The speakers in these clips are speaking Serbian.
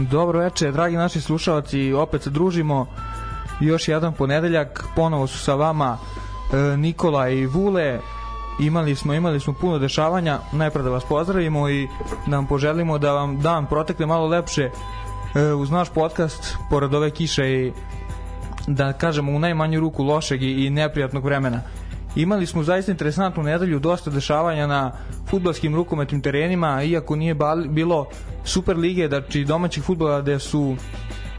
Dobro veče, dragi naši slušalci, opet se družimo još jedan ponedeljak, ponovo su sa vama e, Nikola i Vule. Imali smo imali smo puno dešavanja. Najpre da vas pozdravimo i da vam poželimo da vam dan protekne malo lepše e, uz naš podcast pored ove kiše i da kažemo u najmanju ruku lošeg i, i neprijatnog vremena. Imali smo zaista interesantnu nedelju, dosta dešavanja na futbalskim rukometnim terenima, iako nije bilo Super lige, znači domaćih futbola gde su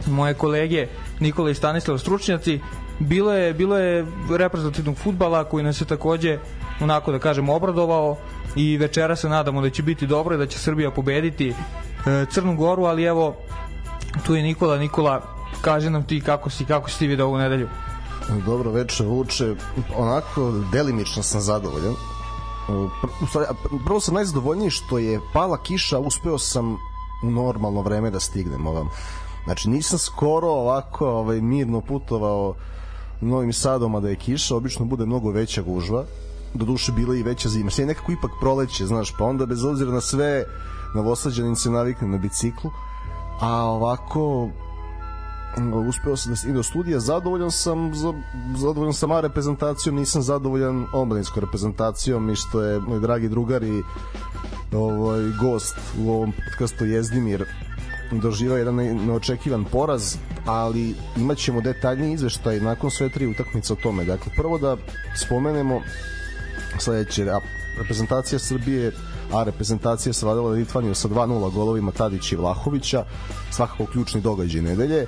moje kolege Nikola i Stanislav stručnjaci, bilo je, bilo je reprezentativnog futbala koji nas je takođe onako da kažemo obradovao i večera se nadamo da će biti dobro i da će Srbija pobediti e, Crnu Goru, ali evo tu je Nikola, Nikola kaže nam ti kako si, kako si ti video ovu nedelju. Dobro veče, Vuče. Onako, delimično sam zadovoljan. Prvo sam najzadovoljniji što je pala kiša, uspeo sam u normalno vreme da stignem ovam. Znači, nisam skoro ovako ovaj, mirno putovao Novim Sadom, a da je kiša, obično bude mnogo veća gužva. Do duše bila i veća zima. Sve je nekako ipak proleće, znaš, pa onda bez obzira na sve novosađanin se navikne na biciklu, a ovako uspeo sam da stignem do studija, zadovoljan sam za, zadovoljan sam A reprezentacijom, nisam zadovoljan omladinskom reprezentacijom i što je moj dragi drugar i ovaj, gost u ovom podcastu Jezdimir doživa jedan neočekivan poraz, ali imaćemo detaljni izveštaj nakon sve tri utakmice o tome. Dakle, prvo da spomenemo sledeće, a reprezentacija Srbije a reprezentacija savladala Litvaniju sa 2-0 golovima Tadića i Vlahovića, svakako ključni događaj nedelje.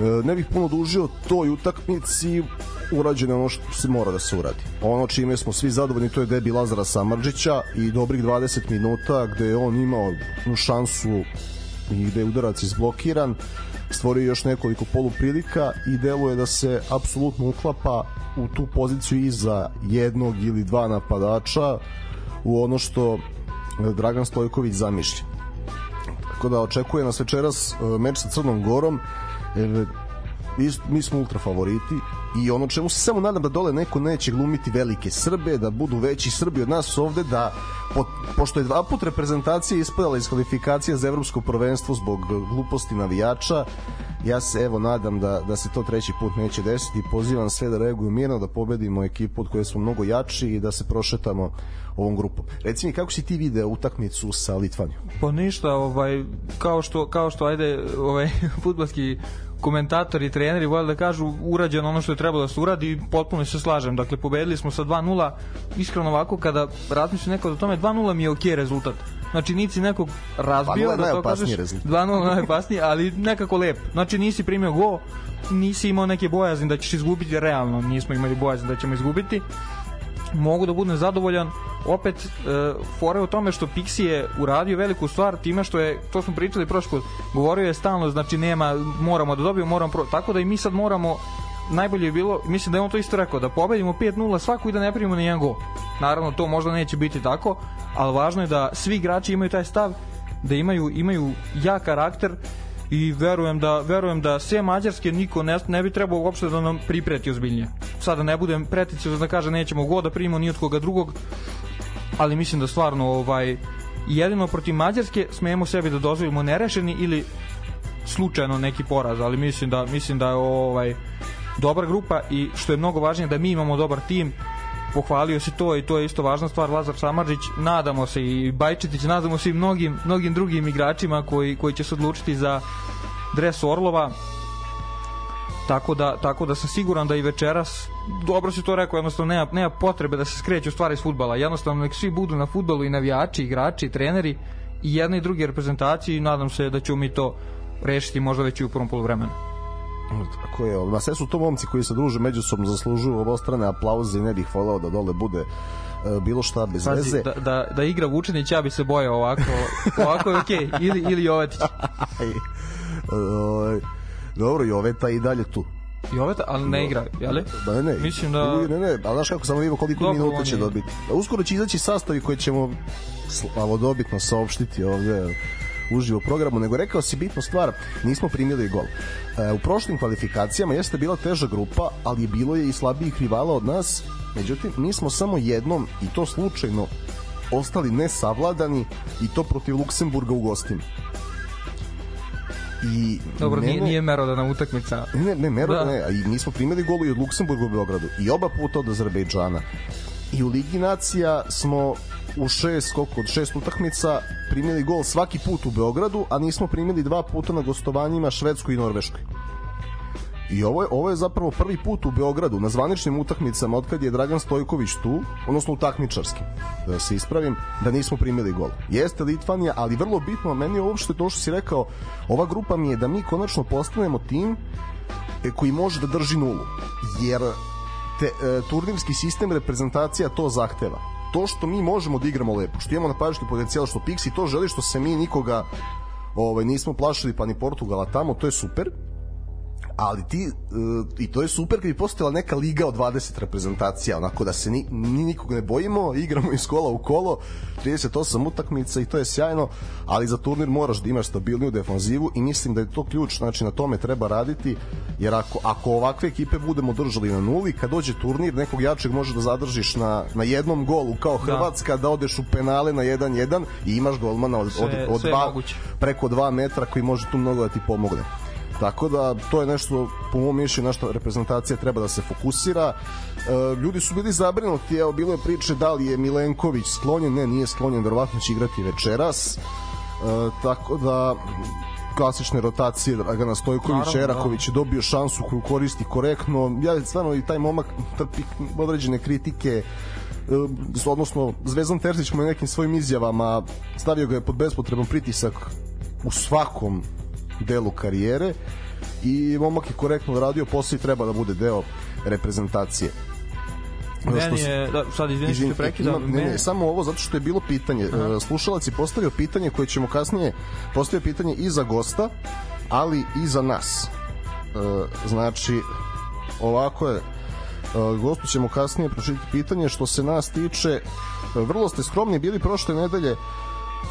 E, ne bih puno dužio toj utakmici, urađeno ono što se mora da se uradi. Ono čime smo svi zadovoljni to je debi Lazara Samrđića i dobrih 20 minuta gde je on imao šansu i gde je udarac izblokiran stvorio još nekoliko poluprilika i deluje da se apsolutno uklapa u tu poziciju iza jednog ili dva napadača u ono što Dragan Stojković zamišlja. Tako da očekuje nas večeras e, meč sa Crnom Gorom It mi, mi smo ultra favoriti i ono čemu se samo nadam da dole neko neće glumiti velike Srbe, da budu veći Srbi od nas ovde, da po, pošto je dva put reprezentacija ispadala iz kvalifikacija za evropsko prvenstvo zbog gluposti navijača, ja se evo nadam da, da se to treći put neće desiti i pozivam sve da reaguju mirno, da pobedimo ekipu od koje smo mnogo jači i da se prošetamo ovom grupom. Reci mi kako si ti video utakmicu sa Litvanijom? Pa ništa, ovaj kao što kao što ajde ovaj fudbalski komentatori, treneri vole da kažu urađeno ono što je trebalo da se uradi i potpuno se slažem. Dakle, pobedili smo sa 2-0. Iskreno ovako, kada razmišljam neko o tome, 2-0 mi je okej okay rezultat. Znači, nisi nekog razbio, da to kažeš, 2-0 najopasnije, ali nekako lep. Znači, nisi primio go, nisi imao neke bojazni da ćeš izgubiti realno, nismo imali bojazni da ćemo izgubiti mogu da budem zadovoljan opet e, fore u tome što Pixi je uradio veliku stvar time što je to smo pričali prošli put govorio je stalno znači nema moramo da dobijemo moramo pro... tako da i mi sad moramo najbolje je bilo, mislim da je on to isto rekao, da pobedimo 5-0 svaku i da ne primimo ni jedan gol. Naravno, to možda neće biti tako, ali važno je da svi igrači imaju taj stav, da imaju, imaju jak karakter i verujem da verujem da sve mađarske niko ne, ne bi trebao uopšte da nam pripreti ozbiljnije. Sada ne budem preticiozno da kaže nećemo god da primimo ni od koga drugog, ali mislim da stvarno ovaj jedino protiv Mađarske smemo sebi da dozvolimo nerešeni ili slučajno neki poraz, ali mislim da mislim da je ovaj dobra grupa i što je mnogo važnije da mi imamo dobar tim pohvalio si to i to je isto važna stvar. Lazar Samarđić nadamo se i Bajčetić nadamo se i mnogim, mnogim drugim igračima koji, koji će se odlučiti za dres Orlova. Tako da, tako da sam siguran da i večeras dobro si to rekao, jednostavno nema, nema potrebe da se skreću stvari iz futbala, jednostavno nek svi budu na futbalu i navijači, igrači, treneri i jedne i druge reprezentacije i nadam se da ćemo mi to rešiti možda već i u prvom poluvremenu. Tako je, na sve su to momci koji se druže međusobno zaslužuju obostrane aplauze i ne bih voleo da dole bude uh, bilo šta bez Pazi, veze. Da, da, da igra Vučinić, ja bi se bojao ovako, ovako je okej, okay. ili, ili Jovetić. Dobro, Joveta i dalje tu. Joveta, ali ne igra, jeli? Da, ne, ne. Mislim da... Ne, ne, ali znaš kako, samo vidimo koliko Dobro, minuta će dobiti. Uskoro će izaći sastavi koje ćemo slavodobitno saopštiti ovde uživo programu, nego rekao si bitnu stvar, nismo primili gol. E, u prošlim kvalifikacijama jeste bila teža grupa, ali je bilo je i slabijih rivala od nas, međutim, mi smo samo jednom, i to slučajno, ostali nesavladani i to protiv Luksemburga u gostima. I Dobro, mene, nije, nije merodana utakmica. Ne, ne, ne, Mero, Da. ne, i mi smo primili golu i od Luksemburga u Beogradu i oba puta od Azerbejdžana. I u Ligi nacija smo u šest, koliko, od šest utakmica primili gol svaki put u Beogradu, a nismo primili dva puta na gostovanjima Švedskoj i Norveškoj. I ovo je, ovo je zapravo prvi put u Beogradu na zvaničnim utakmicama od kad je Dragan Stojković tu, odnosno u takmičarskim, da se ispravim, da nismo primili gol. Jeste Litvanija, ali vrlo bitno, meni je uopšte to što si rekao, ova grupa mi je da mi konačno postanemo tim e, koji može da drži nulu. Jer te, e, turnirski sistem reprezentacija to zahteva. To što mi možemo da igramo lepo, što imamo napadački potencijal, što Pixi to želi, što se mi nikoga ovaj, nismo plašili, pa ni Portugala tamo, to je super ali ti uh, i to je super kad bi postojala neka liga od 20 reprezentacija onako da se ni, ni nikog ne bojimo igramo iz kola u kolo 38 utakmica i to je sjajno ali za turnir moraš da imaš stabilniju defanzivu i mislim da je to ključ znači na tome treba raditi jer ako, ako ovakve ekipe budemo držali na nuli kad dođe turnir nekog jačeg može da zadržiš na, na jednom golu kao Hrvatska da, da odeš u penale na 1-1 i imaš golmana od, Sve- od, od sve dva, moguće. preko 2 metra koji može tu mnogo da ti pomogne Tako da to je nešto po mom mišljenju na što reprezentacija treba da se fokusira. E, ljudi su bili zabrinuti, evo bilo je priče da li je Milenković sklonjen, ne, nije sklonjen, verovatno će igrati večeras. E, tako da klasične rotacije Dragana Stojkovića, Naravno, Eraković je dobio šansu koju koristi korektno. Ja stvarno i taj momak trpi određene kritike e, odnosno Zvezdan Terzić mu je nekim svojim izjavama stavio ga je pod bespotreban pritisak u svakom delu karijere i momak je korektno radio posao i treba da bude deo reprezentacije. Meni je, da, sad izvini što prekidam, ne, ne, meni- samo ovo zato što je bilo pitanje. E, Slušalac je postavio pitanje koje ćemo kasnije postavio pitanje i za gosta, ali i za nas. E, znači, ovako je, e, gostu ćemo kasnije pročitati pitanje što se nas tiče. Vrlo ste skromni bili prošle nedelje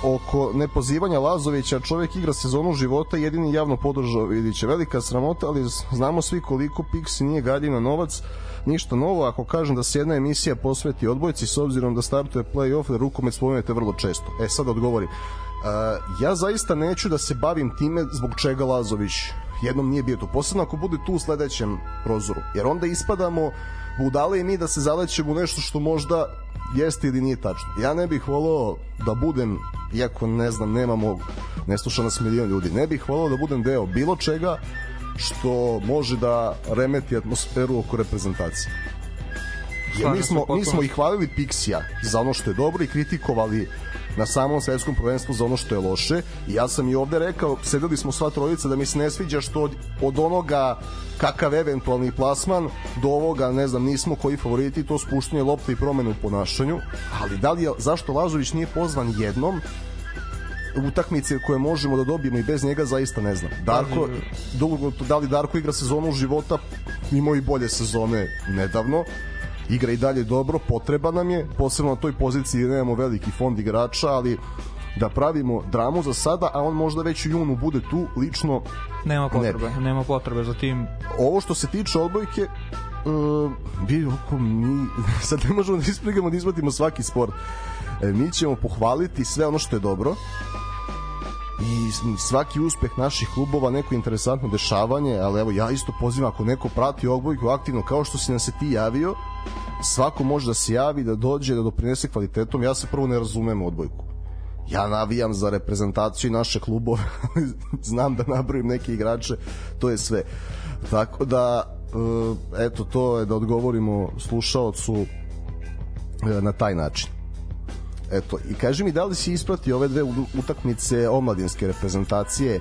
oko nepozivanja Lazovića, čovjek igra sezonu života jedini javno podržao Vidića. Velika sramota, ali znamo svi koliko Pixi nije galjina novac, ništa novo ako kažem da se jedna emisija posveti odbojci s obzirom da startuje play-off, da rukomet spomenete vrlo često. E sad odgovorim. Uh, ja zaista neću da se bavim time zbog čega Lazović jednom nije bio tu. Posebno ako bude tu u sledećem prozoru. Jer onda ispadamo budale i mi da se zalećemo u nešto što možda jeste ili nije tačno. Ja ne bih volao da budem, iako ne znam, nemamo, ne sluša nas milion ljudi, ne bih volao da budem deo bilo čega što može da remeti atmosferu oko reprezentacije. Jer mi smo, mi smo i hvalili Pixija za ono što je dobro i kritikovali na samom svetskom prvenstvu za ono što je loše i ja sam i ovde rekao, sedeli smo sva trojica da mi se ne sviđa što od, od onoga kakav eventualni plasman do ovoga, ne znam, nismo koji favoriti, to spuštanje lopte i promene u ponašanju, ali da li je, zašto Lazović nije pozvan jednom utakmice koje možemo da dobijemo i bez njega zaista ne znam. Darko, dugo, da li Darko igra sezonu života, imao i bolje sezone nedavno, igra i dalje dobro, potreba nam je, posebno na toj poziciji gde nemamo veliki fond igrača, ali da pravimo dramu za sada, a on možda već u junu bude tu, lično Nema Ne potrebe, nema potrebe za tim. ovo što se tiče odbojke uh, vi oko mi sad ne možemo da isprigamo da izvatimo svaki sport e, mi ćemo pohvaliti sve ono što je dobro i svaki uspeh naših klubova neko interesantno dešavanje ali evo ja isto pozivam ako neko prati odbojku aktivno kao što si nam se ti javio svako može da se javi da dođe da doprinese kvalitetom. Ja se prvo ne razumem odbojku. Ja navijam za reprezentaciju naše klubove znam da nabrojim neke igrače to je sve. Tako da e, eto to je da odgovorimo slušaocu e, na taj način eto i kaži mi da li si ispratio ove dve utakmice omladinske reprezentacije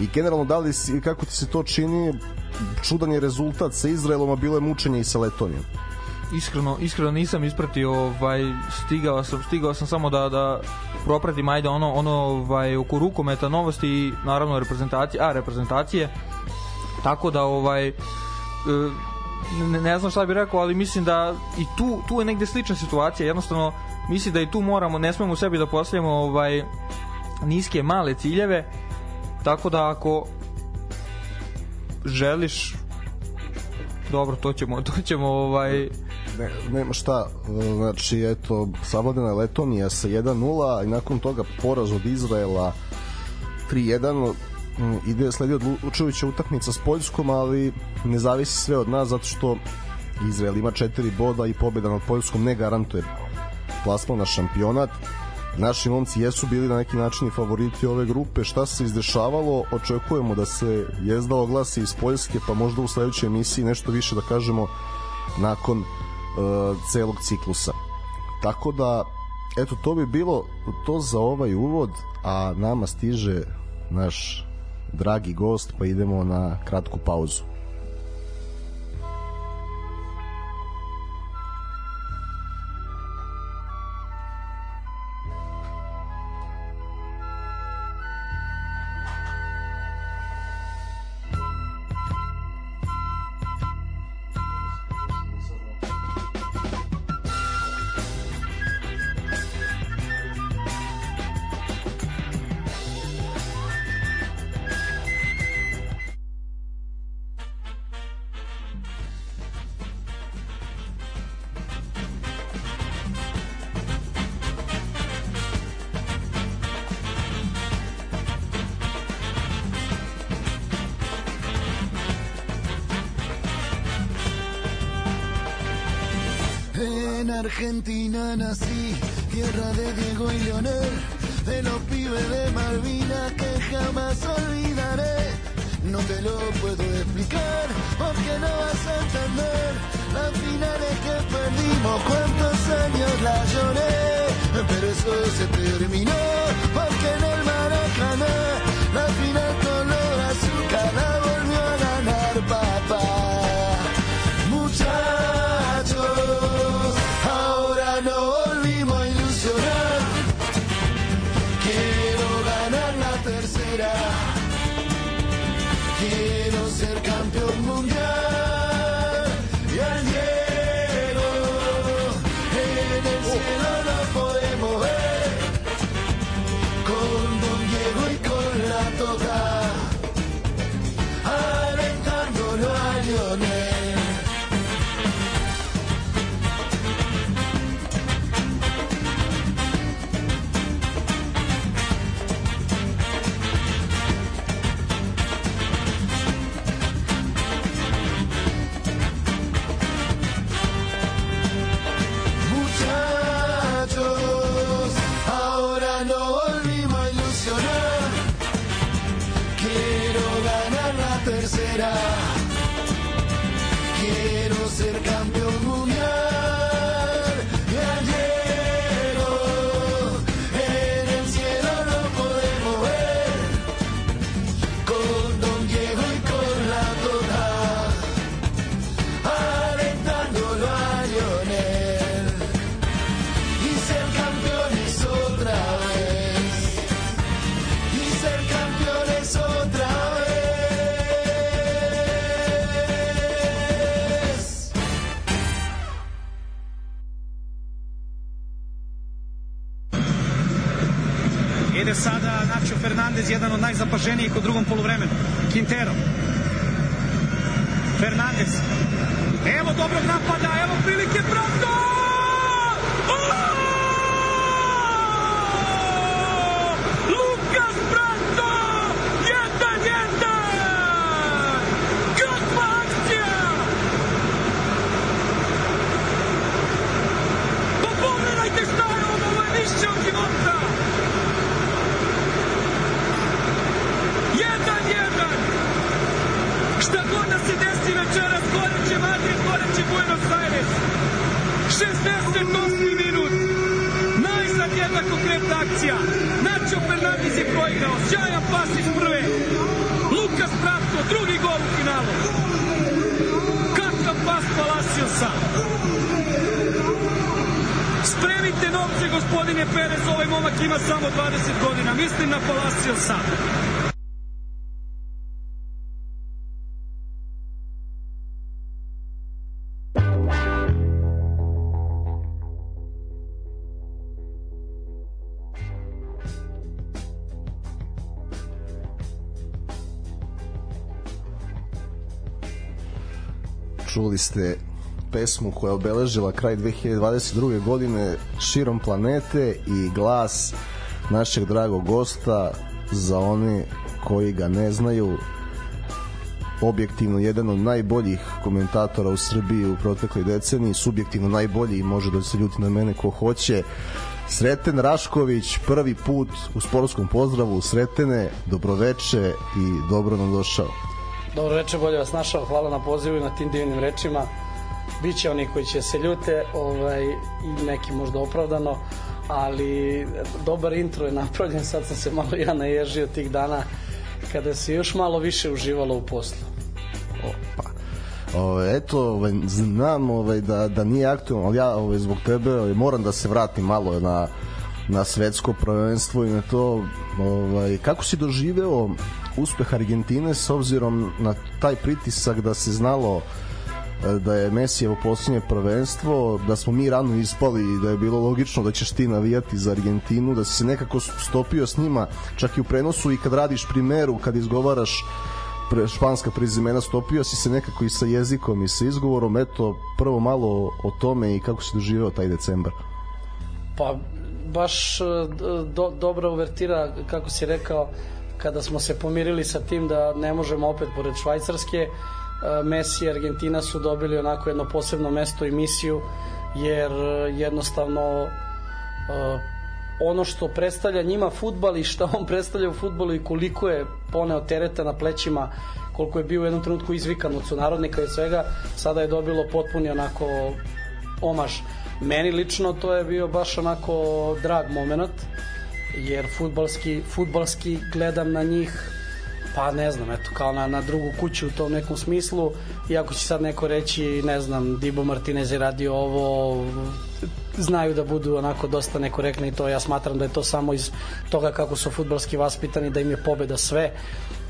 i generalno da li si, kako ti se to čini čudan je rezultat sa Izraelom a bilo je mučenje i sa Letonijom Iskreno, iskreno nisam ispratio, ovaj stigao sam, stigao sam samo da da propratim ajde ono ono ovaj oko rukometa novosti i naravno reprezentacije, a reprezentacije. Tako da ovaj e, ne, ne znam šta bih rekao, ali mislim da i tu tu je negde slična situacija. Jednostavno mislim da i tu moramo, ne smemo sebi da postavljamo ovaj niske male ciljeve. Tako da ako želiš dobro, to ćemo, to ćemo ovaj ne, nema šta znači eto savladena je Letonija sa 1-0 i nakon toga poraz od Izraela 3-1 ide sledi odlučujuća utakmica s Poljskom, ali ne zavisi sve od nas zato što Izrael ima četiri boda i pobjeda nad Poljskom ne garantuje plasman na šampionat. Naši momci jesu bili na neki način i favoriti ove grupe. Šta se izdešavalo? Očekujemo da se jezda oglasi iz Poljske, pa možda u sledećoj emisiji nešto više da kažemo nakon uh, celog ciklusa. Tako da, eto, to bi bilo to za ovaj uvod, a nama stiže naš dragi gost, pa idemo na kratku pauzu. Fernandez. Evo dobrog napada, evo prilike pravda! Akcija. Nacho Fernandez je proigrao. Sjajan pas iz prve. Lukas Bratko, drugi gol u finalu. Kakav pas Palaciosa. Spremite novce, gospodine Perez, ovaj momak ima samo 20 godina. Mislim na Palaciosa. Čuli ste pesmu koja je obeležila kraj 2022. godine širom planete i glas našeg dragog gosta za one koji ga ne znaju, objektivno jedan od najboljih komentatora u Srbiji u protekloj deceniji, subjektivno najbolji i može da se ljuti na mene ko hoće. Sreten Rašković, prvi put u sportskom pozdravu. Sretene, dobroveče i dobro nam došao. Dobro veče, bolje vas našao. Hvala na pozivu i na tim divnim rečima. Biće oni koji će se ljute ovaj, i neki možda opravdano, ali dobar intro je napravljen. Sad sam se malo ja naježio tih dana kada se još malo više uživalo u poslu. Opa. Ove, eto, ovaj, znam ovaj, da, da nije aktualno, ali ja ovaj, zbog tebe ovaj, moram da se vratim malo na, na svetsko prvenstvo i na to ovaj, kako si doživeo uspeh Argentine s obzirom na taj pritisak da se znalo e, da je Mesijevo posljednje prvenstvo, da smo mi rano ispali i da je bilo logično da ćeš ti navijati za Argentinu, da si se nekako stopio s njima čak i u prenosu i kad radiš primeru, kad izgovaraš pre, španska prezimena stopio si se nekako i sa jezikom i sa izgovorom eto prvo malo o tome i kako si doživeo taj decembar. Pa baš e, do, dobra uvertira kako si rekao kada smo se pomirili sa tim da ne možemo opet pored Švajcarske e, Messi i Argentina su dobili onako jedno posebno mesto i misiju jer e, jednostavno ono što predstavlja njima futbal i šta on predstavlja u futbolu i koliko je poneo tereta na plećima koliko je bio u jednom trenutku izvikan od sunarodnika i svega sada je dobilo potpuni onako omaž. Meni lično to je bio baš onako drag moment jer futbalski, futbalski gledam na njih pa ne znam, eto, kao na, na drugu kuću u tom nekom smislu, iako će sad neko reći, ne znam, Dibo Martinez je radio ovo, znaju da budu onako dosta nekorektni i to ja smatram da je to samo iz toga kako su futbalski vaspitani, da im je pobeda sve.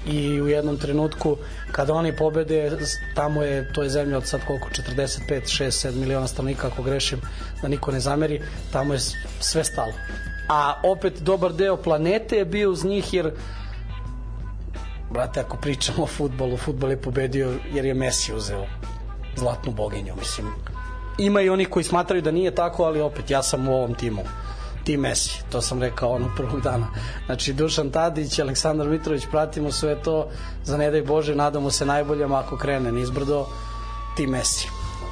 I u jednom trenutku kada oni pobede tamo je, to je zemlja od sad koliko 45, 6, 7 miliona stanovnika ako grešim da niko ne zameri tamo je sve stalo a opet dobar deo planete je bio uz njih jer brate, ako pričamo o futbolu, futbol je pobedio jer je Messi uzeo zlatnu boginju, mislim. Ima i oni koji smatraju da nije tako, ali opet ja sam u ovom timu tim Messi, to sam rekao onog prvog dana. Znači Dušan Tadić, Aleksandar Mitrović, pratimo sve to, za ne daj Bože, nadamo se najboljem ako krene nizbrdo, tim Messi.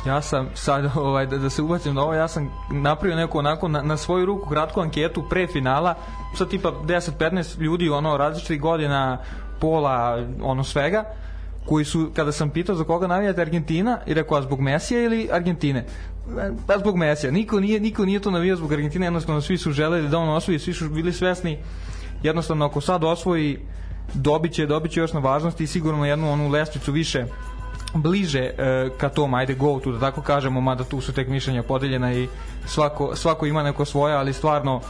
Ja sam sad ovaj da, da se ubacim na ovo, ja sam napravio neku onako na, na svoju ruku kratku anketu pre finala, sa tipa 10-15 ljudi ono različitih godina pola ono svega koji su, kada sam pitao za koga navijate Argentina, i rekao, zbog Mesija ili Argentine? Pa zbog Mesija. Niko nije, niko nije to navijao zbog Argentine, jednostavno svi su želeli da on osvoji, svi su bili svesni, jednostavno ako sad osvoji, dobiće, dobiće još na važnosti i sigurno jednu onu lestvicu više bliže e, ka tom, ajde go tu da tako kažemo, mada tu su tek mišljenja podeljena i svako, svako ima neko svoje, ali stvarno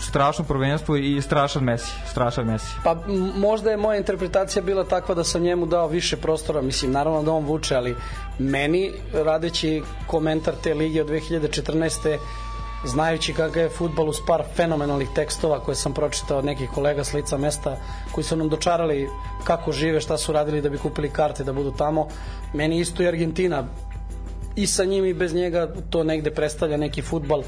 strašno prvenstvo i strašan Messi, strašan Messi. Pa možda je moja interpretacija bila takva da sam njemu dao više prostora, mislim naravno da on vuče, ali meni radeći komentar te lige od 2014 znajući kakav je futbol uz par fenomenalnih tekstova koje sam pročitao od nekih kolega s lica mesta koji su nam dočarali kako žive, šta su radili da bi kupili karte da budu tamo. Meni isto i Argentina i sa njim i bez njega to negde predstavlja neki futbal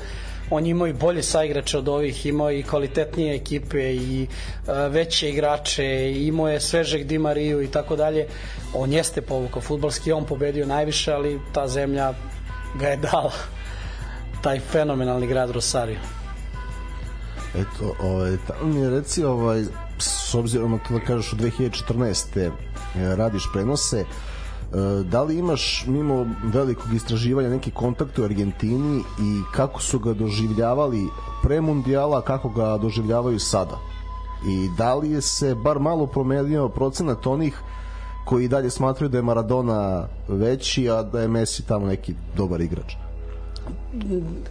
on imao i bolje saigrače od ovih, imao i kvalitetnije ekipe i uh, veće igrače, imao je svežeg Di Mariju i tako dalje. On jeste povukao futbalski, on pobedio najviše, ali ta zemlja ga je dala taj fenomenalni grad Rosario. Eto, ovaj, tamo mi je reci, ovaj, s obzirom na to da kažeš u 2014. E, radiš prenose, E, da li imaš mimo velikog istraživanja neki kontakt u Argentini i kako su ga doživljavali pre mundijala, kako ga doživljavaju sada? I da li je se bar malo promenio procenat onih koji dalje smatraju da je Maradona veći, a da je Messi tamo neki dobar igrač?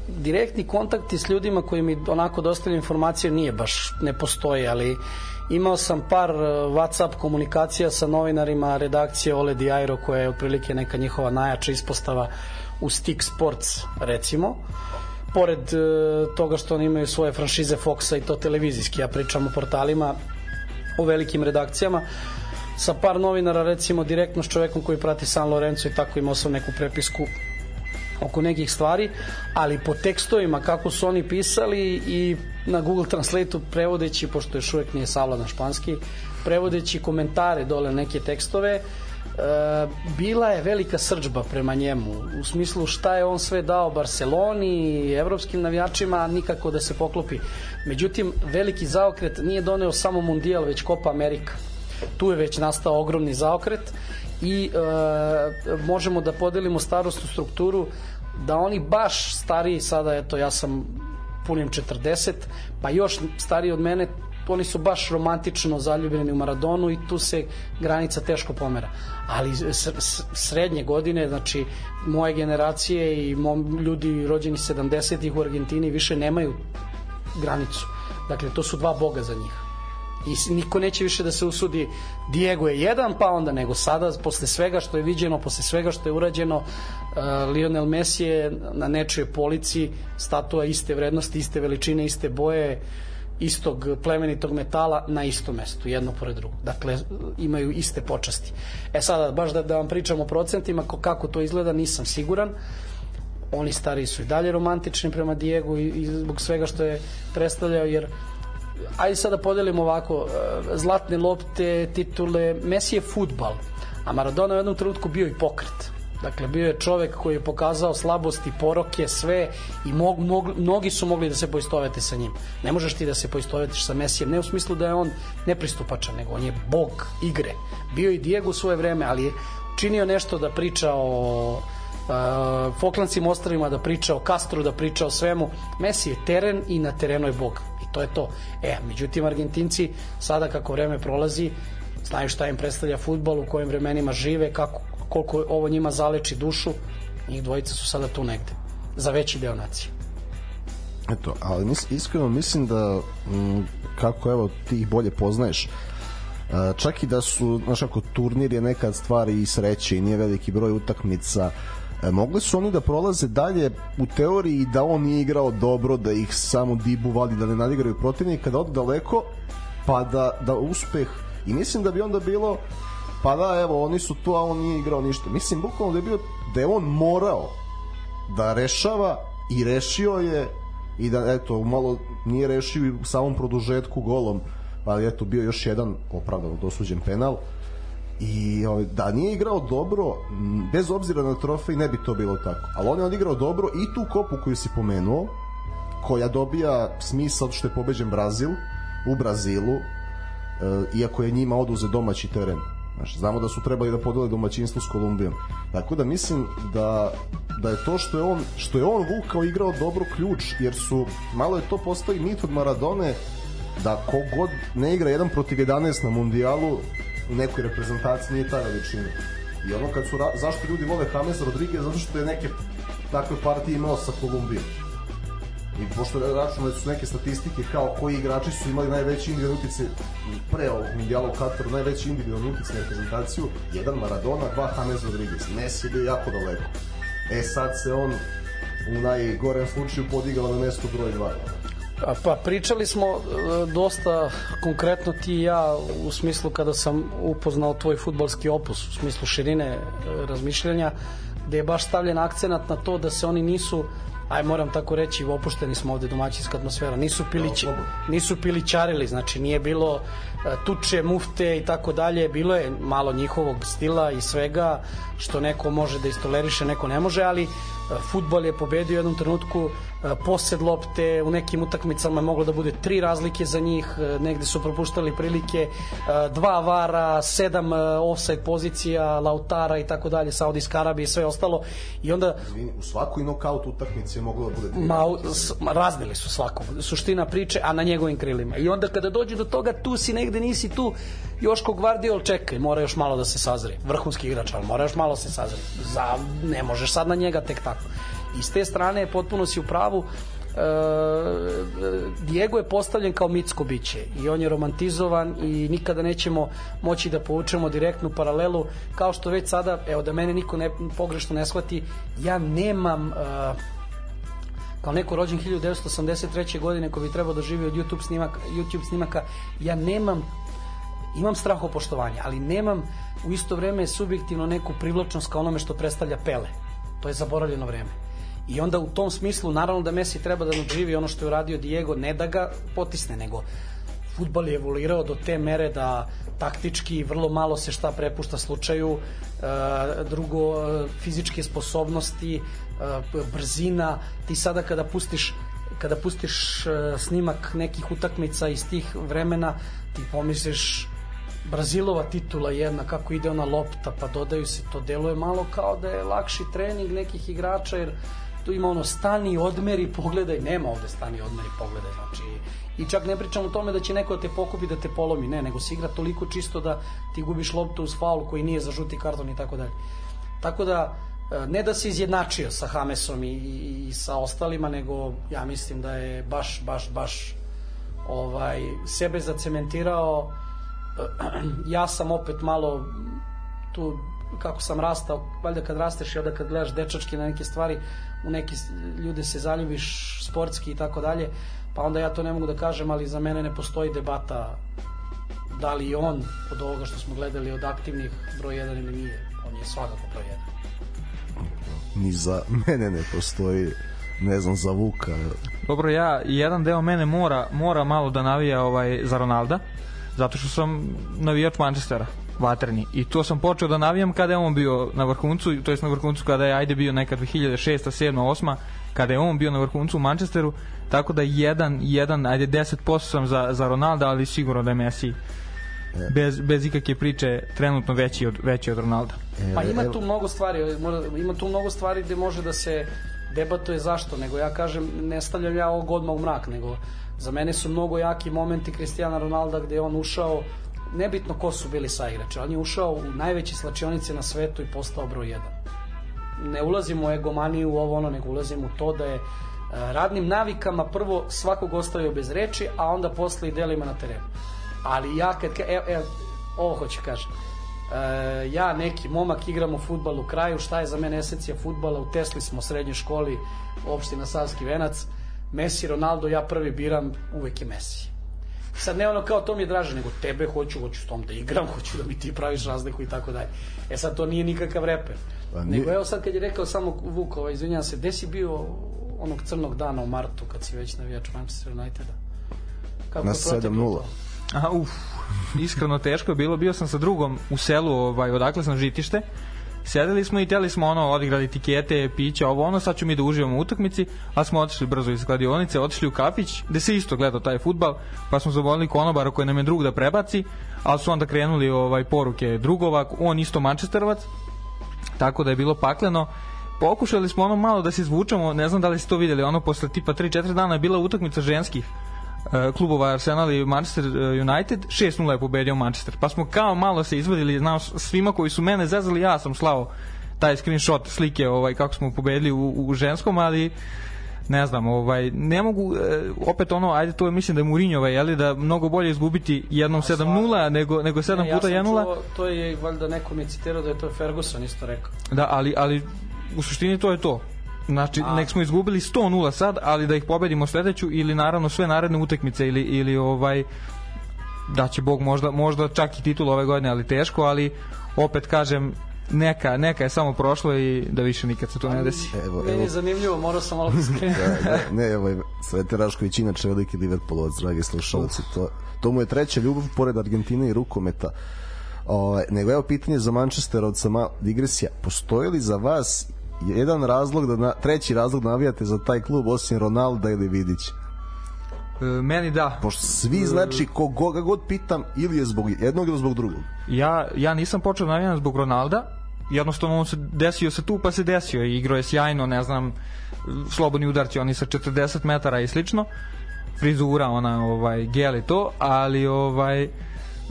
Direktni kontakti s ljudima koji mi onako dostavljaju informacije nije baš, ne postoji, ali Imao sam par uh, WhatsApp komunikacija sa novinarima redakcije Ole Di Airo koja je otprilike neka njihova najjača ispostava u Stick Sports recimo. Pored uh, toga što oni imaju svoje franšize Foxa i to televizijski ja pričam o portalima o velikim redakcijama. Sa par novinara recimo direktno s čovekom koji prati San Lorenzo i tako imao sam neku prepisku oko nekih stvari, ali po tekstovima kako su oni pisali i na Google Translate-u prevodeći, pošto još uvek nije savladan španski, prevodeći komentare dole neke tekstove, e, bila je velika srđba prema njemu u smislu šta je on sve dao Barceloni i evropskim navijačima nikako da se poklopi. Međutim veliki zaokret nije doneo samo mundijal već Copa Amerika tu je već nastao ogromni zaokret i e, možemo da podelimo starostnu strukturu da oni baš stariji sada eto ja sam punim 40 pa još stariji od mene oni su baš romantično zaljubljeni u Maradonu i tu se granica teško pomera. Ali srednje godine, znači moje generacije i mom, ljudi rođeni 70-ih u Argentini više nemaju granicu. Dakle, to su dva boga za njih i niko neće više da se usudi Diego je jedan pa onda nego sada posle svega što je viđeno posle svega što je urađeno uh, Lionel Messi je na nečoj polici statua iste vrednosti iste veličine iste boje istog plemenitog metala na istom mestu, jedno pored drugog. Dakle, imaju iste počasti. E sada, baš da, da vam pričamo o procentima, kako to izgleda, nisam siguran. Oni stari su i dalje romantični prema Diegu i, i zbog svega što je predstavljao, jer ajde sada da podelimo ovako, e, zlatne lopte, titule, Messi je futbal, a Maradona u jednom trenutku bio i pokret. Dakle, bio je čovek koji je pokazao slabosti, poroke, sve i mog, mog, mnogi su mogli da se poistovete sa njim. Ne možeš ti da se poistovetiš sa Mesijem, ne u smislu da je on nepristupačan, nego on je bog igre. Bio i Diego u svoje vreme, ali je činio nešto da priča o uh, Foklandskim ostravima, da priča o Castru, da priča o svemu. Messi je teren i na terenu je bog to je to. E, međutim, Argentinci sada kako vreme prolazi, znaju šta im predstavlja futbol, u kojim vremenima žive, kako, koliko ovo njima zaleči dušu, njih dvojica su sada tu negde, za veći deo nacije. Eto, ali mis, iskreno mislim da m, kako evo ti ih bolje poznaješ čak i da su, znaš ako turnir je nekad stvar i sreće i nije veliki broj utakmica E, mogli su oni da prolaze dalje u teoriji da on nije igrao dobro, da ih samo Dibu vadi da ne nadigraju protivnika, da ode daleko, pa da, da uspeh i mislim da bi onda bilo pa da, evo, oni su tu, a on nije igrao ništa. Mislim, bukvalno da je bio, da je on morao da rešava i rešio je i da, eto, malo nije rešio u samom produžetku golom, ali eto, bio još jedan opravdano dosuđen penal. I ovaj, da nije igrao dobro bez obzira na trofej ne bi to bilo tako ali on je odigrao dobro i tu kopu koju si pomenuo koja dobija smisao što je pobeđen Brazil u Brazilu e, iako je njima oduze domaći teren Znaš, znamo da su trebali da podele domaćinstvo s Kolumbijom. Tako da mislim da, da je to što je on što je on vukao igrao dobro ključ jer su malo je to postoji mit od Maradone da kogod ne igra jedan protiv 11 na mundijalu u nekoj reprezentaciji nije ta veličina. I ono kad su, zašto ljudi vole James Rodriguez, zato što je neke takve partije imao sa Kolumbijom. I pošto računali su neke statistike kao koji igrači su imali najveći individualni utice pre ovog mundiala u Kataru, najveći individualni utice na reprezentaciju, jedan Maradona, dva James Rodriguez. Messi je bio jako daleko. E sad se on u najgorem slučaju podigao na mesto broj 2. Pa pričali smo e, dosta konkretno ti i ja u smislu kada sam upoznao tvoj futbalski opus, u smislu širine e, razmišljanja, gde je baš stavljen akcenat na to da se oni nisu aj moram tako reći, opušteni smo ovde domaćinska atmosfera, nisu pilić, nisu pilićarili, znači nije bilo tuče, mufte i tako dalje, bilo je malo njihovog stila i svega što neko može da istoleriše, neko ne može, ali futbol je pobedio u jednom trenutku E, posed lopte, u nekim utakmicama je moglo da bude tri razlike za njih, e, negde su propuštali prilike, e, dva vara, sedam offside pozicija, Lautara i tako dalje, Saudijska Arabija i sve ostalo. I onda... Izvini, u svakoj knockout utakmici je moglo da bude tri ma, ma, raznili su svakog. Suština priče, a na njegovim krilima. I onda kada dođe do toga, tu si negde, nisi tu, Joško Gvardiol čekaj, mora još malo da se sazri. Vrhunski igrač, ali mora još malo da se sazri. Za, ne možeš sad na njega tek tako. I s te strane potpuno si u pravu, e, Diego je postavljen kao mitsko biće i on je romantizovan i nikada nećemo moći da povučemo direktnu paralelu kao što već sada, evo da mene niko ne, pogrešno ne shvati, ja nemam uh, kao neko rođen 1983. godine ko bi trebao da živi od YouTube snimaka, YouTube snimaka ja nemam imam strahopoštovanje, ali nemam u isto vreme subjektivno neku privlačnost kao onome što predstavlja Pele To je zaboravljeno vreme. I onda u tom smislu, naravno da Messi treba da nadživi ono što je uradio Diego, ne da ga potisne, nego futbal je evoluirao do te mere da taktički vrlo malo se šta prepušta slučaju, e, drugo e, fizičke sposobnosti, brzina, ti sada kada pustiš kada pustiš snimak nekih utakmica iz tih vremena, ti pomisliš Brazilova titula jedna, kako ide ona lopta, pa dodaju se, to deluje malo kao da je lakši trening nekih igrača, jer tu ima ono stani odmeri pogledaj, nema ovde stani odmeri pogledaj, znači i čak ne pričam o tome da će neko da te pokupi da te polomi, ne, nego se igra toliko čisto da ti gubiš loptu uz faul koji nije za žuti karton i tako dalje. Tako da ne da se izjednačio sa Hamesom i, i, i sa ostalima, nego ja mislim da je baš, baš, baš ovaj, sebe zacementirao ja sam opet malo tu kako sam rastao, valjda kad rasteš i onda kad gledaš dečački na neke stvari, u neke ljude se zaljubiš sportski i tako dalje, pa onda ja to ne mogu da kažem, ali za mene ne postoji debata da li on od ovoga što smo gledali od aktivnih broj 1 ili nije. On je svakako broj 1. Ni za mene ne postoji ne znam za Vuka. Dobro, ja jedan deo mene mora mora malo da navija ovaj za Ronalda zato što sam navijač Manchestera vatreni i to sam počeo da navijam kada je on bio na vrhuncu to jest na vrhuncu kada je ajde bio neka 2006 7 8 kada je on bio na vrhuncu u Manchesteru tako da jedan, jedan ajde 10% sam za, za Ronalda ali sigurno da je Messi bez, bez ikakve priče trenutno veći od, veći od Ronalda pa ima tu mnogo stvari ima tu mnogo stvari gde može da se debatuje zašto, nego ja kažem ne stavljam ja ovog odmah u mrak, nego Za mene su mnogo jaki momenti Cristiana Ronalda gde je on ušao nebitno ko su bili saigrači, on je ušao u najveće slačionice na svetu i postao broj 1. Ne ulazimo u egomaniju u ovo ono, nego ulazimo u to da je e, radnim navikama prvo svakog ostavio bez reči, a onda posle i delima na terenu. Ali ja kad, evo, evo, ovo hoću kažem, e, ja neki momak igram u futbal u kraju, šta je za mene esencija futbala, u Tesli smo u srednjoj školi, opština Savski venac, Messi, Ronaldo, ja prvi biram, uvek je Messi. Sad ne ono kao to mi je draže, nego tebe hoću, hoću s tom da igram, hoću da mi ti praviš razliku i tako dalje. E sad to nije nikakav reper. Pa, nije... Nego evo sad kad je rekao samo Vuk, ovaj, izvinjam se, gde si bio onog crnog dana u martu kad si već navijač Manchester Uniteda? Kako Na 7-0. Aha, uf, iskreno teško je bilo, bio sam sa drugom u selu, ovaj, odakle sam žitište, sedeli smo i teli smo ono odigrali tikete, pića, ovo ono, sad ću mi da uživamo u utakmici, a smo otišli brzo iz kladionice, otišli u kafić, gde se isto gleda taj futbal, pa smo zavolili konobara koji nam je drug da prebaci, ali su onda krenuli ovaj poruke drugova, on isto Manchesterovac, tako da je bilo pakleno. Pokušali smo ono malo da se izvučemo, ne znam da li ste to videli, ono posle tipa 3-4 dana je bila utakmica ženskih klubova Arsenal i Manchester e, United 6-0 je pobedio Manchester pa smo kao malo se izvadili znao svima koji su mene zezali ja sam slao taj screenshot slike ovaj kako smo pobedili u, u ženskom ali ne znam, ovaj ne mogu e, opet ono, ajde to je mislim da je Mourinhova je li da mnogo bolje izgubiti jednom 7:0 nego nego 7 ne, puta 1:0. Ja to je valjda neko mi citirao da je to Ferguson isto rekao. Da, ali ali u suštini to je to. Znači, A. nek smo izgubili 100-0 sad, ali da ih pobedimo sledeću ili naravno sve naredne utakmice ili, ili ovaj da će Bog možda, možda čak i titul ove godine, ali teško, ali opet kažem, neka, neka je samo prošlo i da više nikad se to ne desi. Evo, evo. Meni je zanimljivo, morao sam malo da skrenuti. da, da, ne, evo, Svete Rašković inače veliki Liverpoolovac, dragi slušalci, to, to mu je treća ljubav pored Argentine i rukometa. O, ovaj, nego evo pitanje za Manchesterovca, ma, digresija, postoji li za vas jedan razlog da na, treći razlog da navijate za taj klub osim Ronalda ili Vidića? E, meni da. Pošto svi znači koga god pitam ili je zbog jednog ili zbog drugog. Ja, ja nisam počeo da navijam zbog Ronalda, jednostavno on se desio se tu pa se desio i igrao je sjajno, ne znam, slobodni udarci oni sa 40 metara i slično frizura ona ovaj gel i to ali ovaj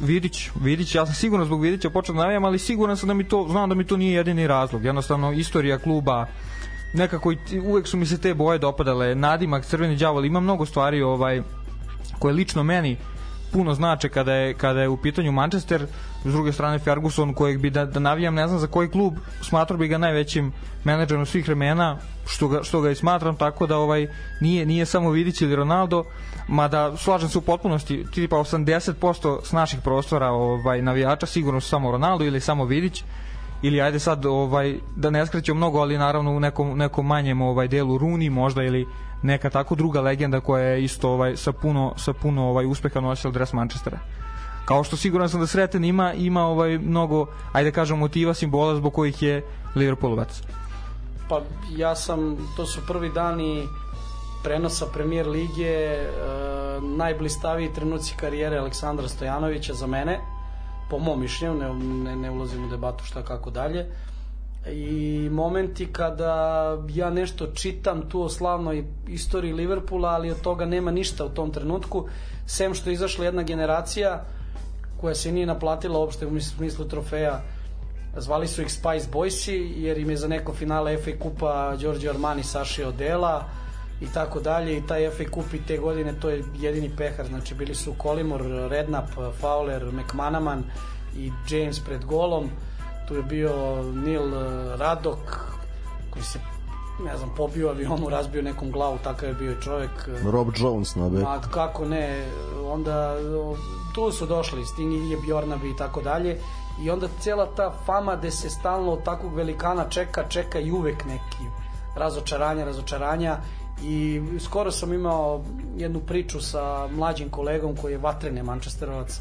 Vidić, Vidić, ja sam sigurno zbog Vidića počeo da navijam, ali siguran sam da mi to, znam da mi to nije jedini razlog. Jednostavno, istorija kluba, nekako uvek su mi se te boje dopadale, nadimak, crveni đavol, ima mnogo stvari ovaj, koje lično meni puno znače kada je, kada je u pitanju Manchester, s druge strane Ferguson kojeg bi da, da navijam ne znam za koji klub, smatrao bi ga najvećim menadžerom svih vremena, što ga, što ga i smatram, tako da ovaj nije, nije samo Vidić ili Ronaldo, mada slažem se u potpunosti, tipa 80% s naših prostora ovaj, navijača sigurno su samo Ronaldo ili samo Vidić, ili ajde sad ovaj da ne skrećemo mnogo, ali naravno u nekom nekom manjem ovaj delu Runi možda ili neka tako druga legenda koja je isto ovaj sa puno sa puno ovaj uspeha nosila dres Manchestera. Kao što siguran sam da Sreten ima ima ovaj mnogo ajde kažem motiva simbola zbog kojih je Liverpoolovac. Pa ja sam, to su prvi dani prenosa premier lige, e, najblistaviji trenuci karijere Aleksandra Stojanovića za mene, po mom mišljenju, ne, ne, ne ulazim u debatu šta kako dalje. I momenti kada ja nešto čitam tu o slavnoj istoriji Liverpoola, ali od toga nema ništa u tom trenutku, sem što je izašla jedna generacija koja se nije naplatila uopšte u smislu trofeja. Zvali su ih Spice Boysi jer im je za neko finale FA Kupa Giorgio Armani sašio dela i tako dalje i taj FA Kup i te godine to je jedini pehar znači bili su Kolimor, Rednap, Fowler, McManaman i James pred golom tu je bio Neil Radok koji se ne znam, pobio avionu, razbio nekom glavu, takav je bio čovjek. Rob Jones na beku. Ma, kako ne, onda tu su došli Sting i Bjornabi i tako dalje i onda cijela ta fama gde se stalno od takvog velikana čeka, čeka i uvek neki razočaranja, razočaranja i skoro sam imao jednu priču sa mlađim kolegom koji je vatrene Manchesterovac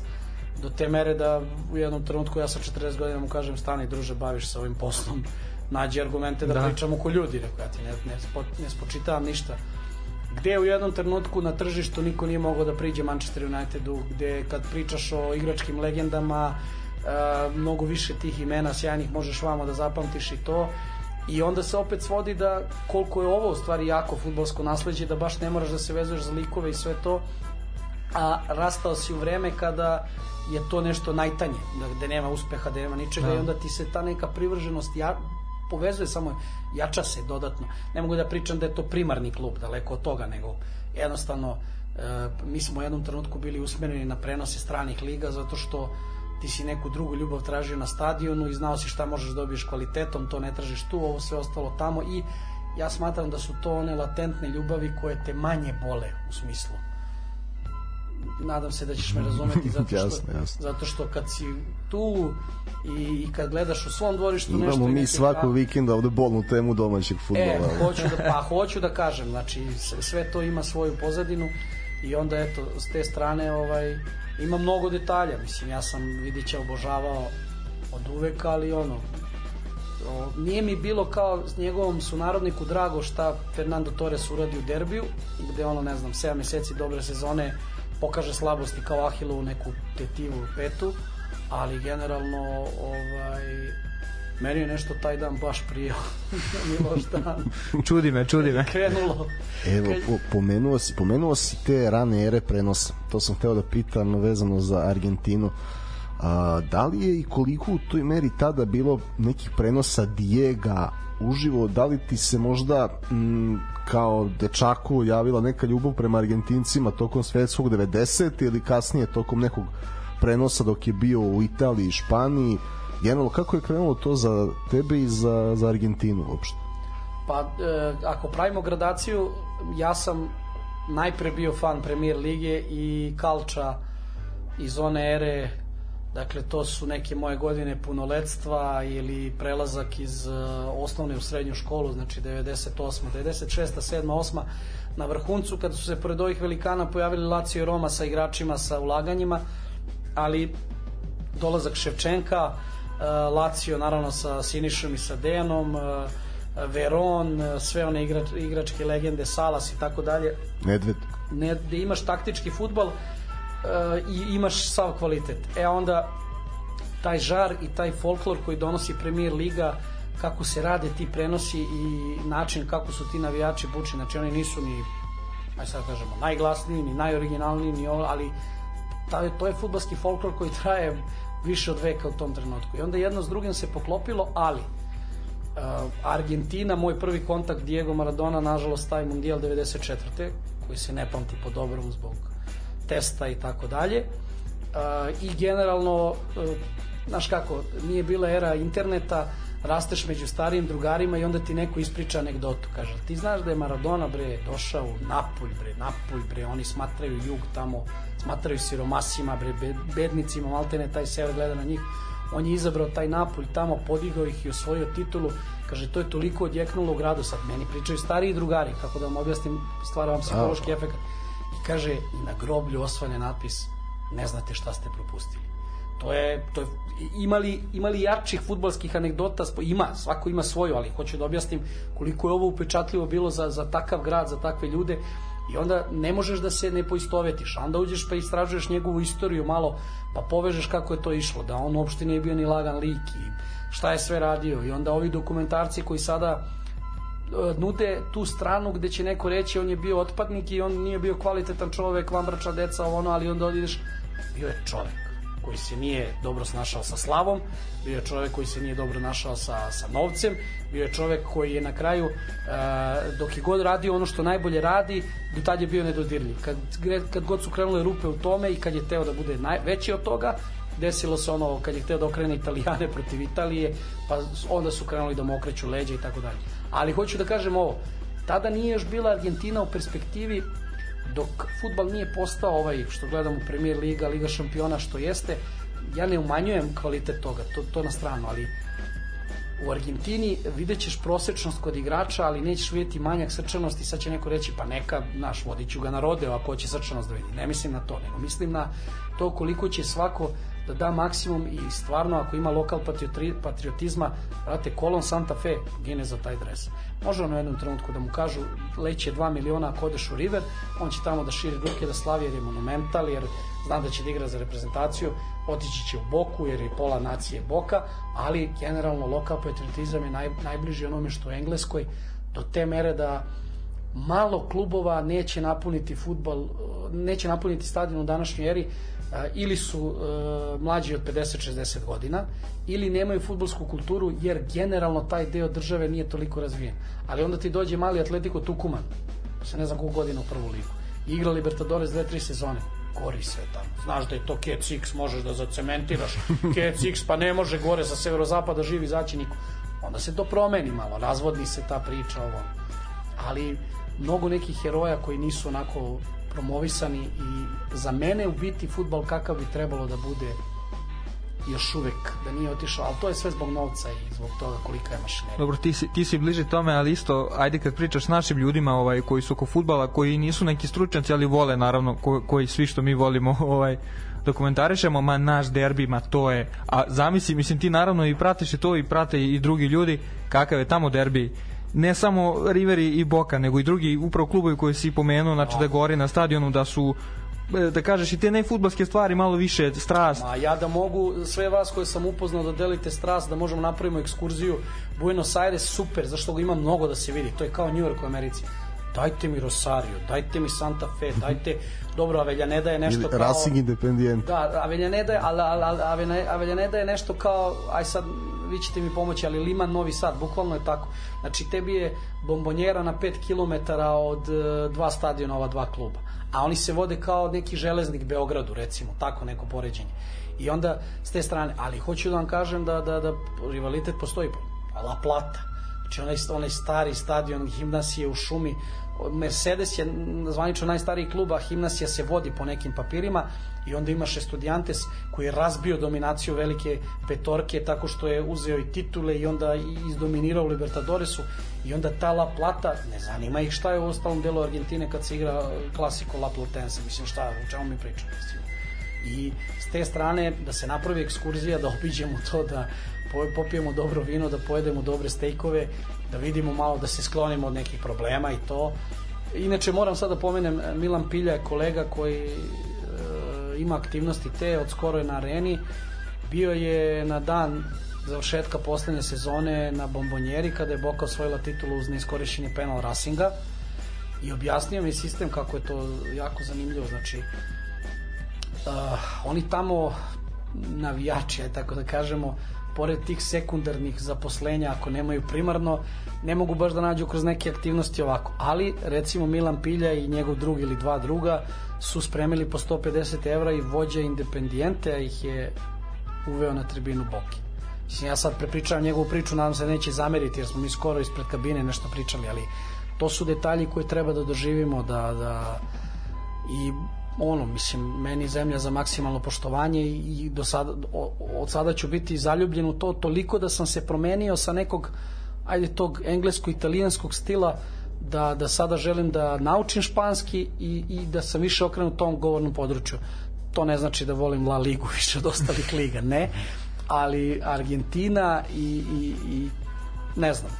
do te mere da u jednom trenutku ja sa 40 godina mu kažem stani druže baviš se ovim poslom nađi argumente da, da. pričamo ko ljudi rekao ja ti ne, ne, spo, ne spočitavam ništa gde u jednom trenutku na tržištu niko nije mogao da priđe Manchester Unitedu gde kad pričaš o igračkim legendama uh, mnogo više tih imena sjajnih možeš vama da zapamtiš i to i onda se opet svodi da koliko je ovo u stvari jako futbolsko nasleđe da baš ne moraš da se vezuješ za likove i sve to a rastao si u vreme kada je to nešto najtanje, da, gde nema uspeha, da nema ničega da. i onda ti se ta neka privrženost ja, povezuje samo, jača se dodatno. Ne mogu da pričam da je to primarni klub, daleko od toga, nego jednostavno e, mi smo u jednom trenutku bili usmereni na prenose stranih liga zato što ti si neku drugu ljubav tražio na stadionu i znao si šta možeš da dobiješ kvalitetom, to ne tražiš tu, ovo sve ostalo tamo i ja smatram da su to one latentne ljubavi koje te manje bole u smislu nadam se da ćeš me razumeti zato što, jasne, jasne. zato što kad si tu i, i kad gledaš u svom dvorištu Imamo nešto mi svakog vikenda ovde bolnu temu domaćeg futbola. E, hoću da, pa hoću da kažem, znači sve to ima svoju pozadinu i onda eto s te strane ovaj ima mnogo detalja, mislim ja sam Vidića obožavao od uvek, ali ono o, nije mi bilo kao s njegovom sunarodniku drago šta Fernando Torres uradi u derbiju, gde ono ne znam 7 meseci dobre sezone pokaže slabosti kao Ahilovu neku tetivu petu, ali generalno ovaj meni je nešto taj dan baš prijao Miloš dan. Čudi me, čudi me. Krenulo. Evo, po, pomenuo, si, pomenuo si te rane ere prenosa. To sam hteo da pitam vezano za Argentinu. A, da li je i koliko u toj meri tada bilo nekih prenosa Diega uživo, da li ti se možda m, kao dečaku javila neka ljubav prema Argentincima tokom svetskog 90 ili kasnije tokom nekog prenosa dok je bio u Italiji i Španiji generalno kako je krenulo to za tebe i za, za Argentinu uopšte? Pa, e, ako pravimo gradaciju, ja sam najpre bio fan Premier lige i Kalča iz one ere Dakle, to su neke moje godine punoletstva ili prelazak iz uh, osnovne u srednju školu, znači 98. 96. 7. 8. na vrhuncu, kada su se pored ovih velikana pojavili Lazio i Roma sa igračima, sa ulaganjima, ali dolazak Ševčenka, Lazio naravno sa Sinišom i sa Dejanom, uh, Veron, sve one igrač, igračke legende, Salas i tako dalje. Nedved. Ne, imaš taktički futbal, i imaš sav kvalitet. E onda taj žar i taj folklor koji donosi Premier Liga kako se rade ti prenosi i način kako su ti navijači buči, znači oni nisu ni aj sad kažemo, najglasniji, ni najoriginalniji, ni ovo, ali ta, to je futbalski folklor koji traje više od veka u tom trenutku. I onda jedno s drugim se poklopilo, ali uh, Argentina, moj prvi kontakt Diego Maradona, nažalost, taj mundijal 94. koji se ne pamti po dobrom zbog testa i tako dalje. I generalno, e, znaš kako, nije bila era interneta, rasteš među starijim drugarima i onda ti neko ispriča anegdotu. Kaže, ti znaš da je Maradona, bre, došao u Napulj, bre, Napulj, bre, oni smatraju jug tamo, smatraju siromasima, bre, bednicima, maltene taj sever gleda na njih. on je izabrao taj Napolj tamo, podigao ih i osvojio titulu, kaže to je toliko odjeknulo u gradu, sad meni pričaju stariji drugari, kako da vam objasnim, stvara vam psihološki efekt. I kaže, na groblju osvane natpis, ne znate šta ste propustili. To je, to je imali, imali jačih futbalskih anegdota, ima, svako ima svoju, ali hoću da objasnim koliko je ovo upečatljivo bilo za, za takav grad, za takve ljude. I onda ne možeš da se ne poistovetiš, onda uđeš pa istražuješ njegovu istoriju malo, pa povežeš kako je to išlo, da on uopšte nije bio ni lagan lik i šta je sve radio. I onda ovi dokumentarci koji sada e, nude tu stranu gde će neko reći on je bio otpadnik i on nije bio kvalitetan čovek, vambrača deca, ovo ono, ali onda ideš, bio je čovek koji se nije dobro snašao sa slavom, bio je čovek koji se nije dobro našao sa, sa novcem, bio je čovek koji je na kraju, e, dok je god radio ono što najbolje radi, do tad je bio nedodirljiv. Kad, kad god su krenule rupe u tome i kad je teo da bude naj, veći od toga, desilo se ono kad je hteo da okrene Italijane protiv Italije, pa onda su krenuli da mu okreću leđa i tako dalje. Ali hoću da kažem ovo, tada nije još bila Argentina u perspektivi dok futbal nije postao ovaj što gledamo Premier Liga, Liga šampiona što jeste, ja ne umanjujem kvalitet toga, to, to na stranu, ali u Argentini vidjet ćeš prosečnost kod igrača, ali nećeš vidjeti manjak srčanosti, sad će neko reći pa neka, naš, vodit ću ga na rodeo ako će srčanost da vidi. Ne mislim na to, nego mislim na to koliko će svako da da maksimum i stvarno ako ima lokal patriotizma, brate, Kolon Santa Fe gine za taj dres. Može on u jednom trenutku da mu kažu leće 2 miliona ako odeš u River, on će tamo da širi ruke, da slavi jer je monumental, jer zna da će da igra za reprezentaciju, otići će u Boku jer je pola nacije Boka, ali generalno lokal patriotizam je naj, najbliži onome što u Engleskoj, do te mere da malo klubova neće napuniti futbal, neće napuniti stadion u današnjoj eri, ili su e, mlađi od 50-60 godina ili nemaju futbolsku kulturu jer generalno taj deo države nije toliko razvijen. Ali onda ti dođe mali Atletico Tukuman, se ne znam koliko godina u prvu ligu, igra Libertadores dve, tri sezone gori sve tamo. Znaš da je to Kec X, možeš da zacementiraš. Kec X, pa ne može gore sa severozapada živi izaći niko. Onda se to promeni malo, razvodni se ta priča ovo. Ali mnogo nekih heroja koji nisu onako promovisani i za mene u biti futbal kakav bi trebalo da bude još uvek da nije otišao, ali to je sve zbog novca i zbog toga kolika je mašinerija. Dobro, ti si, ti si bliže tome, ali isto, ajde kad pričaš s našim ljudima ovaj, koji su oko futbala, koji nisu neki stručnjaci, ali vole, naravno, ko, koji svi što mi volimo ovaj, dokumentarišemo, ma naš derbi, ma to je, a zamisli, mislim ti naravno i pratiš i to i prate i drugi ljudi, kakav je tamo derbi, ne samo Riveri i Boka, nego i drugi upravo klubovi koji si pomenuo, znači da gori na stadionu, da su e, da kažeš i te nejfutbalske stvari malo više strast A ja da mogu sve vas koje sam upoznao da delite strast, da možemo napravimo ekskurziju Buenos Aires, super, zašto ga ima mnogo da se vidi, to je kao New York u Americi. Dajte mi Rosario, dajte mi Santa Fe, dajte, dobro, Avellaneda je nešto Ili kao... Racing Independent. Da, Avellaneda je, ali, ali, ali Avellaneda je nešto kao, aj sad, vi ćete mi pomoći, ali Liman Novi Sad, bukvalno je tako. Znači, tebi je bombonjera na 5 km od e, dva stadiona, ova dva kluba. A oni se vode kao neki železnik Beogradu, recimo, tako neko poređenje. I onda, s te strane, ali hoću da vam kažem da, da, da rivalitet postoji. La Plata, znači onaj, onaj stari stadion Gimnasije u šumi, Mercedes je zvanično najstariji klub, a Gimnasija se vodi po nekim papirima i onda imaš Estudiantes koji je razbio dominaciju velike petorke tako što je uzeo i titule i onda izdominirao Libertadoresu i onda ta La Plata, ne zanima ih šta je u ostalom delu Argentine kad se igra klasiko La Platense, mislim šta, o čemu mi pričamo, mislim. I s te strane da se napravi ekskurzija, da obiđemo to, da po- popijemo dobro vino, da pojedemo dobre stejkove, da vidimo malo da se sklonimo od nekih problema i to. Inače moram sad da pomenem Milan Pilja je kolega koji e, ima aktivnosti te, od skoro je na areni. Bio je na dan završetka poslednje sezone na bombonjeri kada je Boka osvojila titulu uz neiskorišćenje penal Racinga i objasnio mi sistem kako je to jako zanimljivo. Znači, uh, oni tamo navijači, tako da kažemo, pored tih sekundarnih zaposlenja, ako nemaju primarno, ne mogu baš da nađu kroz neke aktivnosti ovako. Ali, recimo, Milan Pilja i njegov drug ili dva druga su spremili po 150 evra i vođa Independijente, a ih je uveo na tribinu Boki. Mislim, ja sad prepričavam njegovu priču, nadam se neće zameriti, jer smo mi skoro ispred kabine nešto pričali, ali to su detalji koje treba da doživimo, da, da i ono, mislim, meni zemlja za maksimalno poštovanje i, do sada, od sada ću biti zaljubljen u to toliko da sam se promenio sa nekog, ajde, tog englesko-italijanskog stila da, da sada želim da naučim španski i, i da sam više okrenut tom govornom području. To ne znači da volim La Ligu više od ostalih liga, ne, ali Argentina i, i, i ne znam,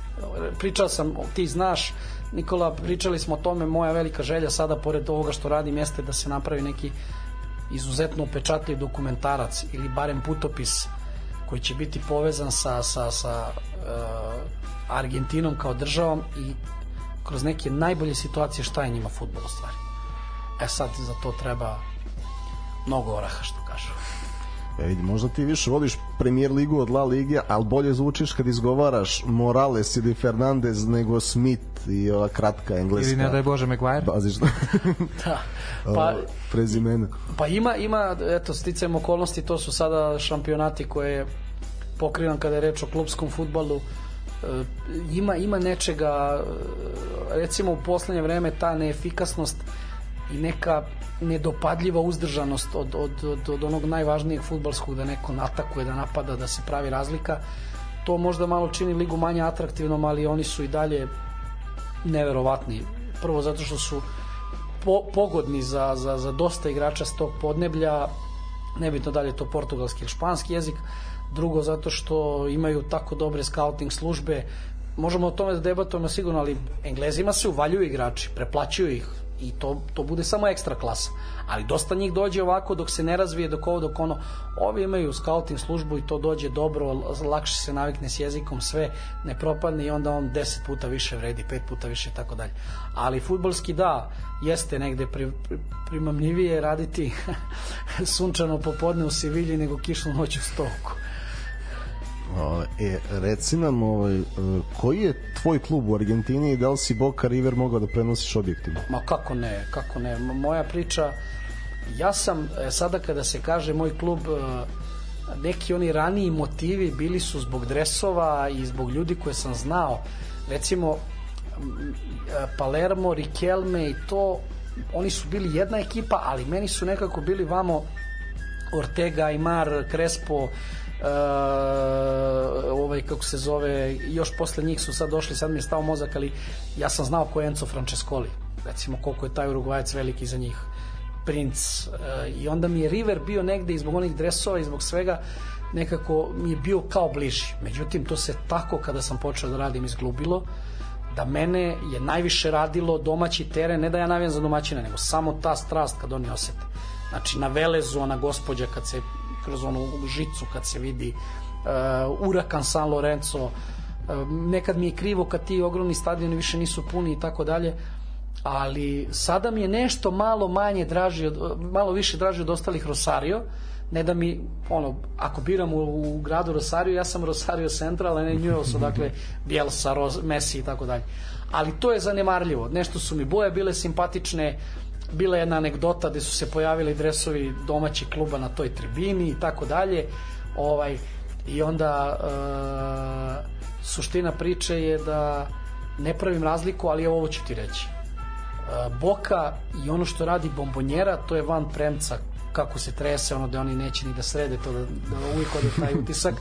pričao sam, ti znaš, Nikola, pričali smo o tome, moja velika želja sada, pored ovoga što radim, jeste da se napravi neki izuzetno upečatljiv dokumentarac ili barem putopis koji će biti povezan sa, sa, sa uh, Argentinom kao državom i kroz neke najbolje situacije šta je njima futbol u stvari. E sad za to treba mnogo oraha što kažu. E vidi, možda ti više voliš premier ligu od La Lige, ali bolje zvučiš kad izgovaraš Morales ili Fernandez nego Smith i ova kratka engleska. Ili ne daj Bože McGuire. Baziš da. Pa, prezimena. Pa ima, ima, eto, sticajem okolnosti, to su sada šampionati koje pokrivam kada je reč o klubskom futbalu. E, ima, ima nečega, e, recimo u poslednje vreme ta neefikasnost i neka nedopadljiva uzdržanost od, od, od, od onog najvažnijeg futbalskog da neko atakuje, da napada, da se pravi razlika. To možda malo čini ligu manje atraktivnom ali oni su i dalje neverovatni. Prvo zato što su po, pogodni za, za, za dosta igrača s tog podneblja nebitno da li je to portugalski ili španski jezik. Drugo zato što imaju tako dobre scouting službe. Možemo o tome da debatujemo sigurno ali englezima se uvaljuju igrači preplaćuju ih i to, to bude samo ekstra klasa. Ali dosta njih dođe ovako dok se ne razvije, dok ovo, dok ono, ovi imaju scouting službu i to dođe dobro, lakše se navikne s jezikom, sve ne propadne i onda on 10 puta više vredi, 5 puta više i tako dalje. Ali futbolski da, jeste negde pri, pri, primamljivije raditi sunčano popodne u Sevilji nego kišnu noć u Stoku. E, reci nam, ovaj, e, koji je tvoj klub u Argentini i da li si Boca River mogao da prenosiš objektivno? Ma kako ne, kako ne. Moja priča, ja sam, e, sada kada se kaže moj klub, e, neki oni raniji motivi bili su zbog dresova i zbog ljudi koje sam znao. Recimo, Palermo, Riquelme i to, oni su bili jedna ekipa, ali meni su nekako bili vamo Ortega, Aymar, Crespo, ovaj kako se zove još posle njih su sad došli sad mi je stao mozak ali ja sam znao ko je Enzo Francescoli. Recimo koliko je taj Uruguajac veliki za njih. Prince uh, i onda mi je River bio negde i zbog onih dresova i zbog svega nekako mi je bio kao bliži. Međutim to se tako kada sam počeo da radim izglubilo da mene je najviše radilo domaći teren, ne da ja navijam za domaćina, nego samo ta strast kad oni osete. Znači, na Velezu, ona gospođa kad se kroz onu žicu kad se vidi uh, Urakan San Lorenzo uh, nekad mi je krivo kad ti ogromni stadioni više nisu puni i tako dalje ali sada mi je nešto malo manje draži od, malo više draži od ostalih Rosario ne da mi, ono, ako biram u, u gradu Rosario, ja sam Rosario Central, a ne Newell's, dakle Bielsa, Messi i tako dalje. Ali to je zanemarljivo. Nešto su mi boje bile simpatične, bila je jedna anegdota gde su se pojavili dresovi domaćih kluba na toj tribini i tako dalje. Ovaj, I onda e, suština priče je da ne pravim razliku, ali ovo ću ti reći. E, Boka i ono što radi bombonjera, to je van premca kako se trese, ono da oni neće ni da srede to, da, da uvijek ode taj utisak,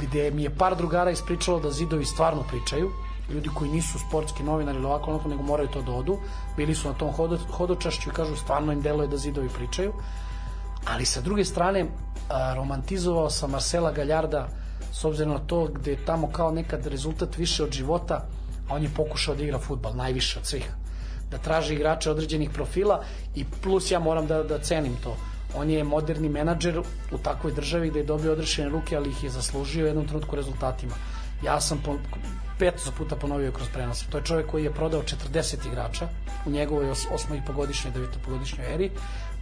gde mi je par drugara ispričalo da zidovi stvarno pričaju, ljudi koji nisu sportski novinari ili ovako onako, nego moraju to da odu, bili su na tom hodo, hodočašću i kažu stvarno im deluje da zidovi pričaju, ali sa druge strane a, romantizovao sam Marcela Galjarda s obzirom na to gde je tamo kao nekad rezultat više od života, a on je pokušao da igra futbal, najviše od svih da traži igrače određenih profila i plus ja moram da, da cenim to. On je moderni menadžer u takvoj državi gde je dobio odrešene ruke, ali ih je zaslužio u jednom trenutku rezultatima. Ja sam po, pet puta ponovio kroz prenos. To je čovjek koji je prodao 40 igrača u njegovoj os, osmo i pogodišnjoj, devetopogodišnjoj eri,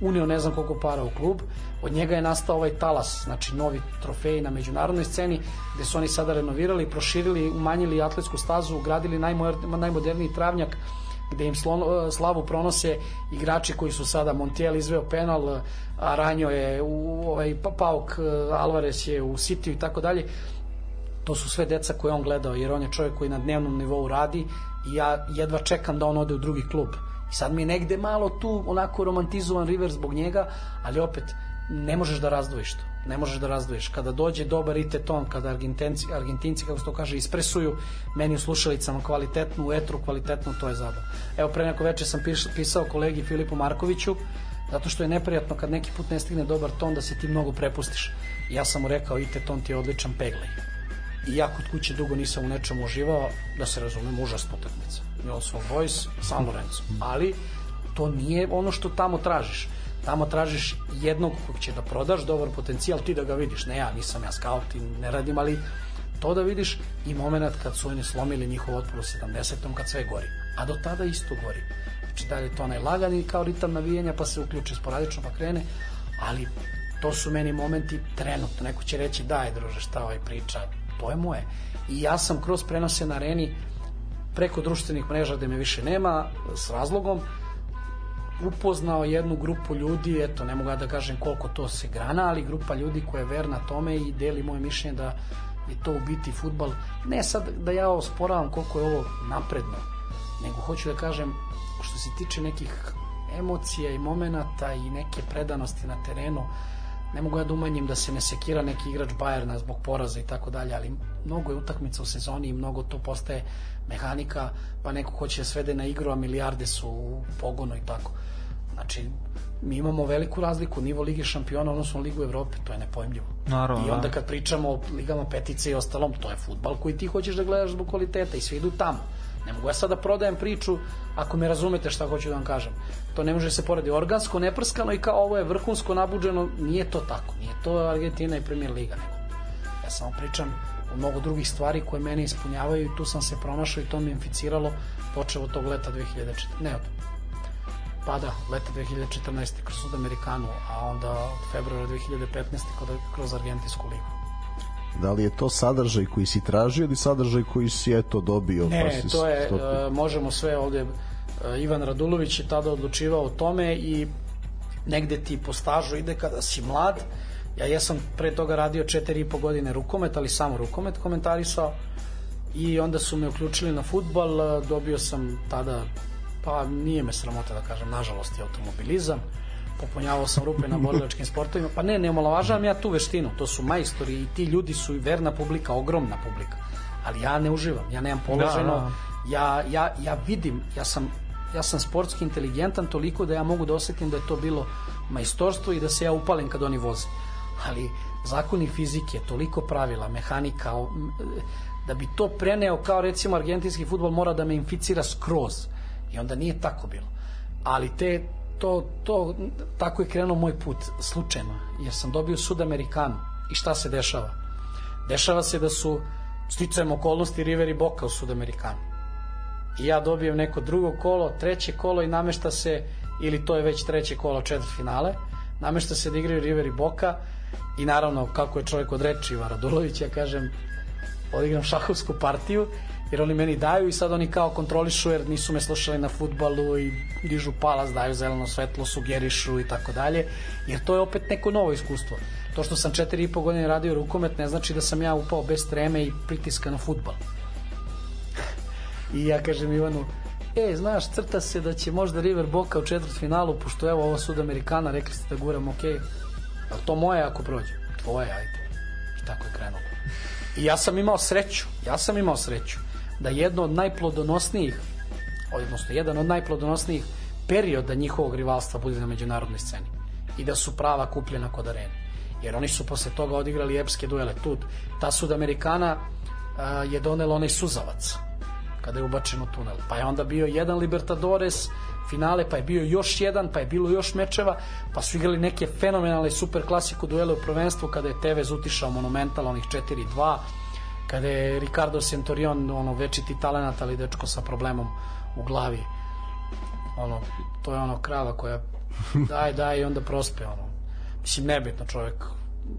unio ne znam koliko para u klub, od njega je nastao ovaj talas, znači novi trofej na međunarodnoj sceni, gde su oni sada renovirali, proširili, umanjili atletsku stazu, ugradili najmoderniji travnjak, gde im slon, slavu pronose igrači koji su sada Montiel izveo penal, Aranjo je u ovaj Pauk Alvarez je u City i tako dalje to su sve deca koje on gledao, jer on je čovjek koji na dnevnom nivou radi i ja jedva čekam da on ode u drugi klub. I sad mi je negde malo tu onako romantizovan River zbog njega, ali opet ne možeš da razdvojiš to. Ne možeš da razdvojiš. Kada dođe dobar Ite ton, kada Argentinci, Argentinci kako se to kaže, ispresuju meni u slušalicama kvalitetnu, u etru kvalitetnu, to je zabava. Evo, pre neko veče sam pisao kolegi Filipu Markoviću, zato što je neprijatno kad neki put ne stigne dobar ton da se ti mnogo prepustiš. Ja sam mu rekao, Ite ton ti je odličan peglej. I ja kod kuće dugo nisam u nečemu uživao, da se razumem, užasna utakmica. Milosov Boys, San Lorenzo. Ali to nije ono što tamo tražiš. Tamo tražiš jednog kog će da prodaš, dobar potencijal, ti da ga vidiš. Ne ja, nisam ja scout i ne radim, ali to da vidiš i moment kad su oni slomili njihov otpor u 70. kad sve gori. A do tada isto gori. Znači da je to onaj lagani kao ritam navijenja pa se uključi sporadično pa krene, ali to su meni momenti trenutno. Neko će reći daj druže šta ovaj priča, to je. I ja sam kroz prenose na areni preko društvenih mreža gde me više nema, s razlogom, upoznao jednu grupu ljudi, eto, ne mogu da kažem koliko to se grana, ali grupa ljudi koja je verna tome i deli moje mišljenje da je to u biti futbal. Ne sad da ja osporavam koliko je ovo napredno, nego hoću da kažem što se tiče nekih emocija i momenata i neke predanosti na terenu, ne mogu ja da umanjim da se ne sekira neki igrač Bajerna zbog poraza i tako dalje, ali mnogo je utakmica u sezoni i mnogo to postaje mehanika, pa neko hoće svede na igru, a milijarde su u pogonu i tako. Znači, mi imamo veliku razliku, nivo Lige šampiona odnosno Ligu Evrope, to je nepojmljivo. Naravno, I onda da. kad pričamo o ligama petice i ostalom, to je futbal koji ti hoćeš da gledaš zbog kvaliteta i svi idu tamo. Ne mogu ja sad da prodajem priču ako me razumete šta hoću da vam kažem. To ne može da se poredi organsko, neprskano i kao ovo je vrhunsko nabuđeno, nije to tako. Nije to Argentina i Premier Liga, nego. Ja samo pričam o mnogo drugih stvari koje mene ispunjavaju i tu sam se pronašao i to mi inficiralo počeo od tog leta 2014. Ne od pa da, leta 2014. kroz Sudamerikanu, a onda od februara 2015. Kroz, kroz Argentinsku ligu. Da li je to sadržaj koji si tražio ili sadržaj koji si eto dobio? Ne, pa si to je, stopio? e, možemo sve ovde, e, Ivan Radulović je tada odlučivao o tome i negde ti po stažu ide kada si mlad. Ja jesam pre toga radio 4,5 godine rukomet, ali samo rukomet komentarisao i onda su me uključili na futbal, e, dobio sam tada, pa nije me sramota da kažem, nažalost je automobilizam, popunjavao sam rupe na borilačkim sportovima, pa ne, ne omalovažavam ja tu veštinu, to su majstori i ti ljudi su i verna publika, ogromna publika, ali ja ne uživam, ja nemam položeno, Da, da. ja, ja, ja vidim, ja sam, ja sam sportski inteligentan toliko da ja mogu da osetim da je to bilo majstorstvo i da se ja upalim kad oni voze. Ali zakoni fizike, toliko pravila, mehanika, da bi to preneo kao recimo argentinski futbol mora da me inficira skroz. I onda nije tako bilo. Ali te, to, to, tako je krenuo moj put, slučajno, jer sam dobio Sud Amerikanu. I šta se dešava? Dešava se da su sticajem okolnosti River i Boca u Sudamerikanu. I ja dobijem neko drugo kolo, treće kolo i namešta se, ili to je već treće kolo četvrt finale, namešta se da igraju River i Boca i naravno kako je čovjek od reči Ivan Radulović, ja kažem odigram šahovsku partiju jer oni meni daju i sad oni kao kontrolišu jer nisu me slušali na futbalu i dižu palas, daju zeleno svetlo, sugerišu i tako dalje, jer to je opet neko novo iskustvo. To što sam četiri i po godine radio rukomet ne znači da sam ja upao bez treme i pritiska na futbal. I ja kažem Ivanu, e, znaš, crta se da će možda River Boca u četvrtfinalu, pošto evo ovo Sudamerikana, rekli ste da guram, ok, ali to moje ako prođe? Tvoje, ajde. I tako je krenulo. I ja sam imao sreću, ja sam imao sreću da jedno od najplodonosnijih, odnosno jedan od najplodonosnijih perioda njihovog rivalstva bude na međunarodnoj sceni i da su prava kupljena kod arene. Jer oni su posle toga odigrali epske duele. Tu, ta Sudamerikana a, je donela onaj suzavac kada je ubačen u tunel. Pa je onda bio jedan Libertadores finale, pa je bio još jedan, pa je bilo još mečeva, pa su igrali neke fenomenalne super klasiku duele u prvenstvu kada je Tevez utišao Monumental onih 4-2, kada je Ricardo Centurion ono večiti talenat, ali dečko sa problemom u glavi. Ono, to je ono krava koja daj, daj i onda prospe ono. Mislim, nebitno čovjek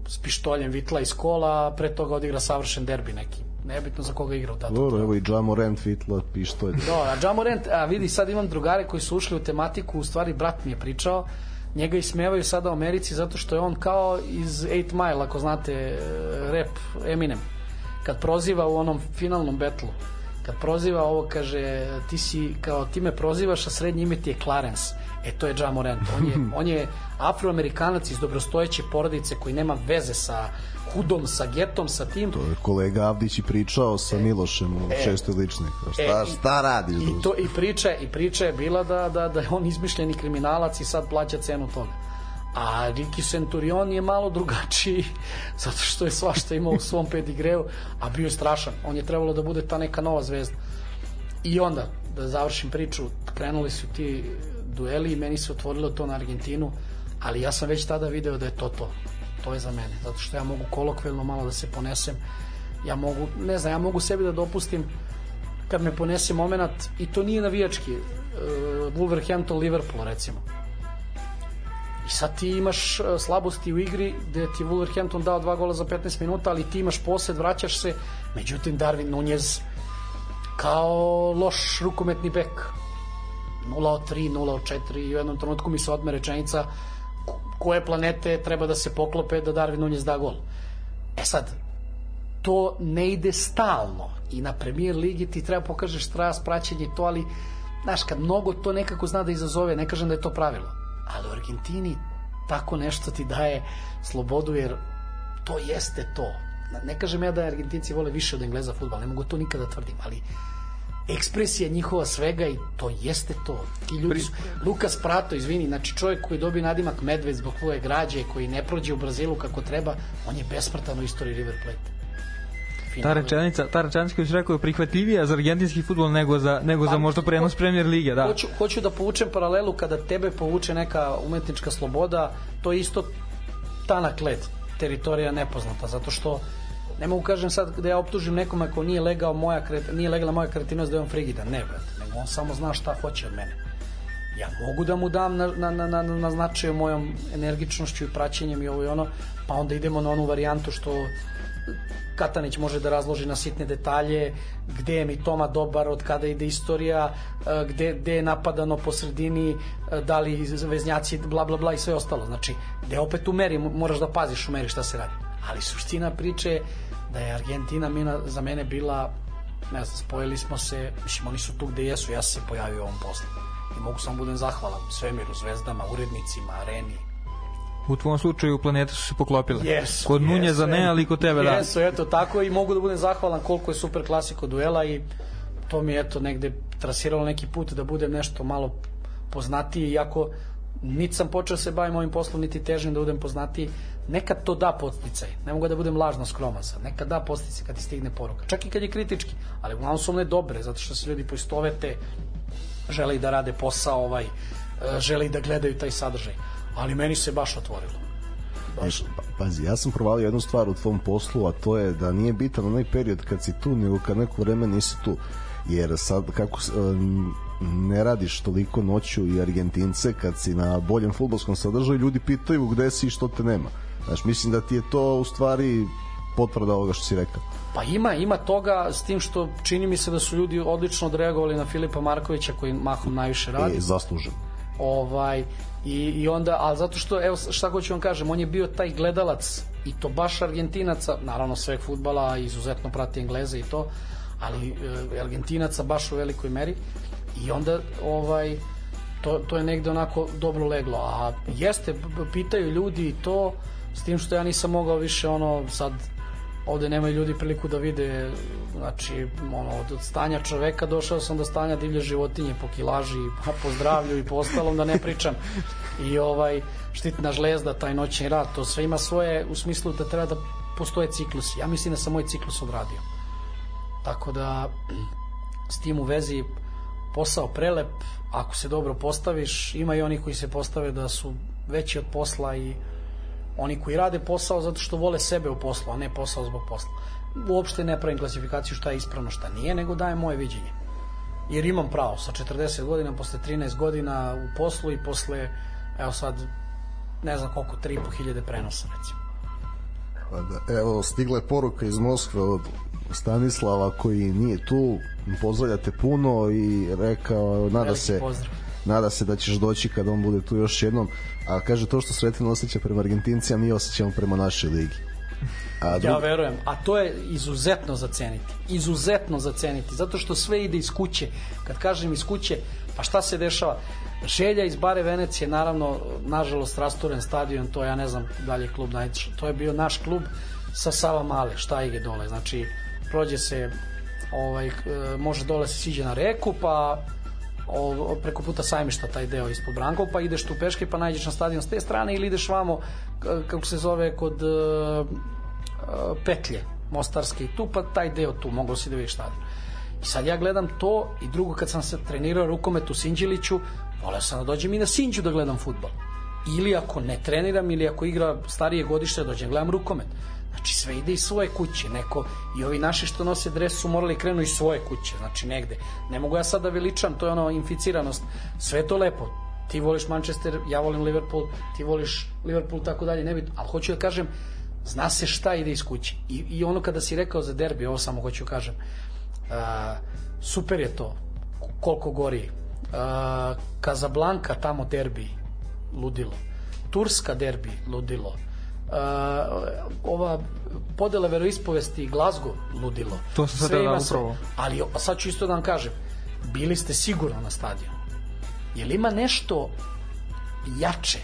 s pištoljem vitla iz kola, a pre toga odigra savršen derbi neki. Nebitno za koga igra u datom Dobro, evo i Jamorant Fitla pištolj. Da, a Jamorant, a vidi, sad imam drugare koji su ušli u tematiku, u stvari brat mi je pričao, njega ismevaju sada u Americi zato što je on kao iz 8 Mile, ako znate, e, rap Eminem, kad proziva u onom finalnom betlu kad proziva ovo kaže ti si kao ti me prozivaš a srednje ime ti je Clarence e to je Ja Morant on je, on je afroamerikanac iz dobrostojeće porodice koji nema veze sa hudom, sa getom, sa tim To je kolega Avdić i pričao sa Milošem u e, šestoj lični. Šta, e, i- šta radiš? I, to, i, priča, I priča je bila da, da, da je on izmišljeni kriminalac i sad plaća cenu toga. A Ricky Centurion je malo drugačiji zato što je svašta imao u svom pedigreu, a bio je strašan. On je trebalo da bude ta neka nova zvezda. I onda, da završim priču, krenuli su ti dueli i meni se otvorilo to na Argentinu, ali ja sam već tada video da je to to. To je za mene, zato što ja mogu kolokvijalno malo da se ponesem. Ja mogu, ne znam, ja mogu sebi da dopustim kad me ponese moment i to nije navijački uh, Wolverhampton Liverpool recimo i sad ti imaš uh, slabosti u igri gde ti Wolverhampton dao dva gola za 15 minuta ali ti imaš posed, vraćaš se. Međutim Darwin Nunez kao loš rukometni bek. 0 od 3, 0 od 4 i u jednom trenutku mi se odme rečenica ko- koje planete treba da se poklope da Darwin Nunez da gol? E sad to ne ide stalno. I na premier ligi ti treba pokažeš strast, praćenje to, ali znaš, kad mnogo to nekako zna da izazove, ne kažem da je to pravilo, ali u Argentini tako nešto ti daje slobodu jer to jeste to. Ne kažem ja da Argentinci vole više od Engleza futbal, ne mogu to nikada da tvrdim, ali ekspresija njihova svega i to jeste to. Ti ljudi su, Lukas Prato, izvini, znači čovjek koji dobije nadimak Medved zbog svoje građe, koji ne prođe u Brazilu kako treba, on je besmrtan u istoriji River Plate. Ta rečenica, ta rečenica koju si rekao je prihvatljivija za argentinski futbol nego za, nego za Pa, možda prenos Premier Lige, da. Hoću, hoću da povučem paralelu kada tebe povuče neka umetnička sloboda, to je isto tanak led, teritorija nepoznata, zato što ne mogu kažem sad da ja optužim nekome ko nije legao moja kret, nije legala moja kreatinost da je on frigidan, ne brate, nego on samo zna šta hoće od mene. Ja mogu da mu dam na, na, na, na, na značaju mojom energičnošću i praćenjem i ovo i ono, pa onda idemo na onu varijantu što Katanić može da razloži na sitne detalje, gde je mi Toma dobar, od kada ide istorija, e, gde, gde je napadano po sredini, e, da li veznjaci, bla bla bla i sve ostalo. Znači, gde opet u meri, moraš da paziš u meri šta se radi. Ali suština priče je da je Argentina mina, za mene bila, ne znam, spojili smo se, mislim, oni su tu gde jesu, ja sam se pojavio u ovom poslu. I mogu samo budem zahvalan svemiru, zvezdama, urednicima, areni, U tvom slučaju planete su se poklopile. Jesu, Kod Nunjeza jesu, ne, ali kod tebe da. Jesu, eto, tako i mogu da budem zahvalan koliko je super klasiko duela i to mi je eto negde trasiralo neki put da budem nešto malo poznatiji, iako niti sam počeo da se bavim ovim poslom, niti težim da budem poznatiji, nekad to da podsticaj, ne mogu da budem lažno skroman sad, nekad da podsticaj kad ti stigne poruka, čak i kad je kritički, ali uglavnom su one dobre, zato što se ljudi poistovete, žele i da rade posao ovaj, e, žele i da gledaju taj sadržaj, ali meni se baš otvorilo. Baš. Pa, pazi, ja sam provalio jednu stvar u tvom poslu, a to je da nije bitan onaj period kad si tu, nego kad neko vreme nisi tu. Jer sad, kako ne radiš toliko noću i Argentince, kad si na boljem futbolskom sadržaju, ljudi pitaju gde si i što te nema. Znaš, mislim da ti je to u stvari potvrda ovoga što si rekao. Pa ima, ima toga s tim što čini mi se da su ljudi odlično odreagovali na Filipa Markovića koji mahom najviše radi. E, zaslužen. Ovaj i, i onda, ali zato što evo šta hoću vam kažem, on je bio taj gledalac i to baš Argentinaca, naravno sveg fudbala, izuzetno prati Engleze i to, ali e, Argentinaca baš u velikoj meri. I onda ovaj to, to je negde onako dobro leglo. A jeste, pitaju ljudi to s tim što ja nisam mogao više ono sad ovde nemaju ljudi priliku da vide znači ono od, stanja čoveka došao sam do stanja divlje životinje po kilaži pa po zdravlju i po ostalom da ne pričam. I ovaj štitna žlezda taj noćni rad to sve ima svoje u smislu da treba da postoje ciklusi ja mislim da sam moj ciklus odradio. Tako da s tim u vezi posao prelep ako se dobro postaviš ima i oni koji se postave da su veći od posla i oni koji rade posao zato što vole sebe u poslu, a ne posao zbog posla. Uopšte ne pravim klasifikaciju šta je ispravno, šta nije, nego dajem moje viđenje. Jer imam pravo, sa 40 godina, posle 13 godina u poslu i posle, evo sad, ne znam koliko, 3.500 prenosa, recimo. Pa da, evo, stigla je poruka iz Moskve od Stanislava koji nije tu, pozdravlja te puno i rekao, nada Veliki se, pozdrav. Nada se da ćeš doći kad on bude tu još jednom, a kaže to što Sretin osjeća prema Argentincima mi osjećamo prema našoj ligi. A Ja verujem, a to je izuzetno zaceniti. Izuzetno zaceniti, zato što sve ide iz kuće. Kad kažem iz kuće, pa šta se dešava? Želja iz Bare Venecije, naravno, nažalost, rasturen stadion, to ja ne znam da li je klub najče. To je bio naš klub sa Sava Male, šta ige dole. Znači, prođe se, ovaj, e, može dole se siđe na reku, pa o, preko puta sajmišta taj deo ispod Brankov, pa ideš tu peške pa nađeš na stadion s te strane ili ideš vamo, kako se zove, kod e, petlje Mostarske i tu, pa taj deo tu, moglo si da vidiš stadion. I sad ja gledam to i drugo kad sam se trenirao rukomet u Sinđiliću, voleo sam da dođem i na Sinđu da gledam futbol. Ili ako ne treniram ili ako igra starije godište, dođem da gledam rukomet. Znači sve ide iz svoje kuće. Neko, I ovi naši što nose dres su morali krenu iz svoje kuće, znači negde. Ne mogu ja sad da veličam, to je ono inficiranost. Sve to lepo. Ti voliš Manchester, ja volim Liverpool, ti voliš Liverpool, tako dalje, nebitno. Ali hoću da kažem, zna se šta ide iz kuće. I, i ono kada si rekao za derbi, ovo samo hoću da kažem, a, super je to, koliko gori. A, Kazablanka, tamo derbi, ludilo. Turska derbi, ludilo. Ova podela veroispovesti Glasgow, ludilo. To sam sad Sve da upravo. Ali sad ću isto da vam kažem, bili ste sigurno na stadionu. Jel ima nešto jače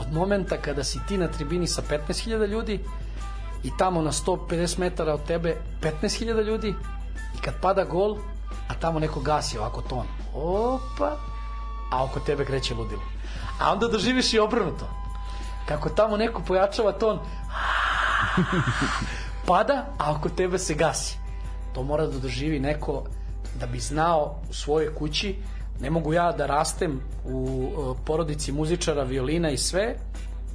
od momenta kada si ti na tribini sa 15.000 ljudi i tamo na 150 metara od tebe 15.000 ljudi i kad pada gol, a tamo neko gasi ovako ton. Opa, a oko tebe kreće ludilo. A onda doživiš i obrnuto. Kako tamo neko pojačava ton, pada, a oko tebe se gasi. To mora da doživi neko da bi znao u svojoj kući ne mogu ja da rastem u e, porodici muzičara, violina i sve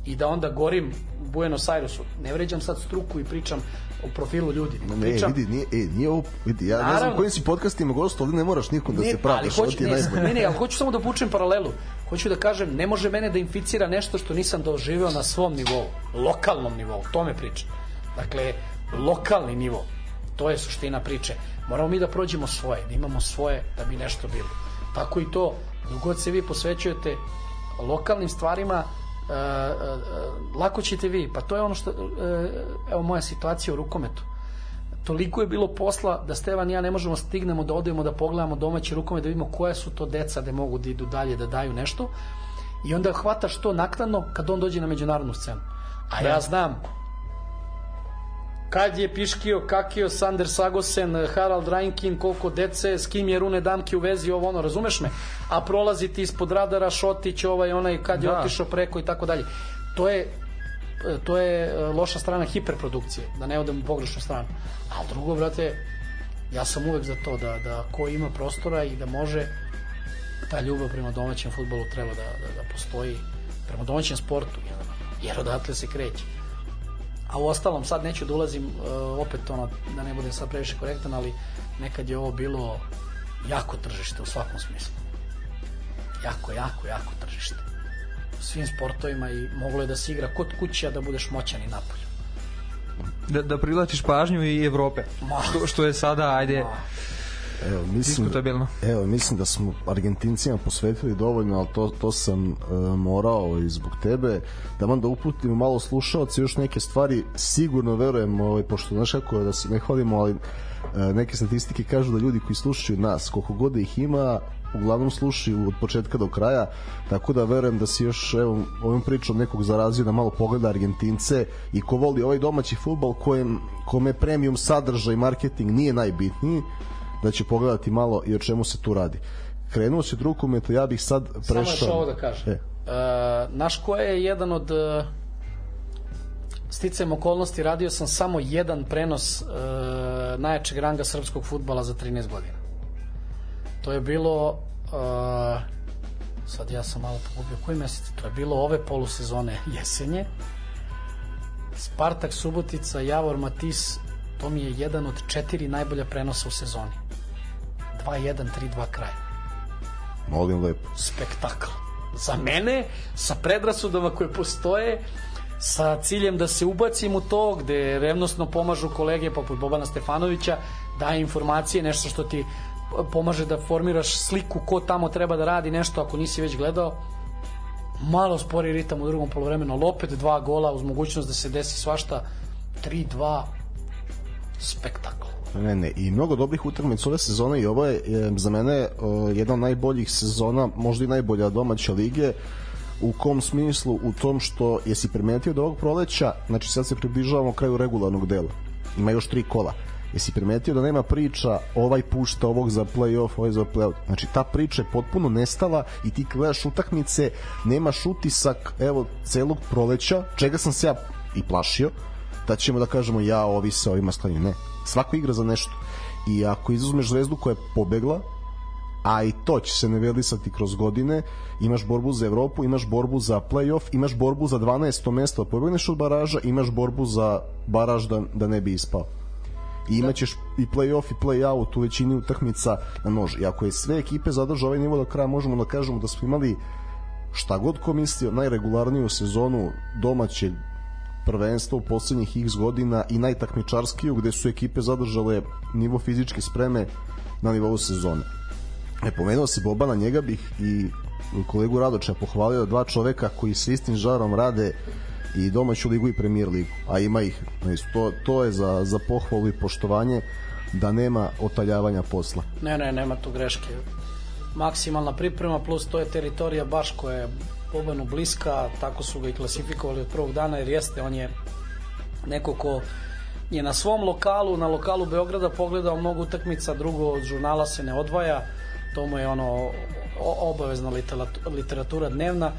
i da onda gorim Buenos Airesu. Ne vređam sad struku i pričam o profilu ljudi. Ne, pričam, vidi, nije, e, nije ovo, vidi, ja ne znam Naravno. kojim si podcastima gostu, ovdje ne moraš nikom da Ne, se ovo hoću, ti je najbolje. ne, ne, ali hoću samo da vučem paralelu. Hoću da kažem, ne može mene da inficira nešto što nisam doživeo na svom nivou, lokalnom nivou, to me priča. Dakle, lokalni nivo, to je suština priče. Moramo mi da prođemo svoje, da imamo svoje da bi nešto bilo. Tako i to, dok god se vi posvećujete lokalnim stvarima, e, e, lako ćete vi, pa to je ono što, e, evo moja situacija u rukometu. Toliko je bilo posla da Stevan i ja ne možemo stignemo da odemo da pogledamo domaći rukomet da vidimo koja su to deca da mogu da idu dalje da daju nešto. I onda hvataš to naknadno kad on dođe na međunarodnu scenu. A ja znam kad je piškio, kakio, Sander Sagosen, Harald Reinkin, koliko dece, s kim je Rune Damki u vezi, ovo ono, razumeš me? A prolazi ti ispod radara Šotić, ovaj, onaj, kad je Da. otišao preko i tako dalje. To je to je e, loša strana hiperprodukcije, da ne odem u pogrešnu stranu. A drugo, brate, ja sam uvek za to da, da ko ima prostora i da može ta ljubav prema domaćem futbolu treba da, da, da postoji prema domaćem sportu jer odatle se kreće a u ostalom sad neću da ulazim uh, opet ono da ne budem sad previše korektan ali nekad je ovo bilo jako tržište u svakom smislu jako, jako, jako tržište u svim sportovima i moglo je da se igra kod kuće a da budeš moćan i napolju Da, da privlačiš pažnju i Evrope. Ma. Što, što je sada, ajde, Evo, mislim, diskutabilno. evo, mislim da smo Argentincima posvetili dovoljno, ali to, to sam e, morao i zbog tebe, da vam da uputimo malo slušalci još neke stvari, sigurno verujem, ovaj, pošto znaš kako da se ne hvalimo, ali e, neke statistike kažu da ljudi koji slušaju nas, koliko god da ih ima, uglavnom slušaju od početka do kraja, tako da verujem da si još evo, ovim pričom nekog zarazio da malo pogleda Argentince i ko voli ovaj domaći futbal kojem, kome premium sadržaj i marketing nije najbitniji, da će pogledati malo i o čemu se tu radi. Krenuo se od rukometa, ja bih sad prešao... Samo još ovo da kažem. E, E, naš ko je jedan od e, sticajem okolnosti radio sam samo jedan prenos e, najjačeg ranga srpskog futbala za 13 godina. To je bilo e, sad ja sam malo pogubio koji mesec to je bilo ove polusezone jesenje Spartak Subotica Javor Matis to mi je jedan od četiri najbolja prenosa u sezoni 2-1, 3-2 kraj molim lepo. spektakl. Za mene, sa predrasudama koje postoje, sa ciljem da se ubacim u to, gde revnosno pomažu kolege poput Bobana Stefanovića, daje informacije, nešto što ti pomaže da formiraš sliku ko tamo treba da radi nešto ako nisi već gledao malo spori ritam u drugom polovremenu, ali opet dva gola uz mogućnost da se desi svašta 3-2 spektakl. Ne, ne, i mnogo dobrih utakmica ove sezone i ovo je e, za mene o, jedna od najboljih sezona, možda i najbolja domaća lige, u kom smislu? U tom što jesi primetio da ovog proleća, znači sad se približavamo kraju regularnog dela, ima još tri kola, jesi primetio da nema priča ovaj pušta ovog za play-off, ovaj za play-off. Znači ta priča je potpuno nestala i ti gledaš utakmice, nemaš utisak evo celog proleća, čega sam se ja i plašio, da ćemo da kažemo ja ovi se ovima sklanju. Ne, svako igra za nešto. I ako izuzmeš zvezdu koja je pobegla, a i to će se nevelisati kroz godine, imaš borbu za Evropu, imaš borbu za play-off, imaš borbu za 12. mesto da pobegneš od baraža, imaš borbu za baraž da, da ne bi ispao i imaćeš i play-off i play-out u većini utakmica na nož. I ako je sve ekipe zadržao ovaj nivo do kraja, možemo da kažemo da smo imali šta god ko mislio, najregularniju sezonu domaćeg prvenstva u poslednjih x godina i najtakmičarskiju gde su ekipe zadržale nivo fizičke spreme na nivou sezone. E, pomenuo se Bobana, njega bih i kolegu Radoča pohvalio dva čoveka koji se istim žarom rade i domaću ligu i premier ligu, a ima ih. To, to je za, za pohvalu i poštovanje da nema otaljavanja posla. Ne, ne, nema tu greške. Maksimalna priprema plus to je teritorija baš koja je Bobanu bliska, tako su ga i klasifikovali od prvog dana jer jeste, on je neko ko je na svom lokalu, na lokalu Beograda pogledao mnogo utakmica, drugo od žurnala se ne odvaja, to mu je ono obavezna literatura dnevna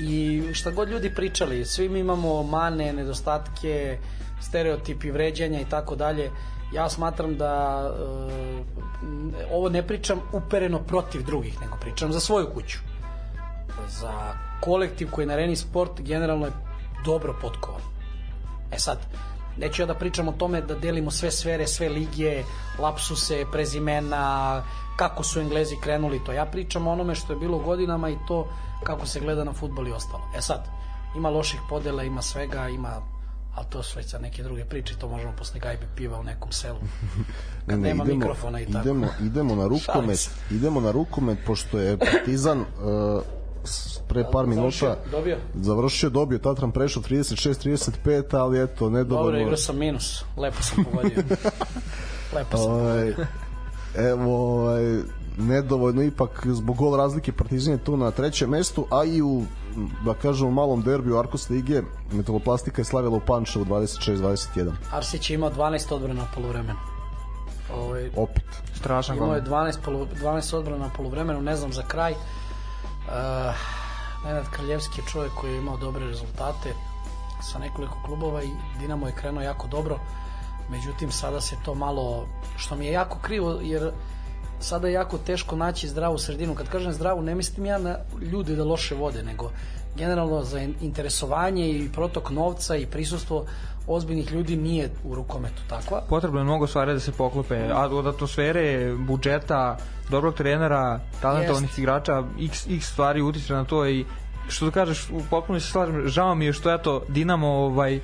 i šta god ljudi pričali, svi mi imamo mane, nedostatke, stereotipi vređanja i tako dalje. Ja smatram da e, ovo ne pričam upereno protiv drugih, nego pričam za svoju kuću. Za kolektiv koji je na Reni Sport generalno je dobro potkovan. E sad, neću ja da pričam o tome da delimo sve sfere, sve ligije, lapsuse, prezimena, kako su Englezi krenuli to. Ja pričam o onome što je bilo godinama i to kako se gleda na futbol i ostalo. E sad, ima loših podela, ima svega, ima ali to su već neke druge priče, to možemo posle gajbe piva u nekom selu. Kad ne, nema idemo, mikrofona i tako. Idemo, idemo na rukomet, idemo na rukomet, pošto je Partizan uh, pre par minuta dobio. završio, dobio Tatran prešao 36-35, ali eto, nedovoljno. Dobro, igrao sam minus, lepo sam pogodio. lepo sam ovaj, pogodio. Evo, ovaj, nedovoljno ipak zbog gol razlike Partizan je tu na trećem mestu, a i u da kažemo malom derbiju Arkos Lige Metaloplastika je slavila u Pančevu 26-21. Arsić je imao 12 odbrana na poluvremenu. Ovaj, Opet. Strašan Imao je 12, polu, 12 odbrana na poluvremenu, ne znam za kraj. Uh, Nenad Kraljevski je čovjek koji je imao dobre rezultate sa nekoliko klubova i Dinamo je krenuo jako dobro. Međutim, sada se to malo, što mi je jako krivo, jer sada je jako teško naći zdravu sredinu. Kad kažem zdravu, ne mislim ja na ljude da loše vode, nego generalno za interesovanje i protok novca i prisustvo ozbiljnih ljudi nije u rukometu takva. Potrebno je mnogo stvari da se poklope, a od atmosfere, budžeta, dobrog trenera, talentovnih Jest. igrača, x, x stvari utiče na to i što da kažeš, u potpuno se slažem, žao mi je što eto Dinamo ovaj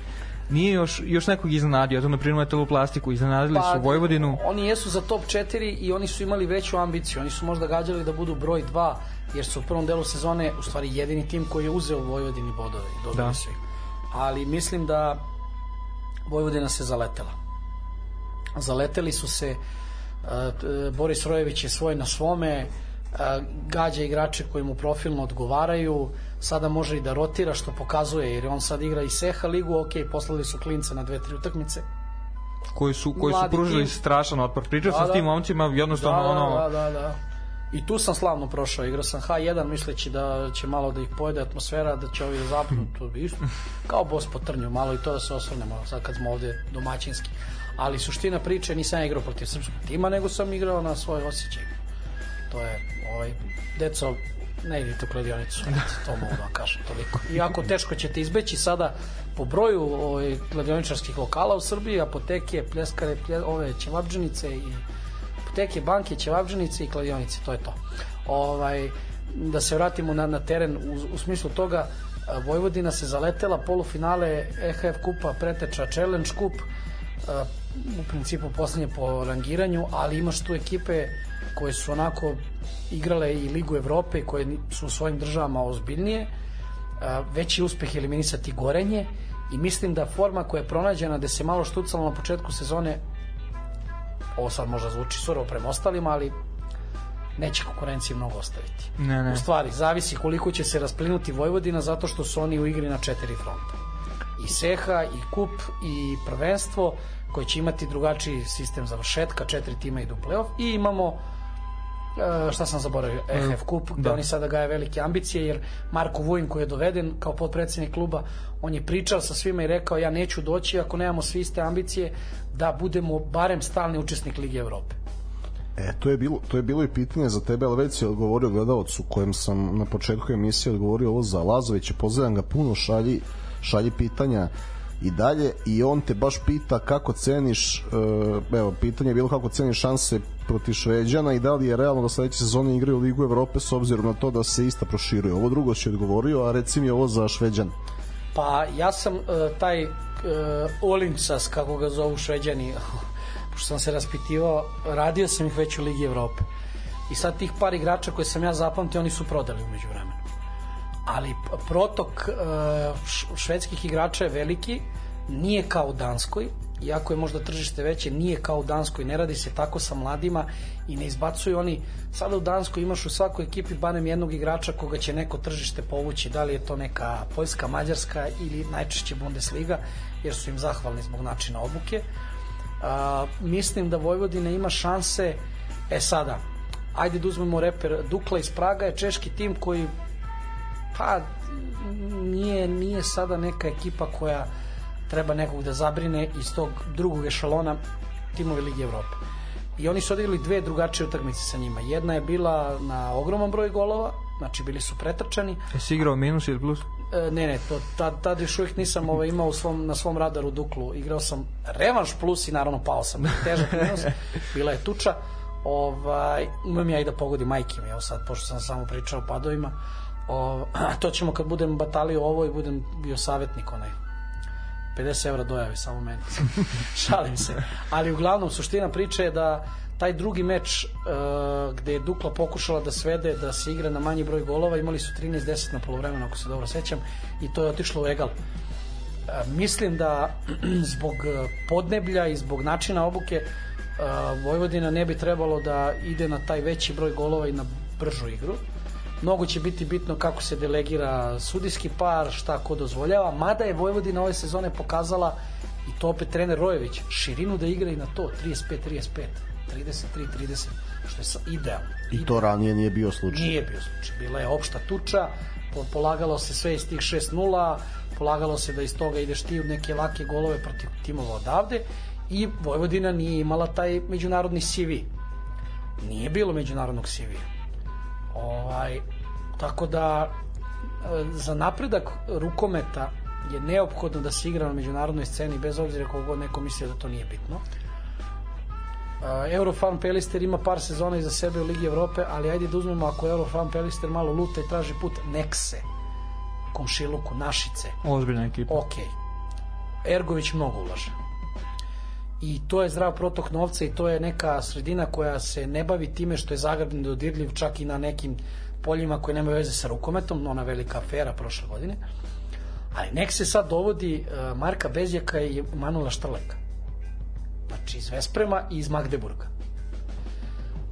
nije još, još nekog iznenadio, to na primjer plastiku, iznenadili pa, su Vojvodinu. Oni jesu za top 4 i oni su imali veću ambiciju, oni su možda gađali da budu broj 2, jer su u prvom delu sezone u stvari jedini tim koji je uzeo Vojvodini bodove dobili da. su ih. Ali mislim da Vojvodina se zaletela. Zaleteli su se, uh, Boris Rojević je svoj na svome, uh, gađa igrače koji mu profilno odgovaraju, sada može i da rotira što pokazuje jer on sad igra i Seha ligu, ok, poslali su klince na dve, tri utakmice koji su koji su pružili tim. strašan otpor. Pričao da, sam da. s tim momcima, jednostavno da, ono da, da, da. I tu sam slavno prošao, igrao sam H1 misleći da će malo da ih pojede atmosfera, da će ovi da zapnu to isto. Kao bos po trnju, malo i to da se osvrnemo sad kad smo ovde domaćinski. Ali suština priče nisam igrao protiv srpskog tima, nego sam igrao na svoj osjećaj. To je, ovaj, deco, ne idite u kladionicu, to mogu da vam kažem toliko. Iako teško ćete izbeći sada po broju ovaj, kladioničarskih lokala u Srbiji, apoteke, pljeskare, plje, ove ćevabđenice i apoteke, banke, ćevabđenice i kladionice, to je to. Ovaj, da se vratimo na, na teren u, u smislu toga, Vojvodina se zaletela, polufinale EHF kupa preteča Challenge kup, u principu poslednje po rangiranju, ali imaš tu ekipe koje su onako igrale i Ligu Evrope koje su u svojim državama ozbiljnije veći uspeh eliminisati Gorenje i mislim da forma koja je pronađena da se malo štucalo na početku sezone ovo sad možda zvuči surovo prema ostalima, ali neće konkurenciji mnogo ostaviti. Ne, ne. U stvari, zavisi koliko će se rasplinuti Vojvodina zato što su oni u igri na četiri fronta. I Seha, i Kup, i prvenstvo koje će imati drugačiji sistem završetka, četiri tima idu u playoff i imamo šta sam zaboravio, EHF Kup, gde da. oni sada gaje velike ambicije, jer Marko Vujin koji je doveden kao potpredsednik kluba, on je pričao sa svima i rekao ja neću doći ako nemamo svi iste ambicije da budemo barem stalni učesnik Lige Evrope. E, to je bilo, to je bilo i pitanje za tebe, ali već si odgovorio gledalcu kojem sam na početku emisije odgovorio ovo za Lazovića, pozdravljam ga puno, šalji, šalji pitanja i dalje i on te baš pita kako ceniš uh, evo, pitanje je bilo kako ceniš šanse protiv Šveđana i da li je realno da sledeće sezone igraju Ligu Evrope s obzirom na to da se ista proširuje. Ovo drugo si odgovorio, a reci mi ovo za Šveđan. Pa ja sam uh, taj uh, Olincas, kako ga zovu šveđani, pošto sam se raspitivao, radio sam ih već u Ligi Evrope. I sad tih par igrača koje sam ja zapamtio, oni su prodali umeđu vremenu. Ali protok š- švedskih igrača je veliki, nije kao u Danskoj, iako je možda tržište veće, nije kao u Danskoj, ne radi se tako sa mladima i ne izbacuju oni, sada u Danskoj imaš u svakoj ekipi barem jednog igrača koga će neko tržište povući, da li je to neka Poljska, Mađarska ili najčešće Bundesliga, jer su im zahvalni zbog načina obuke. A, mislim da Vojvodina ima šanse, e sada, ajde da uzmemo reper, Dukla iz Praga je češki tim koji pa nije, nije sada neka ekipa koja treba nekog da zabrine iz tog drugog ešalona timovi Ligi Evrope. I oni su odigrali dve drugačije utakmice sa njima. Jedna je bila na ogroman broj golova, znači bili su pretrčani. Jesi igrao minus ili plus? E, ne, ne, to tad, tad još uvijek nisam ovaj, imao u svom, na svom radaru Duklu. Igrao sam revanš plus i naravno pao sam. Težak minus, bila je tuča. Ovaj, umem ja i da pogodim majke mi, evo sad, pošto sam samo pričao o padovima. O, to ćemo kad budem batalio ovo i budem bio savjetnik onaj 50 evra dojavi samo meni. Šalim se. Ali uglavnom, suština priče je da taj drugi meč uh, gde je Dukla pokušala da svede da se igra na manji broj golova, imali su 13-10 na polovremenu, ako se dobro sećam, i to je otišlo u egal. Uh, mislim da zbog uh, podneblja i zbog načina obuke uh, Vojvodina ne bi trebalo da ide na taj veći broj golova i na bržu igru mnogo će biti bitno kako se delegira sudijski par, šta ko dozvoljava, mada je Vojvodina ove sezone pokazala i to opet trener Rojević, širinu da igra i na to, 35-35, 33-30, što je idealno. I to ranije nije bio slučaj. Nije bio slučaj, bila je opšta tuča, po- polagalo se sve iz tih 6-0, polagalo se da iz toga ideš ti u neke lake golove protiv timova odavde i Vojvodina nije imala taj međunarodni CV. Nije bilo međunarodnog CV-a. Ovaj, tako da e, za napredak rukometa je neophodno da se igra na međunarodnoj sceni bez obzira koliko neko misli da to nije bitno. Uh, Eurofan Pelister ima par sezona iza sebe u Ligi Evrope, ali ajde da uzmemo ako Eurofan Pelister malo luta i traži put Nekse, Komšiluku, Našice, Ozbiljna ekipa. ok. Ergović mnogo ulaže. I to je zdrav protok novca i to je neka sredina koja se ne bavi time što je Zagreb nedodirljiv čak i na nekim poljima koje nemaju veze sa rukometom, ona velika afera prošle godine. Ali nek se sad dovodi uh, Marka Bezjaka i Manula Štrleka. Znači iz Vesprema i iz Magdeburga.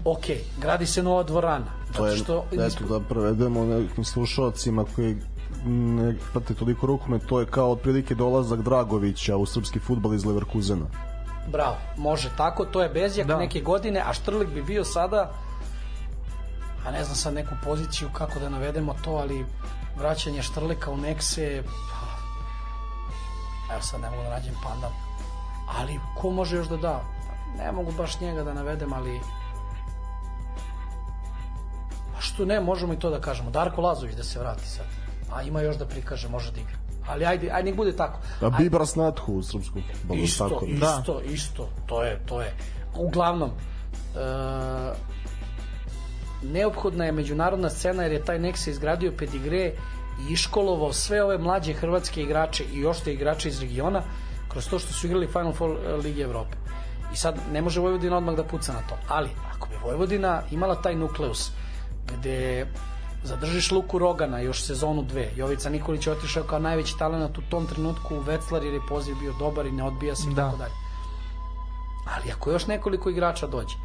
Ok, gradi se nova dvorana. To je, što, eto da prevedemo nekim slušalcima koji ne prate toliko rukomet, to je kao otprilike dolazak Dragovića u srpski futbal iz Leverkusena. Bravo, može tako, to je Bezjak da. Neke godine, a Štrlik bi bio sada a ne znam sad neku poziciju kako da navedemo to, ali vraćanje Štrlika u Nekse pa, evo sad ne mogu da nađem pandan ali ko može još da da? Ne mogu baš njega da navedem, ali a što ne, možemo i to da kažemo. Darko Lazović da se vrati sad. A ima još da prikaže, može da igra ali ajde, ajde nek bude tako A Bibras Nathu u srpskom futbalu, isto, tako. isto, isto, to je, to je. Uglavnom, e, neophodna je međunarodna scena jer je taj Nexa izgradio pedigre i iškolovao sve ove mlađe hrvatske igrače i još te igrače iz regiona kroz to što su igrali Final Four Lige Evrope. I sad ne može Vojvodina odmah da puca na to. Ali, ako bi Vojvodina imala taj nukleus gde zadržiš Luku Rogana još sezonu dve. Jovica Nikolić je otišao kao najveći talent u tom trenutku u Veclar jer je poziv bio dobar i ne odbija se i Da. tako dalje. Ali ako još nekoliko igrača dođe,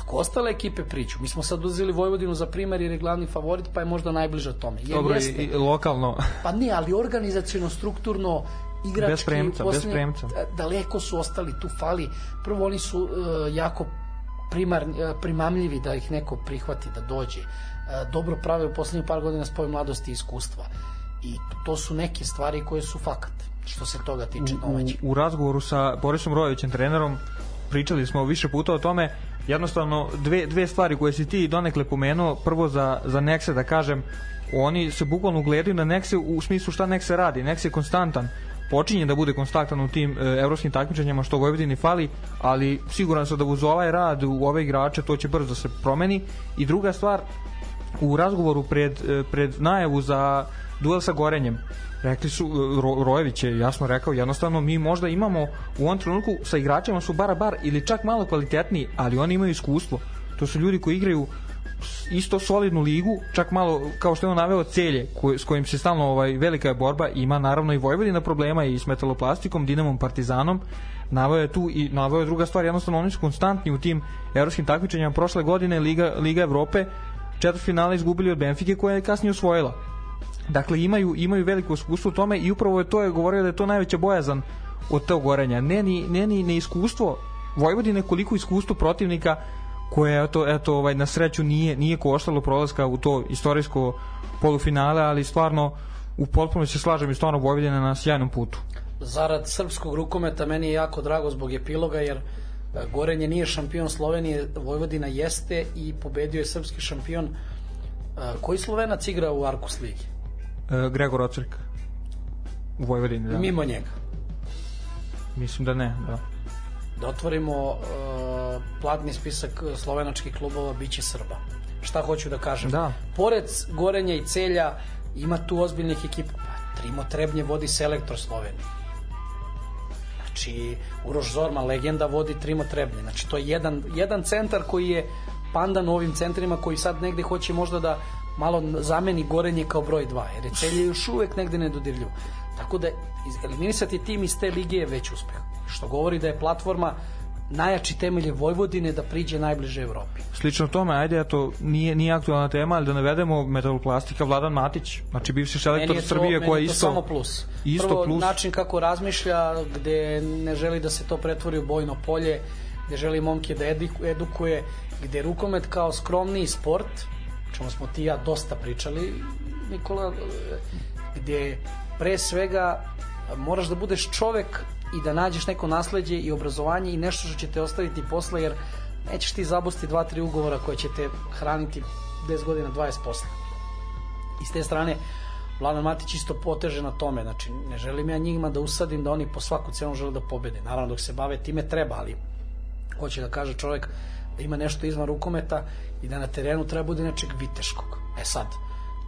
ako ostale ekipe priđu, mi smo sad uzeli Vojvodinu za primer jer je glavni favorit pa je možda najbliže tome. Jer Dobro, i, jeste, i lokalno. Pa ne, ali organizacijono, strukturno, igrački... Bez premca, bez premca. Daleko su ostali, tu fali. Prvo, oni su uh, jako primar, uh, primamljivi da ih neko prihvati, da dođe. Uh, dobro prave u poslednjih par godina spoj mladosti i iskustva. I to su neke stvari koje su fakat, što se toga tiče u, domaćih. u razgovoru sa Borisom Rojevićem trenerom pričali smo više puta o tome. Jednostavno dve, dve stvari koje si ti donekle pomenuo. Prvo za, za Nexe da kažem oni se bukvalno gledaju na Nexe u smislu šta Nexe radi. Nexe je konstantan. Počinje da bude konstantan u tim e, evropskim takmičenjima što Vojvodini fali, ali siguran sam da uz ovaj rad u ove igrače to će brzo da se promeni. I druga stvar u razgovoru pred, e, pred najavu za duel sa Gorenjem rekli su, e, Ro, Rojević je jasno rekao, jednostavno mi možda imamo u ovom trenutku sa igračima su bara bar ili čak malo kvalitetniji, ali oni imaju iskustvo. To su ljudi koji igraju isto solidnu ligu, čak malo kao što je on naveo celje koj, s kojim se stalno ovaj velika je borba, ima naravno i Vojvodina problema i s metaloplastikom, Dinamom, Partizanom. Naveo je tu i naveo je druga stvar, jednostavno oni su konstantni u tim evropskim takmičenjima prošle godine Liga Liga Evrope četvrtfinale izgubili od Benfike koja je kasnije osvojila. Dakle, imaju, imaju veliko iskustvo u tome i upravo je to je govorio da je to najveća bojazan od tog gorenja. Ne ni, ne ni iskustvo Vojvodine, koliko iskustvo protivnika koje eto, eto ovaj, na sreću nije, nije koštalo prolaska u to istorijsko polufinale, ali stvarno u potpuno se slažem i stvarno Vojvodina na sjajnom putu. Zarad srpskog rukometa meni je jako drago zbog epiloga jer Gorenje nije šampion Slovenije, Vojvodina jeste i pobedio je srpski šampion. E, Koji Slovenac igra u Arkus ligi? E, Gregor Ocrk u Vojvodini, da. Mimo njega. Mislim da ne, da. Da otvorimo uh, platni spisak slovenačkih klubova biće Srba. Šta hoću da kažem? Da. Pored Gorenja i Celja ima tu ozbiljnih ekipa. Pa, Trimo Trebnje vodi selektor Slovenije. Znači, Uroš Zorman, legenda, vodi Trimo Trebnje. Znači, to je jedan, jedan centar koji je pandan u ovim centrima koji sad negde hoće možda da malo zameni Gorenje kao broj 2, jer je Celje još uvek negde nedodirljivo. Tako da eliminisati tim iz te lige je već uspeh. Što govori da je platforma najjači temelj je Vojvodine da priđe najbliže Evropi. Slično tome, ajde, eto, nije, nije aktualna tema, ali da navedemo metaloplastika Vladan Matić, znači bivši selektor to, Srbije koji je to isto... samo plus. isto Prvo, plus. način kako razmišlja, gde ne želi da se to pretvori u bojno polje, gde želi momke da edu- edukuje, gde rukomet kao skromniji sport, čemu smo ti ja dosta pričali, Nikola, gde pre svega moraš da budeš čovek i da nađeš neko nasleđe i obrazovanje i nešto što će te ostaviti posle, jer nećeš ti zabusti dva, tri ugovora koje će te hraniti 10 godina, 20 posle. I s te strane, Vladan Matić isto poteže na tome, znači ne želim ja njima da usadim da oni po svaku cenu žele da pobede. Naravno dok se bave time treba, ali hoće da kaže čovjek da ima nešto izvan rukometa i da na terenu treba bude nečeg viteškog. E sad,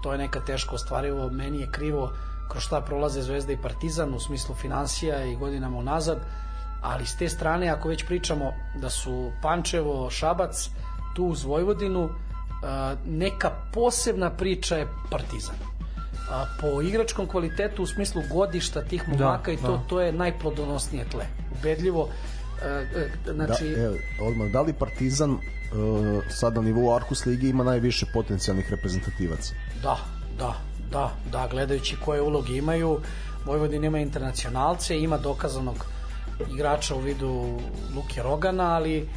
to je neka teško ostvarivo, meni je krivo kroz šta prolaze Zvezda i Partizan u smislu financija i godinama unazad, ali s te strane ako već pričamo da su Pančevo, Šabac, tu uz Vojvodinu, a, neka posebna priča je Partizan. A, po igračkom kvalitetu u smislu godišta tih momaka i to, da. to je najplodonosnije tle. Ubedljivo, e, e, znači, Da, evo, odmah, da li Partizan sad na nivou Arkus Ligi ima najviše potencijalnih reprezentativaca? Da, da, da, da, gledajući koje uloge imaju, Vojvodina ima internacionalce, ima dokazanog igrača u vidu Luke Rogana, ali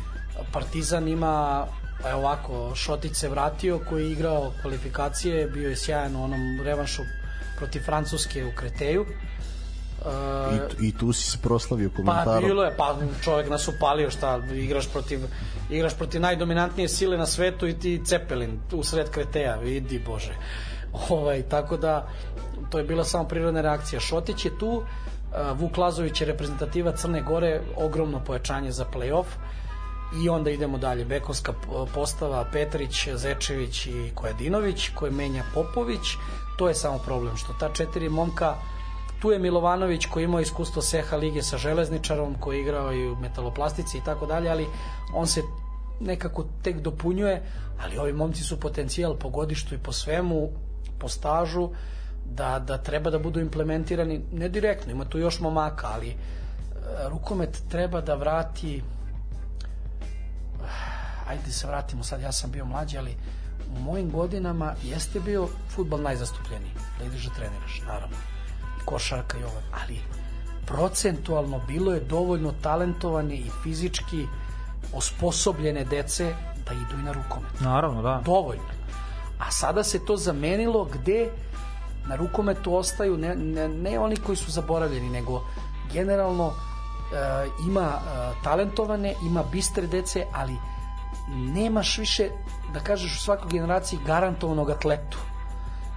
Partizan ima pa je ovako, Šotić se vratio koji je igrao kvalifikacije, bio je sjajan u onom revanšu protiv Francuske u Kreteju. I, I tu si se proslavio Pa komentarom. bilo je, pa čovjek nas upalio šta, igraš protiv igraš protiv najdominantnije sile na svetu i ti Cepelin u sred Kreteja, vidi bože. Ovaj, tako da to je bila samo prirodna reakcija. Šotić je tu, Vuk Lazović je reprezentativa Crne Gore, ogromno pojačanje za play-off i onda idemo dalje. Bekovska postava Petrić, Zečević i Kojadinović koje menja Popović. To je samo problem što ta četiri momka tu je Milovanović koji imao iskustvo Seha lige sa železničarom koji je igrao i u metaloplastici i tako dalje, ali on se nekako tek dopunjuje, ali ovi momci su potencijal po godištu i po svemu, po stažu, da, da treba da budu implementirani, ne direktno, ima tu još momaka, ali e, rukomet treba da vrati ajde da se vratimo sad, ja sam bio mlađi, ali u mojim godinama jeste bio futbal najzastupljeniji, da ideš da treniraš, naravno, i košarka i ovo, ali procentualno bilo je dovoljno talentovane i fizički osposobljene dece da idu i na rukomet. Naravno, da. Dovoljno. A sada se to zamenilo gde na rukometu ostaju ne, ne, ne oni koji su zaboravljeni, nego generalno e, ima e, talentovane, ima bistre dece, ali nemaš više, da kažeš u svakoj generaciji garantovanog atletu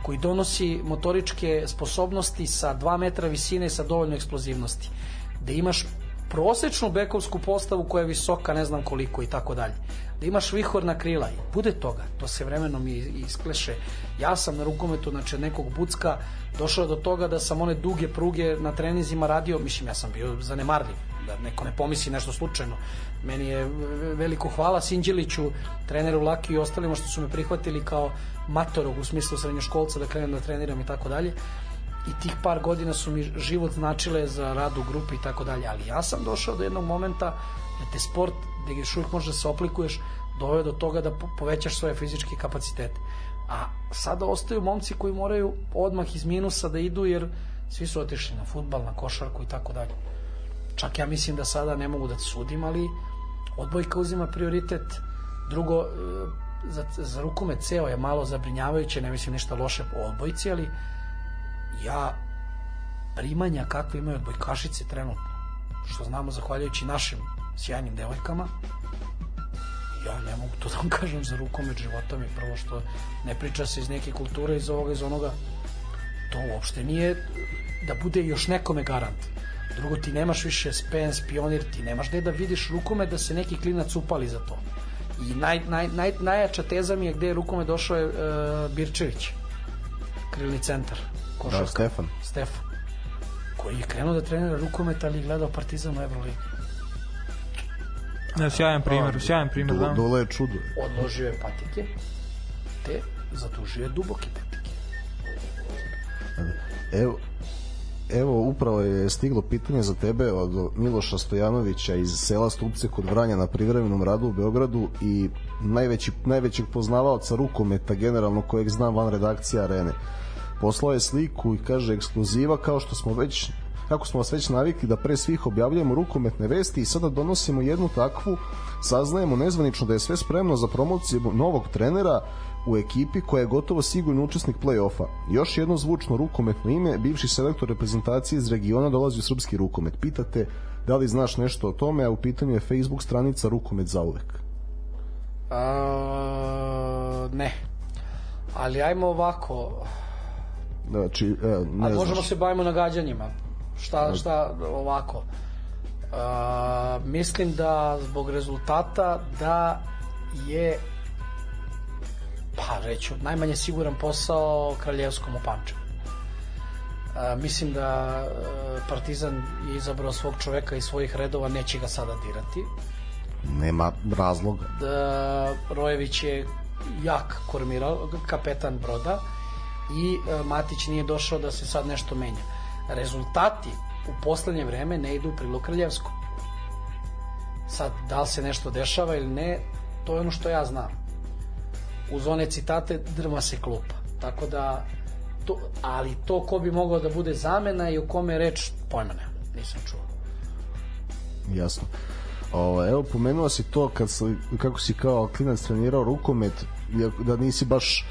koji donosi motoričke sposobnosti sa 2 metra visine i sa dovoljno eksplozivnosti. Da imaš prosečnu bekovsku postavu koja je visoka ne znam koliko i tako dalje. Da imaš vihor na krila i bude toga, to se vremenom iskleše. Ja sam na rukometu, znači nekog bucka, došao do toga da sam one duge pruge na trenizima radio, mislim ja sam bio zanemarljiv, da neko ne pomisli nešto slučajno. Meni je veliko hvala Sinđeliću, treneru Laki i ostalima što su me prihvatili kao matorog u smislu srednjoškolca da krenem da treniram i tako dalje i tih par godina su mi život značile za rad u grupi i tako dalje, ali ja sam došao do jednog momenta da te sport, da još uvijek možeš da se oplikuješ, doveo do toga da povećaš svoje fizičke kapacitete. A sada ostaju momci koji moraju odmah iz minusa da idu jer svi su otišli na futbal, na košarku i tako dalje. Čak ja mislim da sada ne mogu da sudim, ali odbojka uzima prioritet. Drugo, e, za, za rukomet ceo je malo zabrinjavajuće, ne mislim ništa loše po odbojci, ali ja primanja kakve imaju odbojkašice trenutno, što znamo zahvaljujući našim sjajnim devojkama, ja ne mogu to da vam kažem za rukomet života mi prvo što ne priča se iz neke kulture iz ovoga iz onoga. To uopšte nije da bude još nekome garant. Drugo ti nemaš više spens, pionir ti nemaš gde da vidiš rukomet da se neki klinac upali za to. I naj, naj, naj, najjača teza mi je gde je rukomet došao je uh, Birčević krilni centar Košarka. Da, Stefan. Stefan. Koji je krenuo da trenira rukomet, ali gledao Partizan u Euroligi. Ne, sjajan primjer, sjajan primjer, da. Dole je čudo. Odložio je patike, te zadužio je duboke patike. Evo, Evo, upravo je stiglo pitanje za tebe od Miloša Stojanovića iz sela Stupce kod Vranja na privremenom radu u Beogradu i najveći, najvećeg poznavaoca rukometa generalno kojeg znam van redakcije Arene poslao je sliku i kaže ekskluziva kao što smo već kako smo vas već navikli da pre svih objavljujemo rukometne vesti i sada donosimo jednu takvu, saznajemo nezvanično da je sve spremno za promociju novog trenera u ekipi koja je gotovo sigurno učesnik play-offa. Još jedno zvučno rukometno ime, bivši selektor reprezentacije iz regiona dolazi u srpski rukomet. Pitate da li znaš nešto o tome, a u pitanju je Facebook stranica Rukomet za uvek. A, ne. Ali ajmo ovako, Znači, e, ne A možemo se bavimo nagađanjima. Šta, šta ovako. Uh, mislim da zbog rezultata da je pa reću, najmanje siguran posao Kraljevskom u Pančevu. Mislim da uh, Partizan je izabrao svog čoveka iz svojih redova, neće ga sada dirati. Nema razloga. Da, Rojević je jak kormiral, kapetan broda i e, Matić nije došao da se sad nešto menja. Rezultati u poslednje vreme ne idu u prilog Kraljevskom. Sad, da li se nešto dešava ili ne, to je ono što ja znam. Uz one citate drma se klupa. Tako da, to, ali to ko bi mogao da bude zamena i o kome reč, pojma ne, nisam čuo. Jasno. Ovo, evo, pomenuo si to kad kako si kao klinac trenirao rukomet, da nisi baš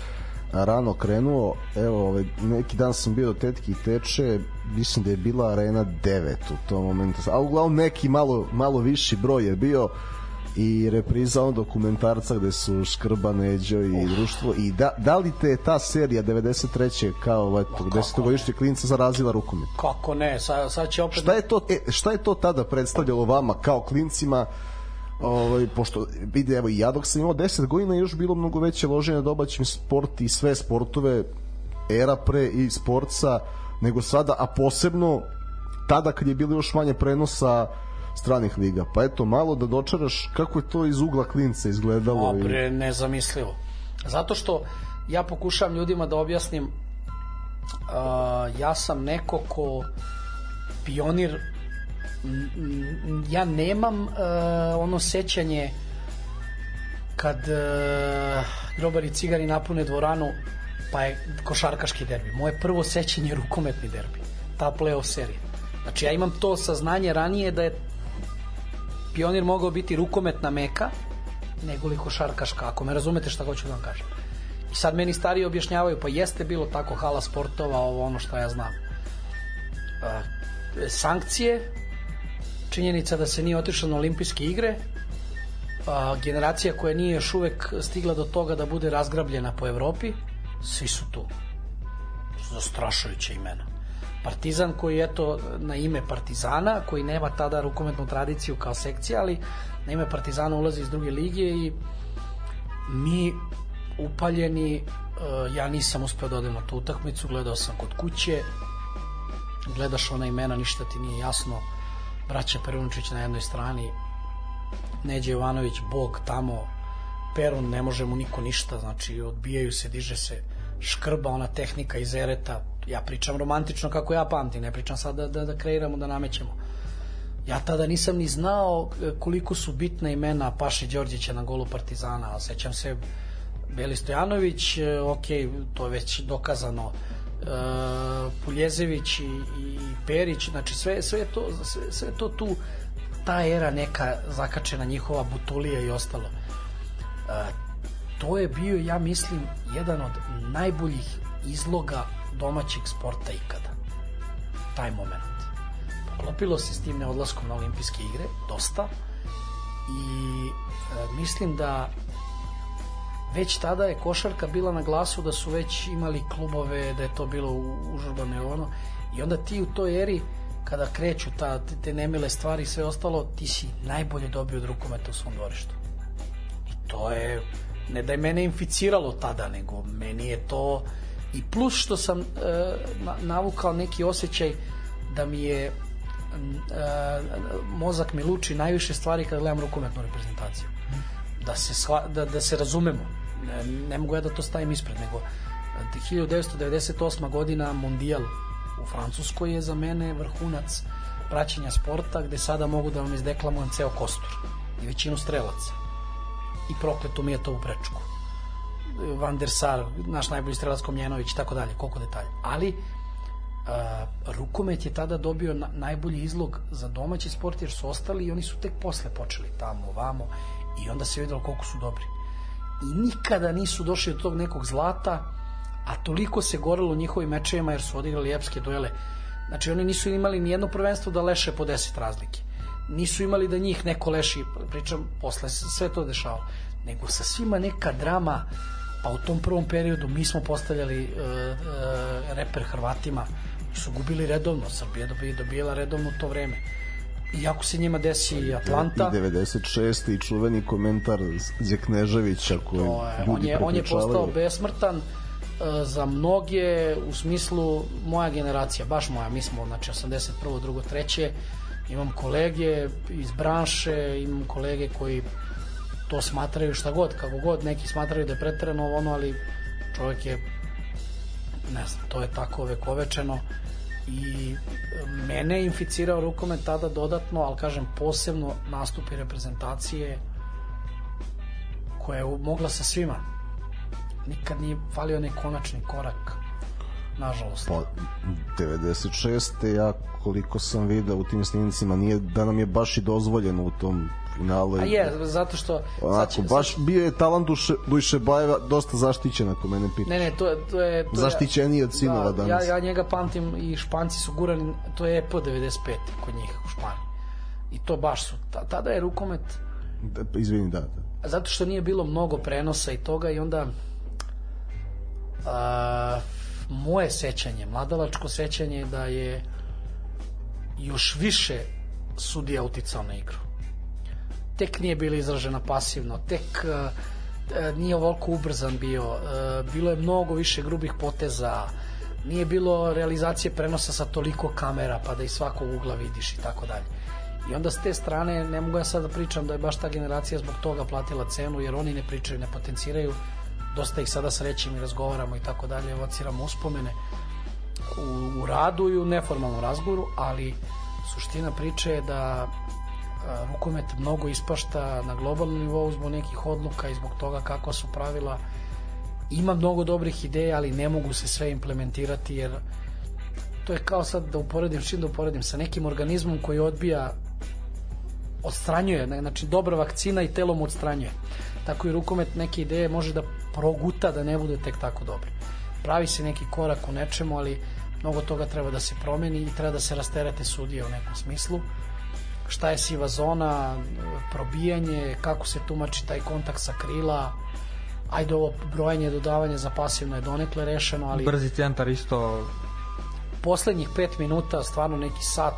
rano krenuo, evo, ovaj, neki dan sam bio do tetki i teče, mislim da je bila arena 9 u tom momentu, a uglavnom neki malo, malo viši broj je bio i repriza on dokumentarca gde su Škrba, Neđo i društvo i da, da li te ta serija 93. kao eto, 10 godišnje klinca zarazila rukomet? Kako ne, sad, sad će opet... Šta je, to, e, šta je to tada predstavljalo vama kao klincima ovaj, pošto vidi, evo i ja dok sam imao 10 godina još bilo mnogo veće loženje na domaćim sport i sve sportove era pre i sportsa nego sada, a posebno tada kad je bilo još manje prenosa stranih liga. Pa eto, malo da dočaraš kako je to iz ugla klinca izgledalo. Dobre, nezamislivo. Zato što ja pokušavam ljudima da objasnim uh, ja sam neko ko pionir ja nemam uh, ono sećanje kad uh, grobari cigari napune dvoranu pa je košarkaški derbi. Moje prvo sećanje je rukometni derbi. Ta playoff serija. Znači ja imam to saznanje ranije da je pionir mogao biti rukometna meka nego li košarkaška, ako me razumete šta hoću da vam kažem. I sad meni stariji objašnjavaju, pa jeste bilo tako hala sportova, ovo ono što ja znam. E, sankcije, činjenica da se nije otišlo na olimpijske igre, a, generacija koja nije još uvek stigla do toga da bude razgrabljena po Evropi, svi su tu. Zastrašujuće imena. Partizan koji je to na ime Partizana, koji nema tada rukometnu tradiciju kao sekcija, ali na ime Partizana ulazi iz druge lige i mi upaljeni, ja nisam uspeo da odem na tu utakmicu, gledao sam kod kuće, gledaš ona imena, ništa ti nije jasno, braća Perunčić na jednoj strani, Neđe Jovanović, Bog tamo, Perun, ne može mu niko ništa, znači odbijaju se, diže se škrba, ona tehnika iz ereta, ja pričam romantično kako ja pamtim, ne pričam sad da, da, da kreiramo, da namećemo. Ja tada nisam ni znao e, koliko su bitna imena Paše Đorđića na golu Partizana, ali sećam se Beli Stojanović, e, ok, to je već dokazano, Puljezević i, i Perić, znači sve, sve, to, sve, sve to tu ta era neka zakačena njihova butolija i ostalo. E, to je bio, ja mislim, jedan od najboljih izloga domaćeg sporta ikada. Taj moment. Poklopilo se s tim neodlaskom na olimpijske igre, dosta, i e, mislim da već tada je košarka bila na glasu da su već imali klubove, da je to bilo užurbano ono, i onda ti u toj eri kada kreću ta, te nemile stvari i sve ostalo, ti si najbolje dobio od rukometa u svom dvorištu. I to je, ne da je mene inficiralo tada, nego meni je to i plus što sam e, navukao neki osjećaj da mi je e, mozak mi luči najviše stvari kada gledam rukometnu reprezentaciju. Da se, shva, da, da se razumemo. Ne, mogu ja da to stavim ispred, nego 1998. godina Mondijal u Francuskoj je za mene vrhunac praćenja sporta gde sada mogu da vam izdeklamujem ceo kostur i većinu strelaca. I prokleto mi je to u prečku. Van der Sar, naš najbolji strelac Komljenović i tako dalje, koliko detalja. Ali uh, rukomet je tada dobio na, najbolji izlog za domaći sport jer su ostali i oni su tek posle počeli tamo, vamo i onda se videlo koliko su dobri i nikada nisu došli do tog nekog zlata a toliko se gorelo njihovim mečevima jer su odigrali epske duele. Znači oni nisu imali ni jedno prvenstvo da leše po 10 razlike. Nisu imali da njih neko leši, pričam, posle sve to dešavalo. Nego sa svima neka drama, pa u tom prvom periodu mi smo postavljali uh, uh, reper Hrvatima, su gubili redovno, Srbija dobija, dobijala redovno to vreme. Iako se njima desi Atlanta. I 96. i čuveni komentar Zekneževića koji je, on je, on je postao besmrtan E, za mnoge u smislu moja generacija, baš moja, mi smo znači 81. drugo, treće, imam kolege iz branše, imam kolege koji to smatraju šta god, kako god, neki smatraju da je preterano ono, ali čovjek je ne znam, to je tako vekovečeno i mene je inficirao rukomet tada dodatno, ali kažem posebno nastupi reprezentacije koja je mogla sa svima nikad nije falio onaj konačni korak nažalost. Pa, 96. ja koliko sam video u tim snimcima nije da nam je baš i dozvoljeno u tom finalu. A je, zato što... Onako, će, baš bio je talent Duše, Duše Bajeva dosta zaštićen ako mene pitaš. Ne, ne, to je... To je to Zaštićeniji od sinova da, danas. Ja, ja njega pamtim i Španci su gurali, to je EPO 95. kod njih u Španiji. I to baš su. Tada je rukomet... Da, pa izvini, da, da. Zato što nije bilo mnogo prenosa i toga i onda a, moje sećanje, mladalačko sećanje da je još više sudija uticao na igru. Tek nije bila izražena pasivno, tek a, nije ovoliko ubrzan bio, a, bilo je mnogo više grubih poteza, nije bilo realizacije prenosa sa toliko kamera pa da iz svakog ugla vidiš i tako dalje. I onda s te strane ne mogu ja sad da pričam da je baš ta generacija zbog toga platila cenu, jer oni ne pričaju, ne potenciraju. Dosta ih sada srećem i razgovaramo i tako dalje, evociramo uspomene u, u radu i u neformalnom razgovoru, ali suština priče je da rukomet mnogo ispašta na globalnom nivou zbog nekih odluka i zbog toga kako su pravila ima mnogo dobrih ideja, ali ne mogu se sve implementirati jer to je kao sad da uporedim, čim da uporedim sa nekim organizmom koji odbija odstranjuje, znači dobra vakcina i telom odstranjuje. Tako i rukomet neke ideje može da proguta da ne bude tek tako dobro. Pravi se neki korak u nečemu, ali mnogo toga treba da se promeni i treba da se rasterete sudije u nekom smislu. Šta je siva zona, probijanje, kako se tumači taj kontakt sa krila, ajde ovo brojanje dodavanje za pasivno je donekle rešeno, ali Brzi centar isto. poslednjih 5 minuta, stvarno neki sat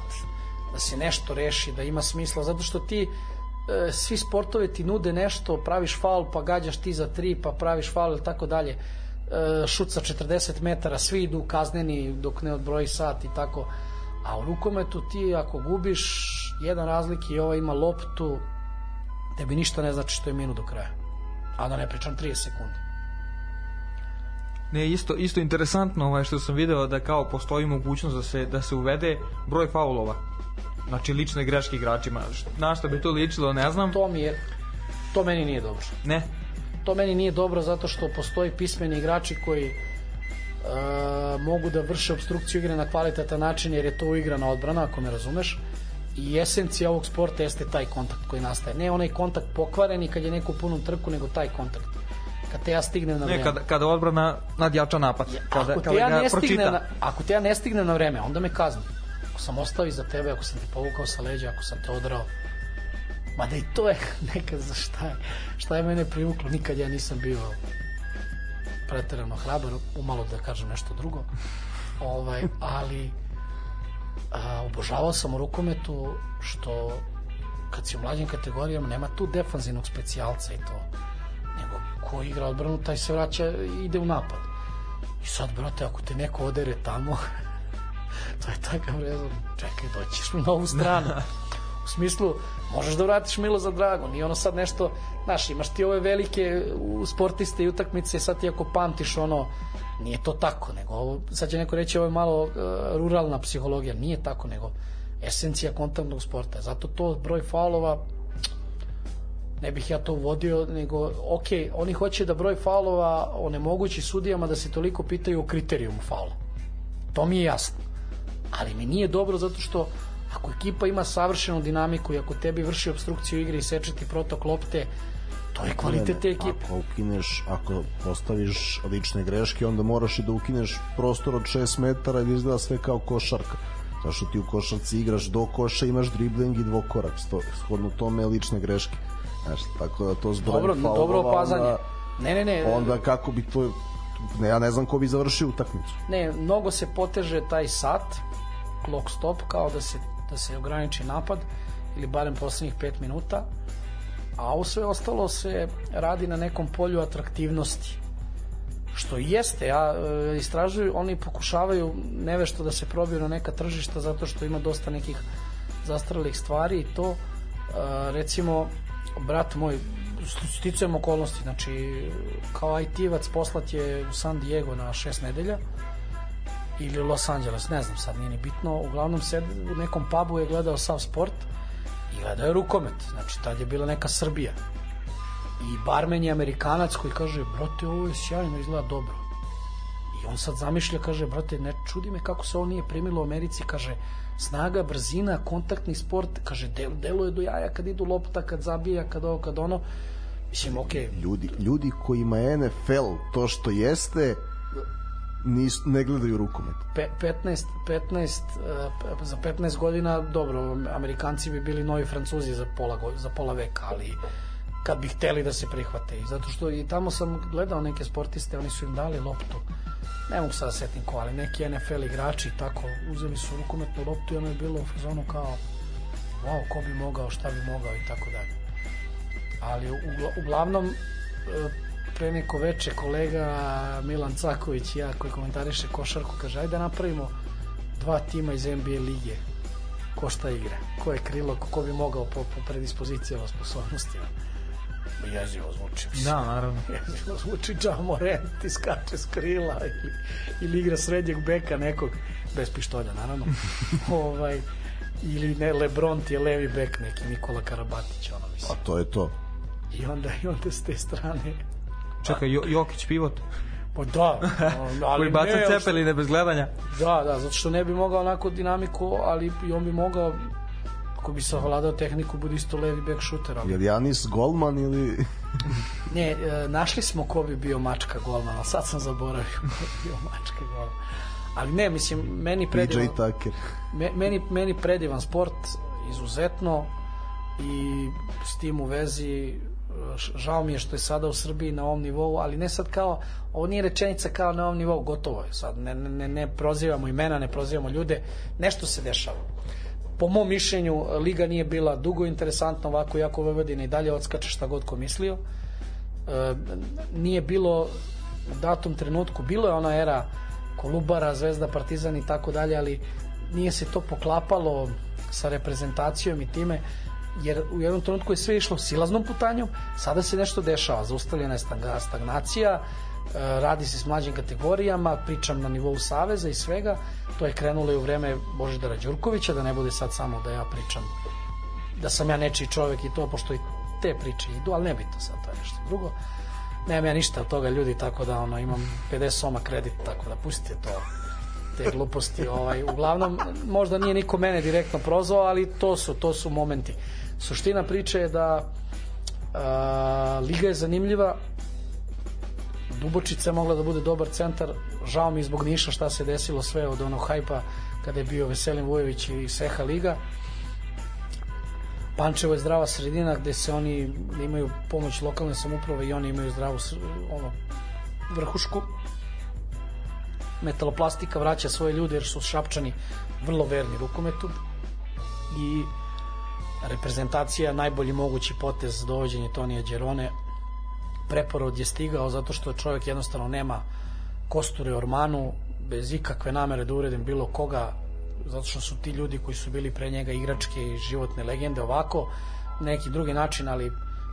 da se nešto reši, da ima smisla, zato što ti e, svi sportove ti nude nešto, praviš faul pa gađaš ti za 3 pa praviš faul i tako dalje. E, šut sa 40 metara, svi idu kazneni dok ne odbroji sat i tako a u rukometu ti ako gubiš jedan razlik i ova ima loptu tebi ništa ne znači što je minut do kraja a da ne pričam 30 sekundi Ne, isto, isto interesantno ovaj, što sam video da kao postoji mogućnost da se, da se uvede broj faulova. Znači lične greške igračima. Na šta bi to ličilo, ne znam. to mi je to meni nije dobro Ne. to meni nije dobro zato što postoji pismeni igrači koji e, mogu da vrše obstrukciju igre na kvalitetan način jer je to igrana odbrana ako me razumeš. I esencija ovog sporta jeste taj kontakt koji nastaje. Ne onaj kontakt pokvareni kad je neko u punom trku nego taj kontakt. Kad te ja stignem na Ne, vreme. kada, kada odbrana nadjača napad. Kada, ako te kada ja ne stigne na, ako te ja ne stignem na vreme onda me kazni. Ako sam ostao iza tebe ako sam te povukao sa leđa ako sam te odrao. Mada i to je nekad za šta je, šta je mene privuklo. Nikad ja nisam bio preterano hrabar, umalo da kažem nešto drugo. Ovaj, ali a, obožavao sam u rukometu što kad si u mlađim kategorijama nema tu defanzivnog specijalca i to nego ko igra odbranu taj se vraća i ide u napad. I sad brate ako te neko odere tamo to je takav rezon. Čekaj doćiš mi na ovu stranu u smislu možeš da vratiš Milo za drago nije ono sad nešto znaš imaš ti ove velike sportiste i utakmice sad ti ako pamtiš ono nije to tako nego ovo, sad će neko reći ovo je malo uh, ruralna psihologija nije tako nego esencija kontaktnog sporta zato to broj faulova ne bih ja to uvodio, nego, ok, oni hoće da broj faulova onemogući sudijama da se toliko pitaju o kriterijumu faula. To mi je jasno. Ali mi nije dobro zato što ako ekipa ima savršenu dinamiku i ako tebi vrši obstrukciju igre i seče ti protok lopte, to je kvalitet te ekipe. Ako ukineš, ako postaviš lične greške, onda moraš i da ukineš prostor od 6 metara i da izgleda sve kao košarka. Zato što ti u košarci igraš do koša, imaš dribling i dvokorak. Shodno tome lične greške. Znaš, tako da to zbroj Dobro, faulova, dobro opazanje. onda- Ne, ne, ne. Onda kako bi to... Ne, ja ne znam ko bi završio utakmicu. Ne, mnogo se poteže taj sat, clock stop, kao da se, da se ograniči napad, ili barem poslednjih 5 minuta, a ovo sve ostalo se radi na nekom polju atraktivnosti. Što jeste, ja e, istražuju, oni pokušavaju nevešto da se probiju na neka tržišta zato što ima dosta nekih zastaralih stvari i to e, recimo brat moj sticajem okolnosti, znači kao IT-vac poslat je u San Diego na šest nedelja ili Los Angeles, ne znam sad, nije ni bitno. Uglavnom sed, u nekom pubu je gledao sav sport i gledao je rukomet. Znači, tad je bila neka Srbija. I barmen je Amerikanac koji kaže, brate, ovo je sjajno, izgleda dobro. I on sad zamišlja, kaže, brate, ne čudi me kako se ovo nije primilo u Americi, kaže, snaga, brzina, kontaktni sport, kaže, del, deluje do jaja kad idu lopta, kad zabija, kad ovo, kad ono. Mislim, okej, okay, Ljudi, ljudi kojima je NFL to što jeste, nis, ne gledaju rukomet. Pe- 15, 15, uh, za 15 godina, dobro, Amerikanci bi bili novi Francuzi za pola, za pola veka, ali kad bi hteli da se prihvate. Zato što i tamo sam gledao neke sportiste, oni su im dali loptu. Ne mogu sad da setim ko, ali neki NFL igrači tako, uzeli su rukometnu loptu i ono je bilo u fazonu kao wow, ko bi mogao, šta bi mogao i tako dalje. Ali ugla, uglavnom e, pre neko veče kolega Milan Caković i ja koji komentariše košarku kaže ajde da napravimo dva tima iz NBA lige ko šta igra, ko je krilo, ko bi mogao po, po predispozicijama, sposobnostima. Jezivo zvuči. mislim. Da, naravno. Jezivo zvuči Ja Morant i skače s krila ili, ili igra srednjeg beka nekog, bez pištolja naravno. ovaj, ili ne, Lebron ti je levi bek neki, Nikola Karabatić, ono A mislim. to je to. I onda, i onda s te strane Čekaj, jo, Jokić pivot, Pa da, ali koji baca ne, cepeline bez gledanja. Da, da, zato što ne bi mogao onako dinamiku, ali i on bi mogao ako bi savladao tehniku, bude isto levi bek šuter. Ali... Je li Janis Golman ili... Ne, e, našli smo ko bi bio mačka golman, ali sad sam zaboravio ko bi bio mačka golman. Ali ne, mislim, meni PJ predivan, Tucker. me, meni, meni predivan sport, izuzetno i s tim u vezi žao mi je što je sada u Srbiji na ovom nivou, ali ne sad kao, ovo nije rečenica kao na ovom nivou, gotovo je sad, ne, ne, ne prozivamo imena, ne prozivamo ljude, nešto se dešava. Po mom mišljenju, Liga nije bila dugo interesantna ovako, jako Vojvodina i dalje odskače šta god ko mislio. E, nije bilo u datom trenutku, bilo je ona era Kolubara, Zvezda, Partizan i tako dalje, ali nije se to poklapalo sa reprezentacijom i time, jer u jednom trenutku je sve išlo silaznom putanjom, sada se nešto dešava, zaustavljena je stagna- stagnacija, e, radi se s mlađim kategorijama, pričam na nivou Saveza i svega, to je krenulo i u vreme Božidara Đurkovića, da ne bude sad samo da ja pričam da sam ja nečiji čovek i to, pošto i te priče idu, ali ne bi to sad, to je nešto drugo. Nemam ja ništa od toga ljudi, tako da ono, imam 50 soma kredit, tako da pustite to te gluposti. Ovaj, uglavnom, možda nije niko mene direktno prozvao, ali to su, to su momenti. Suština priče je da a, Liga je zanimljiva, Dubočica je mogla da bude dobar centar, žao mi zbog Niša šta se desilo sve od onog hajpa kada je bio Veselin Vujović i Seha Liga. Pančevo je zdrava sredina gde se oni imaju pomoć lokalne samuprave i oni imaju zdravu ono, vrhušku. Metaloplastika vraća svoje ljude jer su Šapčani vrlo verni rukometu i reprezentacija najbolji mogući potez dovođenje Tonija Đerone preporod je stigao zato što čovjek jednostavno nema kosture ormanu bez ikakve namere da uredim bilo koga zato što su ti ljudi koji su bili pre njega igračke i životne legende ovako na neki drugi način ali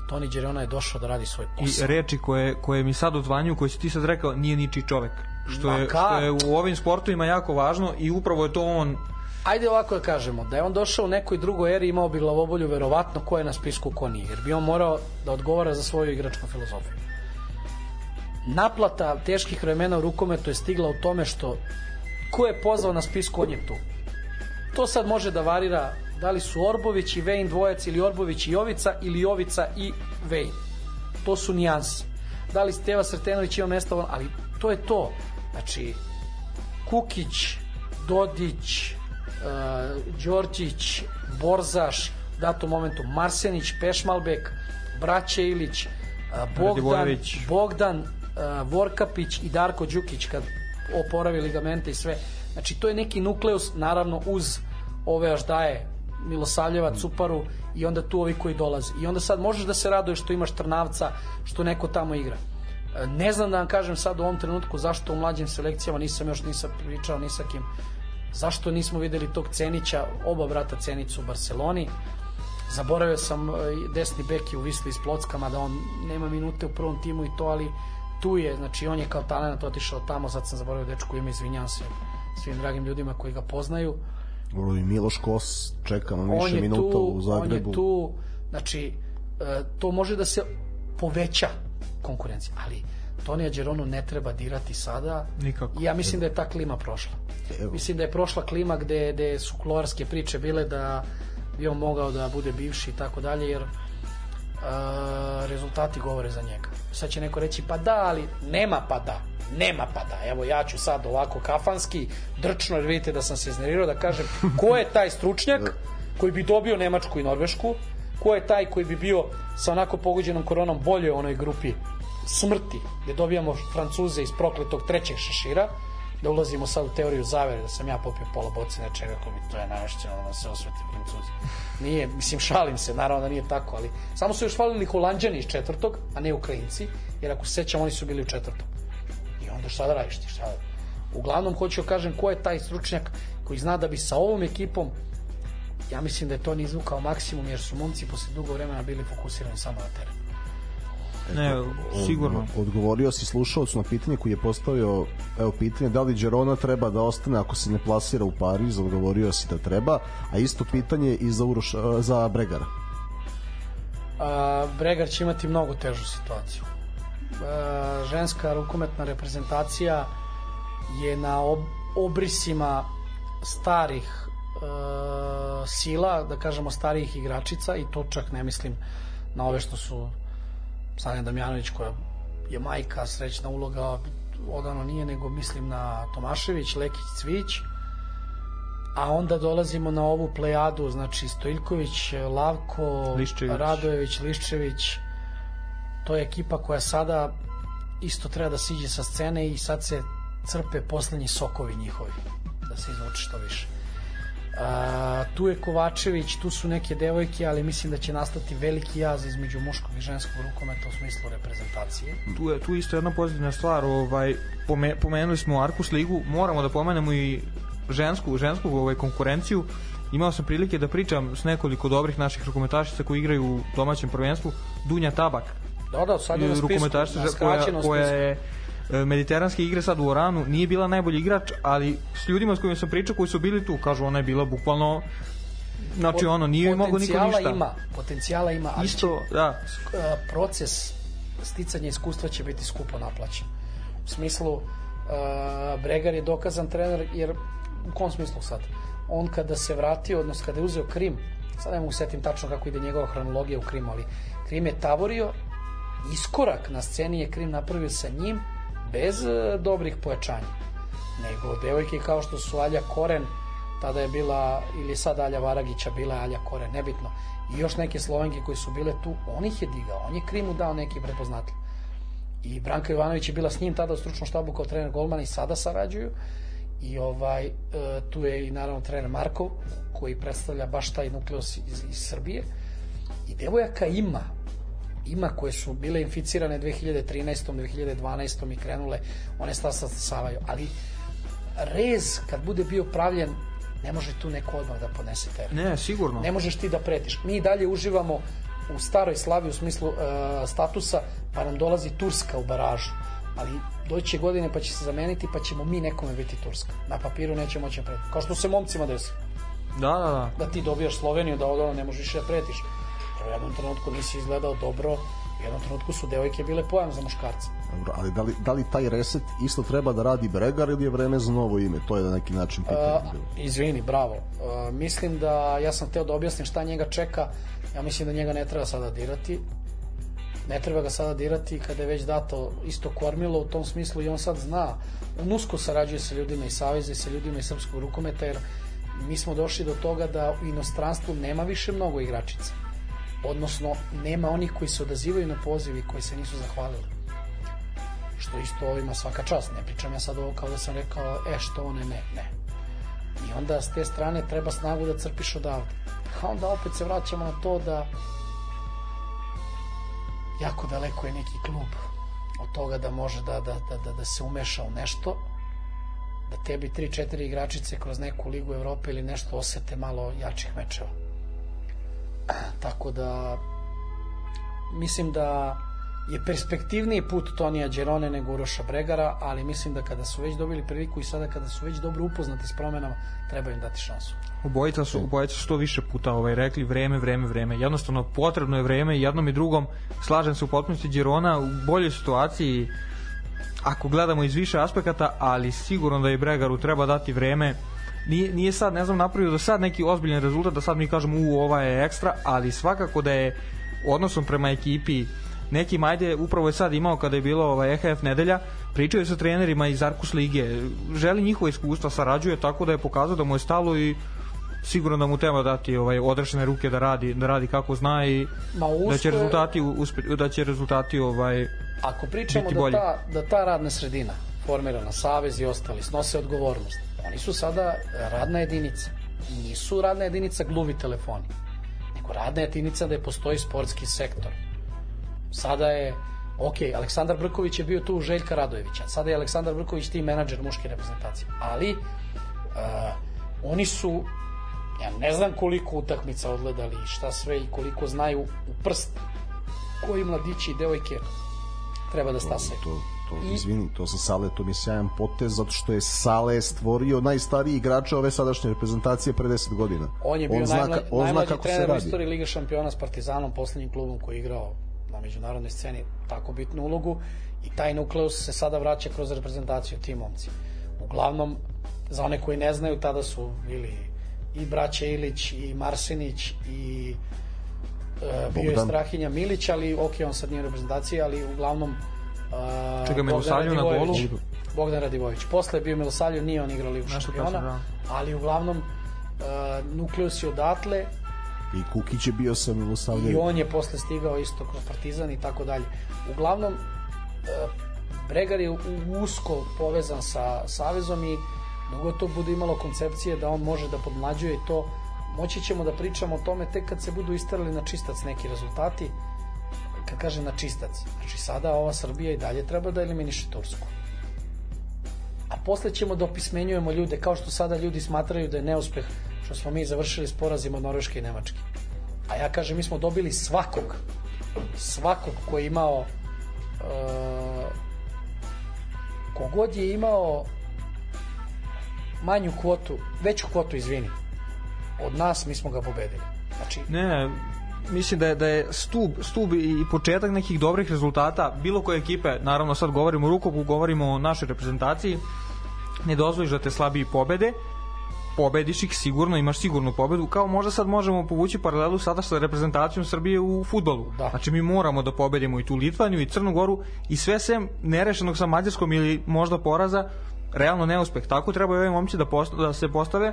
Toni Đerona je došao da radi svoj I posao reči koje, koje mi sad odzvanjuju, koje si ti sad rekao, nije ničiji čovek. Što je, što je u ovim sportovima jako važno i upravo je to on Ajde ovako da kažemo, da je on došao u nekoj drugoj eri imao bi glavobolju verovatno ko je na spisku ko nije, jer bi on morao da odgovara za svoju igračku filozofiju. Naplata teških vremena u rukometu je stigla u tome što ko je pozvao na spisku, on je tu. To sad može da varira da li su Orbović i Vejn dvojac ili Orbović i Jovica ili Jovica i Vejn. To su nijanse. Da li Steva Sretenović ima mesta, ali to je to. Znači, Kukić, Dodić, Đorđić, Borzaš, datom momentu Marsenić, Pešmalbek, Braće Ilić, uh, Bogdan. Bogdan uh, Vorkapić i Darko Đukić kad oporavi ligamente i sve. Znači to je neki nukleus naravno uz ove aždaje Milosavljeva, Cuparu i onda tu ovi koji dolaze. I onda sad možeš da se raduješ što imaš Trnavca, što neko tamo igra. E, Ne znam da vam kažem sad u ovom trenutku zašto u mlađim selekcijama nisam još nisam pričao ni sa kim zašto nismo videli tog Cenića, oba brata Cenicu u Barceloni. Zaboravio sam e, desni bek je u Visli s Plockama da on nema minute u prvom timu i to, ali tu je, znači on je kao talent otišao tamo, sad sam zaboravio dečku ime, izvinjam se svim dragim ljudima koji ga poznaju. Ovo i Miloš Kos čeka na više minuta tu, u Zagrebu. On je tu, znači e, to može da se poveća konkurencija, ali Tonija Đeronu ne treba dirati sada. Nikako. Ja mislim da je ta klima prošla. Evo. Mislim da je prošla klima gde, gde su kloarske priče bile da bi on mogao da bude bivši i tako dalje, jer a, rezultati govore za njega. Sad će neko reći, pa da, ali nema pa da. Nema pa da. Evo ja ću sad ovako kafanski, drčno, jer vidite da sam se iznerirao, da kažem ko je taj stručnjak koji bi dobio Nemačku i Norvešku, ko je taj koji bi bio sa onako pogođenom koronom bolje u onoj grupi smrti, gde dobijamo Francuze iz prokletog trećeg šešira, da ulazimo sad u teoriju zavere, da sam ja popio pola boce nečega, ako mi to je navešćeno da se osveti Francuzi. Nije, mislim, šalim se, naravno da nije tako, ali samo su još falili Holandjani iz četvrtog, a ne Ukrajinci, jer ako se sećam, oni su bili u četvrtom. I onda šta da radiš ti, šta da... Uglavnom, hoću da kažem ko je taj stručnjak koji zna da bi sa ovom ekipom ja mislim da je to on izvukao maksimum jer su momci posle dugo vremena bili fokusirani samo na teren. Ne, sigurno. Odgovorio si slušalcu na pitanje koji je postavio, evo pitanje da li Đerona treba da ostane ako se ne plasira u Pariz, odgovorio si da treba, a isto pitanje i za, Uroš, za Bregara. A, Bregar će imati mnogo težu situaciju. A, ženska rukometna reprezentacija je na ob, obrisima starih e, sila, da kažemo starijih igračica i to čak ne mislim na ove što su Sanja Damjanović koja je majka, srećna uloga odano nije, nego mislim na Tomašević, Lekić, Cvić. A onda dolazimo na ovu plejadu znači Stojljković, Lavko Liščević. Radojević, Liščević. To je ekipa koja sada isto treba da siđe sa scene i sad se crpe poslednji sokovi njihovi da se izvuče što više A, tu je Kovačević, tu su neke devojke, ali mislim da će nastati veliki jaz između muškog i ženskog rukometa u smislu reprezentacije. tu je tu isto jedna pozitivna stvar, ovaj pome, pomenuli smo Arkus ligu, moramo da pomenemo i žensku žensku ovaj konkurenciju. Imao sam prilike da pričam s nekoliko dobrih naših rukometašica koji igraju u domaćem prvenstvu. Dunja Tabak, Da, da, sad je na spisku, koja, koja je mediteranske igre sad u Oranu, nije bila najbolji igrač, ali s ljudima s kojima sam pričao koji su bili tu, kažu ona je bila bukvalno znači ono, nije mogo niko Potencijala ništa. ima, potencijala ima, ali Isto, da, će, e, proces sticanja iskustva će biti skupo naplaćen. U smislu, e, Bregar je dokazan trener, jer u kom smislu sad? On kada se vratio, odnosno kada je uzeo Krim, sad ne mogu setim tačno kako ide njegova hronologija u Krimu, ali Krim je tavorio, iskorak na sceni je Krim napravio sa njim bez e, dobrih pojačanja. Nego devojke kao što su Alja Koren, tada je bila, ili sad Alja Varagića, bila je Alja Koren, nebitno, i još neke Slovenke koje su bile tu, on ih je digao, on je Krimu dao neki prepoznatljiv. I Branka Jovanović je bila s njim tada u stručnom štabu kao trener golmana i sada sarađuju. I ovaj, e, tu je i naravno trener Markov, koji predstavlja baš taj nukleus iz, iz Srbije. I devojaka ima, ima koje su bile inficirane 2013. 2012. i krenule, one stasa stasavaju, ali rez kad bude bio pravljen ne može tu neko odmah da podnese teret. ne, sigurno. Ne možeš ti da pretiš. Mi dalje uživamo u staroj slavi u smislu uh, statusa, pa nam dolazi Turska u baražu. Ali doće godine pa će se zameniti, pa ćemo mi nekome biti Turska. Na papiru neće moći da preti. Kao što se momcima desi. Da, da, da. Da ti dobijaš Sloveniju, da od ono ne možeš više da pretiš. U jednom trenutku nisi izgledao dobro, u jednom trenutku su devojke bile pojam za muškarce. Dobro, ali da li, da li taj reset isto treba da radi Bregar ili je vreme za novo ime? To je na neki način pitanje bilo. izvini, bravo. A, mislim da, ja sam teo da objasnim šta njega čeka, ja mislim da njega ne treba sada dirati. Ne treba ga sada dirati kada je već dato isto kormilo u tom smislu i on sad zna. On usko sarađuje sa ljudima iz Saveza i sa ljudima iz srpskog rukometa jer mi smo došli do toga da u inostranstvu nema više mnogo igračica. Odnosno, nema onih koji se odazivaju na poziv i koji se nisu zahvalili što isto ovima svaka čast. Ne pričam ja sad ovo kao da sam rekao, e što one ne, ne. I onda s te strane treba snagu da crpiš odavde. A onda opet se vraćamo na to da jako daleko je neki klub od toga da može da, da, da, da, da se umeša u nešto da tebi 3-4 igračice kroz neku ligu Evrope ili nešto osete malo jačih mečeva. Tako da mislim da je perspektivniji put Tonija Đerone nego Uroša Bregara, ali mislim da kada su već dobili priliku i sada kada su već dobro upoznati s promenama, treba im dati šansu. Obojica su, obojica su to više puta ovaj, rekli vreme, vreme, vreme. Jednostavno potrebno je vreme i jednom i drugom. Slažem se u potpunosti Girona u boljoj situaciji ako gledamo iz više aspekata, ali sigurno da i Bregaru treba dati vreme. Nije, nije sad, ne znam, napravio do sad neki ozbiljan rezultat, da sad mi kažemo u, ova je ekstra, ali svakako da je odnosom prema ekipi nekim ajde upravo je sad imao kada je bilo ovaj EHF nedelja pričao je sa trenerima iz Arkus lige želi njihova iskustva sarađuje tako da je pokazao da mu je stalo i sigurno da mu treba dati ovaj odrešene ruke da radi da radi kako zna i Ma, usko da će rezultati uspe, da će rezultati ovaj Ako pričamo da bolji. ta, da ta radna sredina formirana, savez i ostali snose odgovornost, oni su sada radna jedinica. Nisu radna jedinica gluvi telefoni, nego radna jedinica da je postoji sportski sektor. Sada je, ok, Aleksandar Brković je bio tu u Željka Radojevića, sada je Aleksandar Brković tim menadžer muške reprezentacije, ali uh, oni su Ja ne znam koliko utakmica odgledali i šta sve i koliko znaju u prst koji mladići i devojke treba da stasaju. To, to, I- izvini, to sa Sale, to mi je sjajan potez, zato što je Sale stvorio najstariji igrača ove sadašnje reprezentacije pre 10 godina. On je bio zna, najmlađi, on zna najmlađi kako trener u istoriji Lige šampiona s Partizanom, poslednjim klubom koji je igrao na međunarodnoj sceni tako bitnu ulogu i taj nukleus se sada vraća kroz reprezentaciju ti momci. Uglavnom, za one koji ne znaju, tada su bili i braća Ilić i Marsenić i e, bio je. Strahinja Milić, ali ok, on sad nije u reprezentaciji, ali uglavnom e, Čega, Milosavljev na golu? Bogdan Radivojević. Posle je bio Milosavljev, nije on igrao Ligu šampiona, da. ali uglavnom uh, nukleus je odatle I Kukić je bio sa i Milosavljevim. on je posle stigao isto kroz Partizan i tako dalje. Uglavnom, uh, Bregar je usko povezan sa Savezom i mnogo to bude imalo koncepcije da on može da podmlađuje i to moći ćemo da pričamo o tome tek kad se budu istarali na čistac neki rezultati kad kaže na čistac znači sada ova Srbija i dalje treba da eliminiše Tursku a posle ćemo da opismenjujemo ljude kao što sada ljudi smatraju da je neuspeh što smo mi završili s porazima Norveške i Nemačke a ja kažem mi smo dobili svakog svakog ko je imao uh, kogod je imao manju kvotu, veću kvotu, izvini, od nas mi smo ga pobedili. Znači, Ne, mislim da je, da je stub, stub i početak nekih dobrih rezultata bilo koje ekipe, naravno sad govorimo o Rukovu, govorimo o našoj reprezentaciji, ne dozvoliš da te slabiji pobede, pobediš ih sigurno, imaš sigurnu pobedu, kao možda sad možemo povući paralelu sada sa reprezentacijom Srbije u futbolu. Da. Znači mi moramo da pobedimo i tu Litvaniju i Crnu Goru i sve sem nerešenog sa Mađarskom ili možda poraza, realno neuspeh. Tako treba i ovi momci da, posta, da se postave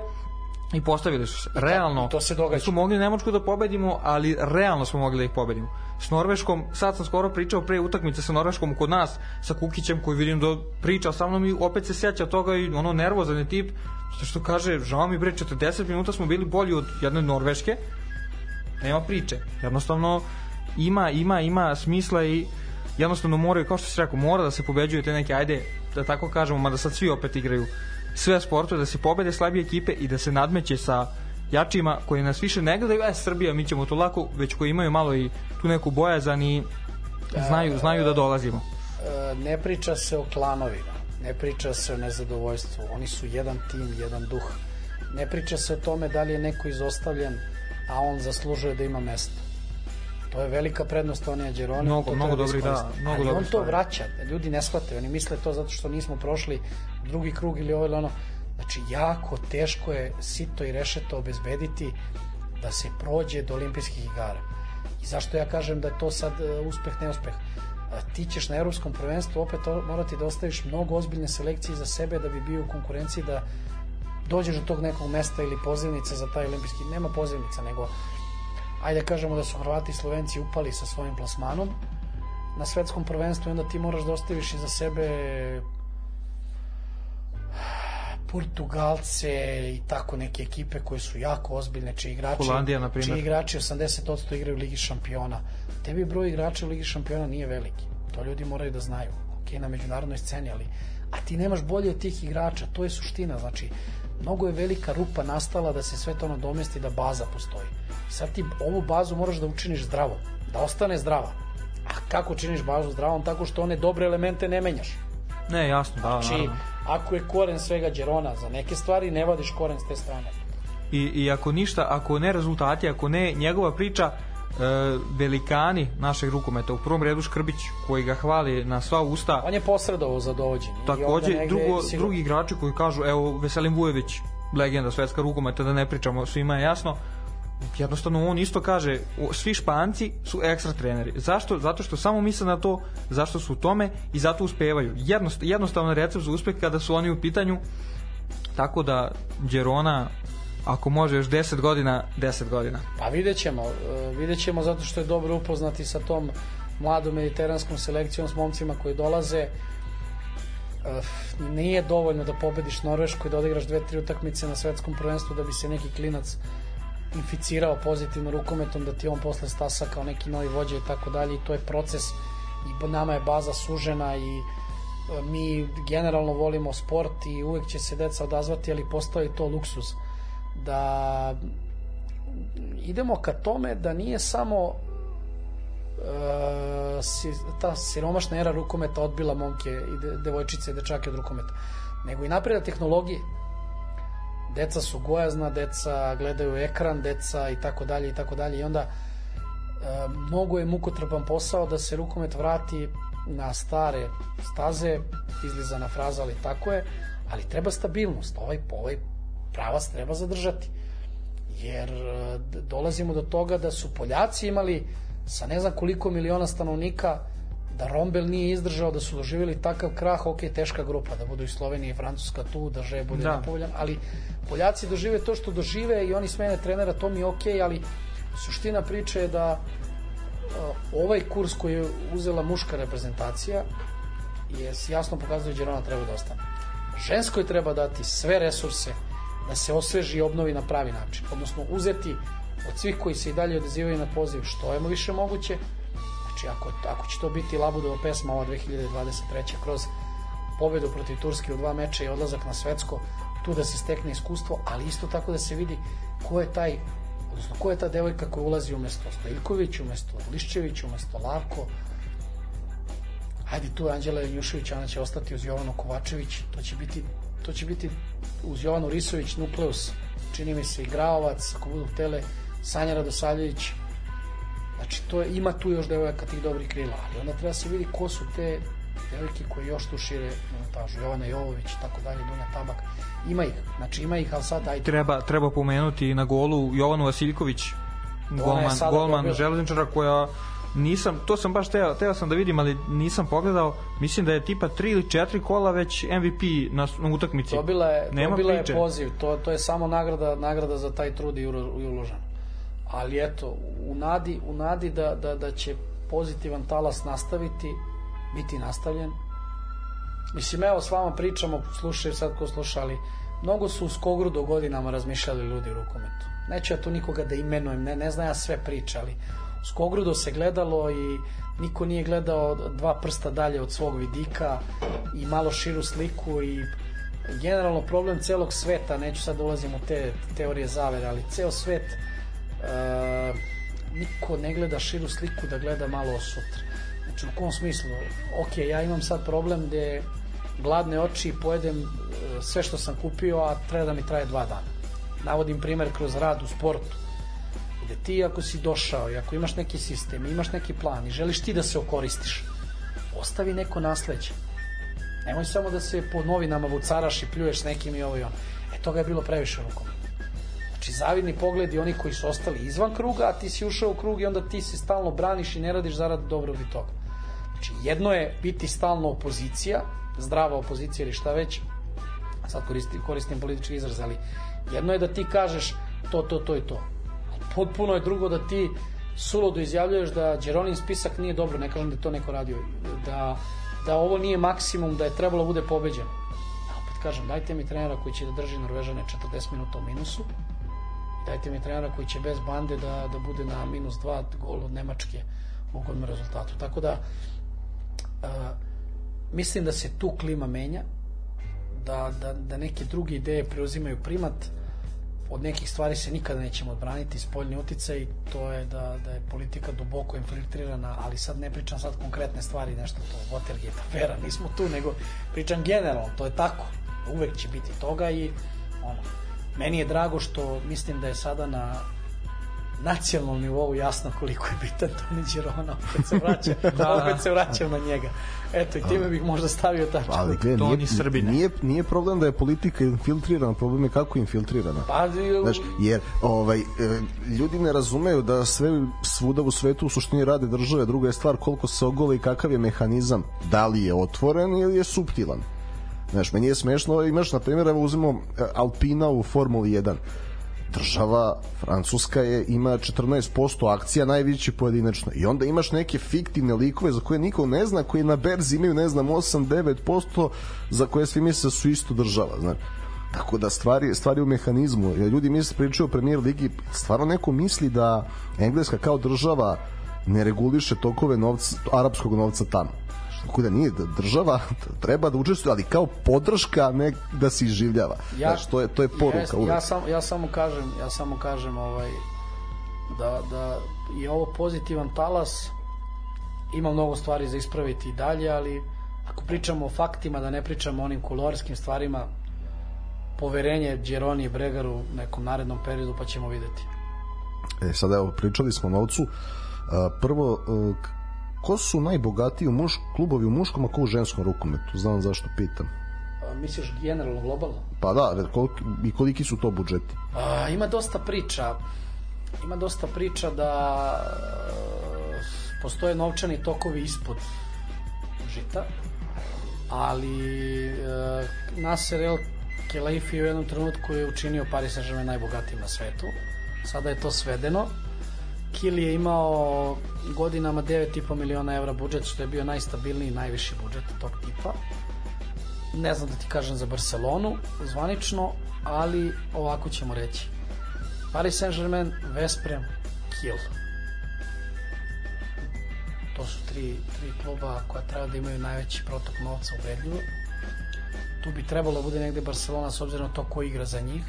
i postavili su se. Realno. i to se događa. Su mogli Nemačku da pobedimo, ali realno smo mogli da ih pobedimo. S Norveškom, sad sam skoro pričao pre utakmice sa Norveškom kod nas, sa Kukićem koji vidim da priča sa mnom i opet se sjeća toga i ono nervozan je tip, zato što kaže, žao mi bre, 40 minuta smo bili bolji od jedne Norveške, nema priče. Jednostavno ima ima ima smisla i jednostavno moraju kao što se rekao mora da se pobeđuju te neke ajde da tako kažemo mada sad svi opet igraju sve sportove da se pobede slabije ekipe i da se nadmeće sa jačima koji nas više ne gledaju e Srbija mi ćemo to lako već koji imaju malo i tu neku bojazan i znaju znaju da dolazimo e, ne priča se o klanovima, ne priča se o nezadovoljstvu, oni su jedan tim, jedan duh. Ne priča se o tome da li je neko izostavljen, a on zaslužuje da ima mesto. To je velika prednost Tonija Đerone. Mnogo- to mnogo treba dobrih, da, mnogo Ali on dobrih to stvari. vraća, ljudi ne shvataju, oni misle to zato što nismo prošli drugi krug ili ovo ili ono. Znači, jako teško je sito i rešeto obezbediti da se prođe do olimpijskih igara. I zašto ja kažem da je to sad e, uspeh, neuspeh? A ti ćeš na evropskom prvenstvu opet morati da ostaviš mnogo ozbiljne selekcije za sebe da bi bio u konkurenciji da dođeš do tog nekog mesta ili pozivnice za taj olimpijski, nema pozivnica, nego ajde kažemo da su Hrvati i Slovenci upali sa svojim plasmanom na svetskom prvenstvu i onda ti moraš da ostaviš iza sebe Portugalce i tako neke ekipe koje su jako ozbiljne, čiji igrači, Holandija, na primjer. čiji igrači 80% igraju u Ligi šampiona. Tebi broj igrača u Ligi šampiona nije veliki. To ljudi moraju da znaju. Ok, na međunarodnoj sceni, ali a ti nemaš bolje od tih igrača, to je suština. Znači, mnogo je velika rupa nastala da se sve to nadomesti da baza postoji. Sad ti ovu bazu moraš da učiniš zdravo, da ostane zdrava. A kako činiš bazu zdravom? Tako što one dobre elemente ne menjaš. ne jasno da Znači, naravno. ako je koren svega Đerona za neke stvari, ne vadiš koren s te strane. I, i ako ništa, ako ne rezultati, ako ne njegova priča, velikani našeg rukometa, u prvom redu Škrbić, koji ga hvali na sva usta, On je posredovao za dovođenje. takođe negde drugo, sigurno- drugi igrači koji kažu, evo Veselin Vujević, legenda svetska rukometa, da ne pričamo, svima je jasno, jednostavno on isto kaže svi španci su ekstra treneri zašto? zato što samo misle na to zašto su u tome i zato uspevaju Jednost, jednostavan recept za uspeh kada su oni u pitanju tako da Đerona ako može još 10 godina 10 godina. Pa vidjet ćemo, e, vidjet ćemo zato što je dobro upoznati sa tom mladom mediteranskom selekcijom s momcima koji dolaze. E, Nije dovoljno da pobediš Norvešku i da odigraš dve, tri utakmice na svetskom prvenstvu da bi se neki klinac inficirao pozitivno rukometom, da ti on posle stasa kao neki novi vođa i tako dalje. I to je proces i nama je baza sužena i e, mi generalno volimo sport i uvek će se deca odazvati, ali postoji to luksuz da idemo ka tome da nije samo si, ta siromašna era rukometa odbila momke i de, devojčice i dečake od rukometa, nego i napreda tehnologije. Deca su gojazna, deca gledaju ekran, deca i tako dalje i tako dalje. I onda e, mnogo je mukotrpan posao da se rukomet vrati na stare staze, izlizana fraza, ali tako je, ali treba stabilnost, ovaj, ovaj pravac treba zadržati. Jer e, dolazimo do toga da su Poljaci imali sa ne znam koliko miliona stanovnika da Rombel nije izdržao, da su doživjeli takav krah, ok, teška grupa, da budu i Slovenija i Francuska tu, da Že bude da. nepovoljan, ali Poljaci dožive to što dožive i oni smene trenera, to mi je ok, ali suština priče je da uh, ovaj kurs koji je uzela muška reprezentacija je jasno pokazuje da Girona treba da ostane. Ženskoj treba dati sve resurse da se osveži i obnovi na pravi način. Odnosno, uzeti od svih koji se i dalje odazivaju na poziv što je više moguće. Znači, ako, ako će to biti Labudova pesma ova 2023. kroz pobedu protiv Turske u dva meča i odlazak na svetsko, tu da se stekne iskustvo, ali isto tako da se vidi ko je taj odnosno ko je ta devojka koja ulazi umesto Stojković, umesto Liščević, umesto Larko, Hajde tu Anđela Janjušević, ona će ostati uz Jovanu Kovačević, to će biti to će biti uz Jovanu Risović, Nukleus, čini mi se i Graovac, ako budu htele, Sanja Radosavljević, znači to je, ima tu još devojaka tih dobrih krila, ali onda treba se vidi ko su te devojke koje još tu šire minutažu, Jovana Jovović i tako dalje, Dunja Tabak, ima ih, znači ima ih, ali sad ajde. Treba, treba pomenuti na golu Jovanu Vasiljković, golman, golman železničara koja nisam, to sam baš teo, teo sam da vidim, ali nisam pogledao. Mislim da je tipa 3 ili 4 kola već MVP na, na utakmici. Dobila je, Nema dobila je poziv, to, to je samo nagrada, nagrada za taj trud i uložen. Ali eto, u nadi, u nadi da, da, da će pozitivan talas nastaviti, biti nastavljen. Mislim, evo s vama pričamo, slušaju sad ko slušali, mnogo su u Skogrudu godinama razmišljali ljudi u rukometu. Neću ja tu nikoga da imenujem, ne, ne znam ja sve priče, ali Skogrudo se gledalo i niko nije gledao dva prsta dalje od svog vidika i malo širu sliku i generalno problem celog sveta, neću sad da ulazim u te teorije zavere, ali ceo svet e, niko ne gleda širu sliku da gleda malo sutra. Znači u kom smislu? Ok, ja imam sad problem gde gladne oči pojedem e, sve što sam kupio, a treba da mi traje dva dana. Navodim primer kroz rad u sportu negde, ti ako si došao i ako imaš neki sistem, imaš neki plan i želiš ti da se okoristiš, ostavi neko nasleđe. Nemoj samo da se po novinama vucaraš i pljuješ nekim i ovo i ono. E, toga je bilo previše rukom. Znači, zavidni pogledi oni koji su ostali izvan kruga, a ti si ušao u krug i onda ti se stalno braniš i ne radiš zarad dobrog i toga. Znači, jedno je biti stalno opozicija, zdrava opozicija ili šta već, sad koristim, koristim politički izraz, ali jedno je da ti kažeš to, to, to i to potpuno je drugo da ti suludo izjavljuješ da Đeronin spisak nije dobro, ne kažem da to neko radio, da, da ovo nije maksimum, da je trebalo da bude pobeđen. Ja opet kažem, dajte mi trenera koji će da drži Norvežane 40 minuta u minusu, dajte mi trenera koji će bez bande da, da bude na minus 2 gol od Nemačke u ugodnom rezultatu. Tako da, uh, mislim da se tu klima menja, da, da, da neke druge ideje preuzimaju primat, od nekih stvari se nikada nećemo odbraniti, spoljni uticaj, to je da, da je politika duboko infiltrirana, ali sad ne pričam sad konkretne stvari, nešto to, Watergate, afera, nismo tu, nego pričam generalno, to je tako, uvek će biti toga i ono, meni je drago što mislim da je sada na nacionalnom nivou jasno koliko je bitan Toni Girona, opet se vraća, da, da, opet se vraćam na njega. Eto, i time bih možda stavio tačku. Ali gledaj, nije, Srbine. nije, nije problem da je politika infiltrirana, problem je kako je infiltrirana. Pa, Znaš, jer ovaj, e, ljudi ne razumeju da sve svuda u svetu u suštini rade države, druga je stvar koliko se ogole i kakav je mehanizam, da li je otvoren ili je subtilan. Znaš, meni je smešno, imaš, na primjer, evo uzmemo e, Alpina u Formuli 1 država Francuska je ima 14% akcija najveći pojedinačno. I onda imaš neke fiktivne likove za koje niko ne zna koji na berzi imaju ne znam 8-9% za koje svi misle da su isto država znači Tako da stvari, stvari u mehanizmu, jer ljudi misle pričaju o premier ligi, stvarno neko misli da Engleska kao država ne reguliše tokove novca, arapskog novca tamo. Koji da nije da država treba da učestvuje, ali kao podrška, ne da se izživljava. Ja, znači, to je, to je poruka uvek. Ja, sam, ja samo kažem, ja samo kažem ovaj, da, da je ovo pozitivan talas, ima mnogo stvari za ispraviti i dalje, ali ako pričamo o faktima, da ne pričamo o onim kolorskim stvarima, poverenje Đeroni i Bregaru u nekom narednom periodu, pa ćemo videti. E, sad evo, pričali smo o novcu. Prvo, e, ko su najbogatiji u muš, klubovi u muškom, a ko u ženskom rukometu? Znam zašto pitam. A, misliš generalno, globalno? Pa da, koliki, i koliki su to budžeti? A, ima dosta priča. Ima dosta priča da e, postoje novčani tokovi ispod žita, ali e, Nasser El Kelaifi u jednom trenutku je učinio Paris Saint-Germain najbogatijim na svetu. Sada je to svedeno. Kiel je imao godinama 9,5 miliona evra budžet, što je bio najstabilniji najviši budžet tog tipa. Ne znam da ti kažem za Barcelonu, zvanično, ali ovako ćemo reći. Paris Saint-Germain, Vesprem, Kiel. To su tri, tri kluba koja treba da imaju najveći protok novca ubedljivo. Tu bi trebalo da bude negde Barcelona s obzirom na to ko igra za njih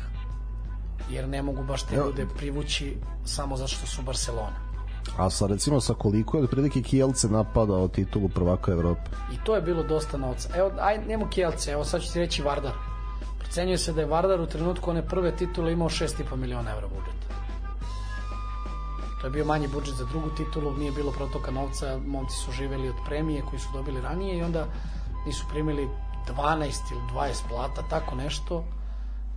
jer ne mogu baš te ljude privući samo zato što su Barcelona. A sa recimo sa koliko je otprilike Kijelce napadao titulu prvaka Evrope? I to je bilo dosta novca. Evo, aj, nemo Kijelce, evo sad ću ti reći Vardar. Procenjuje se da je Vardar u trenutku one prve titule imao 6,5 miliona evra budžeta. To je bio manji budžet za drugu titulu, nije bilo protoka novca, momci su živeli od premije koji su dobili ranije i onda nisu primili 12 ili 20 plata, tako nešto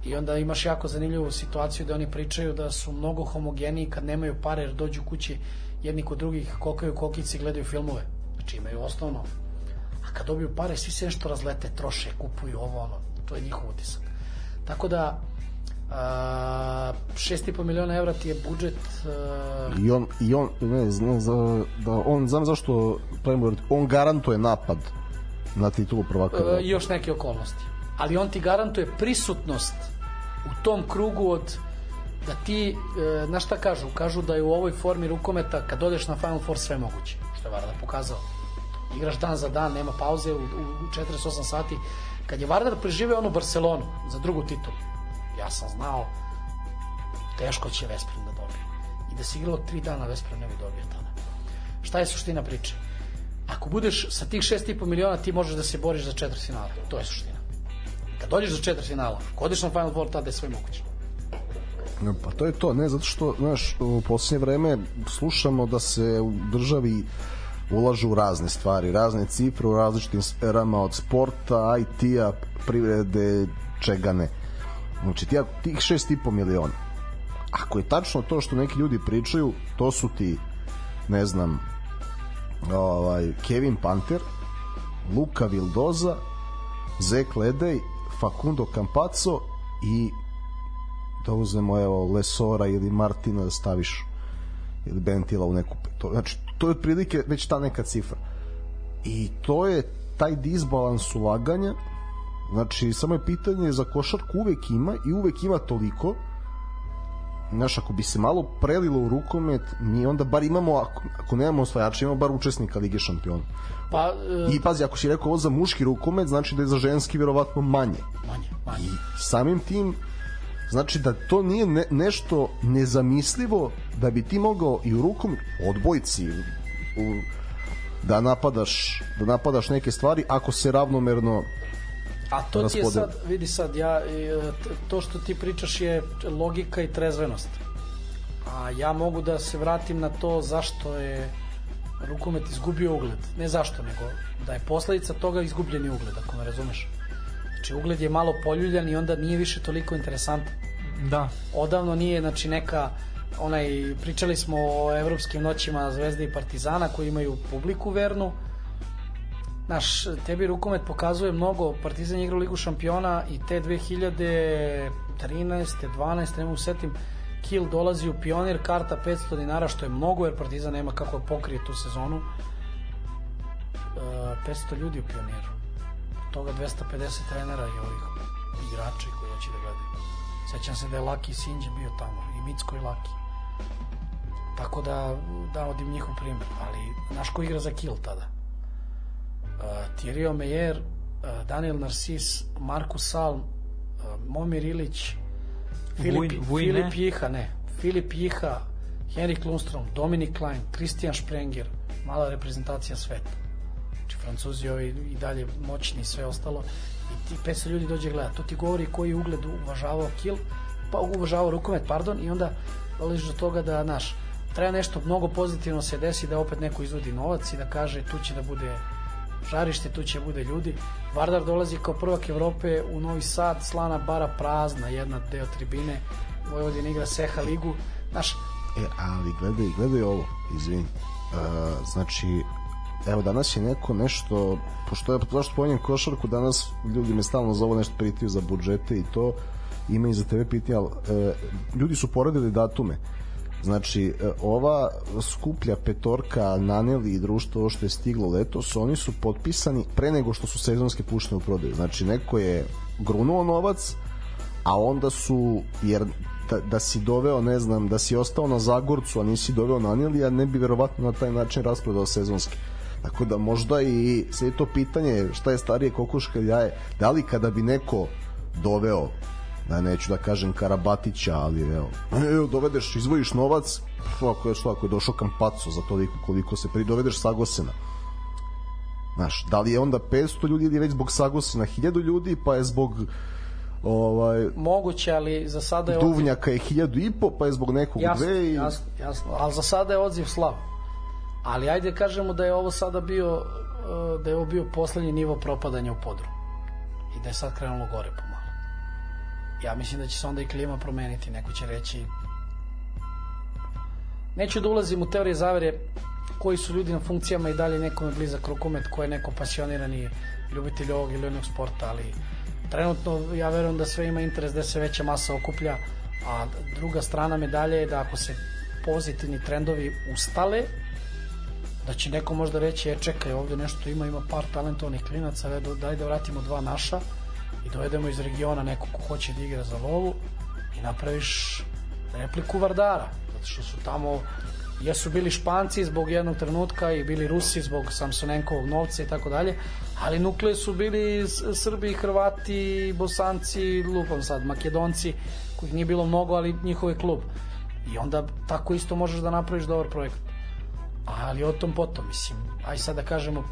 I onda imaš jako zanimljivu situaciju da oni pričaju da su mnogo homogeniji kad nemaju pare jer dođu kući jedni kod drugih, kokaju kokice i gledaju filmove. Znači imaju osnovno. A kad dobiju pare, svi se nešto razlete, troše, kupuju ovo, ono. To je njihov utisak. Tako da, a, 6,5 miliona evra ti je budžet a... i on i on ne znam za, da on znam zašto on garantuje napad na titulu prvaka a, još neke okolnosti ali on ti garantuje prisutnost u tom krugu od da ti, e, šta kažu? Kažu da je u ovoj formi rukometa kad odeš na Final Four sve moguće, što je Vardar pokazao. Igraš dan za dan, nema pauze u, u 48 sati. Kad je Vardar preživeo onu Barcelonu za drugu titulu, ja sam znao teško će Vespren da dobije. I da se igralo tri dana Vespren ne bi dobio tada. Šta je suština priče? Ako budeš sa tih 6,5 miliona ti možeš da se boriš za četiri finale. To je suština. Kad dođeš do četiri finala, ako odeš na Final Four, tada je sve moguće. Pa to je to, ne, zato što, znaš, u posljednje vreme slušamo da se u državi ulažu u razne stvari, razne cifre u različitim sferama od sporta, IT-a, privrede, čega ne. Znači, tih 6,5 miliona. Ako je tačno to što neki ljudi pričaju, to su ti, ne znam, ovaj, Kevin Panter, Luka Vildoza, Zek Ledej, Facundo Campazzo i da uzmemo evo Lesora ili Martina da staviš ili Bentila u neku to, znači to je otprilike već ta neka cifra. I to je taj disbalans ulaganja. Znači samo je pitanje za košarku uvek ima i uvek ima toliko. Znaš, ako bi se malo prelilo u rukomet, mi onda bar imamo, ako, ako nemamo osvajača, imamo bar učesnika Lige šampiona. Pa, e... I pazi, ako si rekao ovo za muški rukomet, znači da je za ženski verovatno manje. Manje, manje. I samim tim, znači da to nije ne, nešto nezamislivo da bi ti mogao i u rukom odbojci u, da napadaš da napadaš neke stvari ako se ravnomerno A to ti je sad, vidi sad, ja, e, to što ti pričaš je logika i trezvenost. A ja mogu da se vratim na to zašto je rukomet izgubio ugled. Ne zašto, nego da je posledica toga izgubljeni ugled, ako me razumeš. Znači, ugled je malo poljuljan i onda nije više toliko interesantan. Da. Odavno nije, znači, neka onaj, pričali smo o evropskim noćima Zvezde i Partizana koji imaju publiku vernu, Naš, tebi rukomet pokazuje mnogo, Partizan je igrao Ligu šampiona i te 2013. 12. ne mogu setim, Kiel dolazi u pionir, karta 500 dinara, što je mnogo, jer Partizan nema kako pokrije tu sezonu. Uh, 500 ljudi u pioniru. Od toga 250 trenera i ovih igrača koji hoće da gledaju. Sećam se da je Laki Sinđe bio tamo, i Micko i Laki. Tako da, da odim njihov primjer, ali znaš ko igra za Kiel tada? Thierry Meyer, uh, Daniel Narcis, Markus Salm, uh, Momir Ilić, Filip, Vuj-? Filip Jiha, ne, Filip Jiha, Henrik Lundstrom, Dominik Klein, Christian Sprenger, mala reprezentacija sveta. Znači, Francuzi ovi i dalje moćni i sve ostalo. I ti 500 ljudi dođe gleda. To ti govori koji je ugled uvažavao kil, pa uvažavao rukomet, pardon, i onda dolaziš do toga da, naš, treba nešto mnogo pozitivno se desi da opet neko izvodi novac i da kaže tu će da bude žarište, tu će bude ljudi. Vardar dolazi kao prvak Evrope u Novi Sad, slana bara prazna, jedna deo tribine, Vojvodina igra Seha ligu. Znaš, E, ali gledaj, gledaj ovo, izvini. Uh, znači, evo danas je neko nešto, pošto ja zašto pominjem košarku, danas ljudi me stalno zovu nešto pritiju za budžete i to, ima i za tebe pitanja, ali e, ljudi su poredili datume. Znači, e, ova skuplja petorka Naneli i društvo što je stiglo letos, oni su potpisani pre nego što su sezonske puštene u prodaju. Znači, neko je grunuo novac, a onda su, jer da, da si doveo, ne znam, da si ostao na Zagorcu, a nisi doveo na Anilija, ne bi verovatno na taj način rasprodao sezonski. Tako da možda i sve to pitanje šta je starije kokoška ili jaje, da li kada bi neko doveo da neću da kažem Karabatića, ali evo, evo dovedeš, izvojiš novac, ako je što, ako je došao Kampaco za toliko koliko se pri dovedeš Sagosena. Znaš, da li je onda 500 ljudi ili već zbog Sagosena 1000 ljudi, pa je zbog ovaj moguće, ali za sada je Duvnjaka je 1000 i po, pa je zbog nekog jasno, dve i... jasno, jasno, ali za sada je odziv slav. Ali ajde kažemo da je ovo sada bio uh, da je ovo bio poslednji nivo propadanja u podru. I da je sad krenulo gore pomalo. Ja mislim da će se onda i klima promeniti, neko će reći. Neću da ulazim u teorije zavere koji su ljudi na funkcijama i dalje nekome blizak rukomet, ko je neko pasionirani ljubitelj ovog ili onog sporta, ali trenutno ja verujem da sve ima interes da se veća masa okuplja, a druga strana medalje je da ako se pozitivni trendovi ustale, da će neko možda reći, e čekaj, ovde nešto ima, ima par talentovnih klinaca, daj da vratimo dva naša i dovedemo iz regiona neko ko hoće da igra za lovu i napraviš repliku Vardara, zato što su tamo jesu bili Španci zbog jednog trenutka i bili Rusi zbog Samsonenkovog novca i tako dalje, ali nukle su bili Srbi, Hrvati, Bosanci, lupam sad, Makedonci, kojih nije bilo mnogo, ali njihov je klub. I onda tako isto možeš da napraviš dobar projekat. Ali o tom potom, mislim, aj sad da kažemo,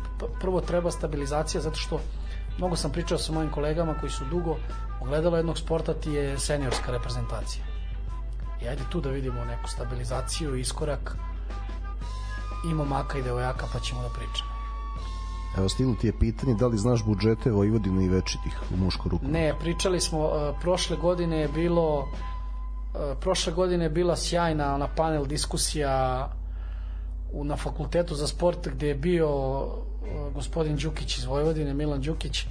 prvo treba stabilizacija, zato što mnogo sam pričao sa mojim kolegama koji su dugo, ogledalo jednog sporta ti je seniorska reprezentacija. I ajde tu da vidimo neku stabilizaciju, iskorak i momaka i devojaka pa ćemo da pričamo. Evo stiglo ti je pitanje da li znaš budžete Vojvodine i Večitih u muško ruku? Ne, pričali smo, uh, prošle godine je bilo uh, prošle godine je bila sjajna ona panel diskusija u, na fakultetu za sport gde je bio gospodin Đukić iz Vojvodine, Milan Đukić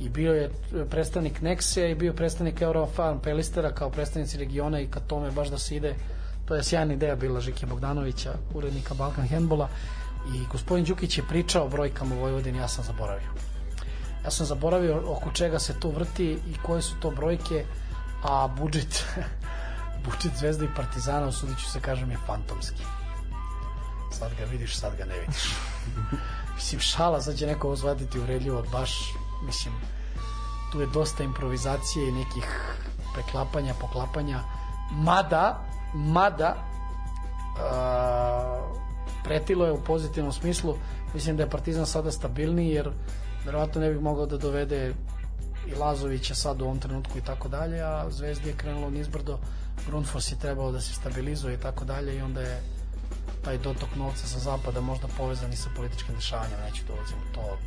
i bio je predstavnik Nexe i bio predstavnik Eurofarm Pelistera kao predstavnici regiona i ka tome baš da se ide to je sjajna ideja bila Žike Bogdanovića urednika Balkan Handbola. I gospodin Đukić je pričao o brojkama u Vojvodini ja sam zaboravio. Ja sam zaboravio oko čega se to vrti i koje su to brojke a budžet budžet Zvezda i Partizana usudit ću se kažem je fantomski. Sad ga vidiš, sad ga ne vidiš mislim šala, sad će neko ozvaditi uredljivo baš mislim tu je dosta improvizacije i nekih preklapanja, poklapanja. Mada mada uh, pretilo je u pozitivnom smislu. Mislim da je Partizan sada stabilniji jer verovatno ne bih mogao da dovede i Lazovića sad u ovom trenutku i tako dalje, a Zvezdi je krenulo nizbrdo, Grundfos je trebao da se stabilizuje i tako dalje i onda je taj dotok novca sa zapada možda povezan i sa političkim dešavanjem, neću dolazim u to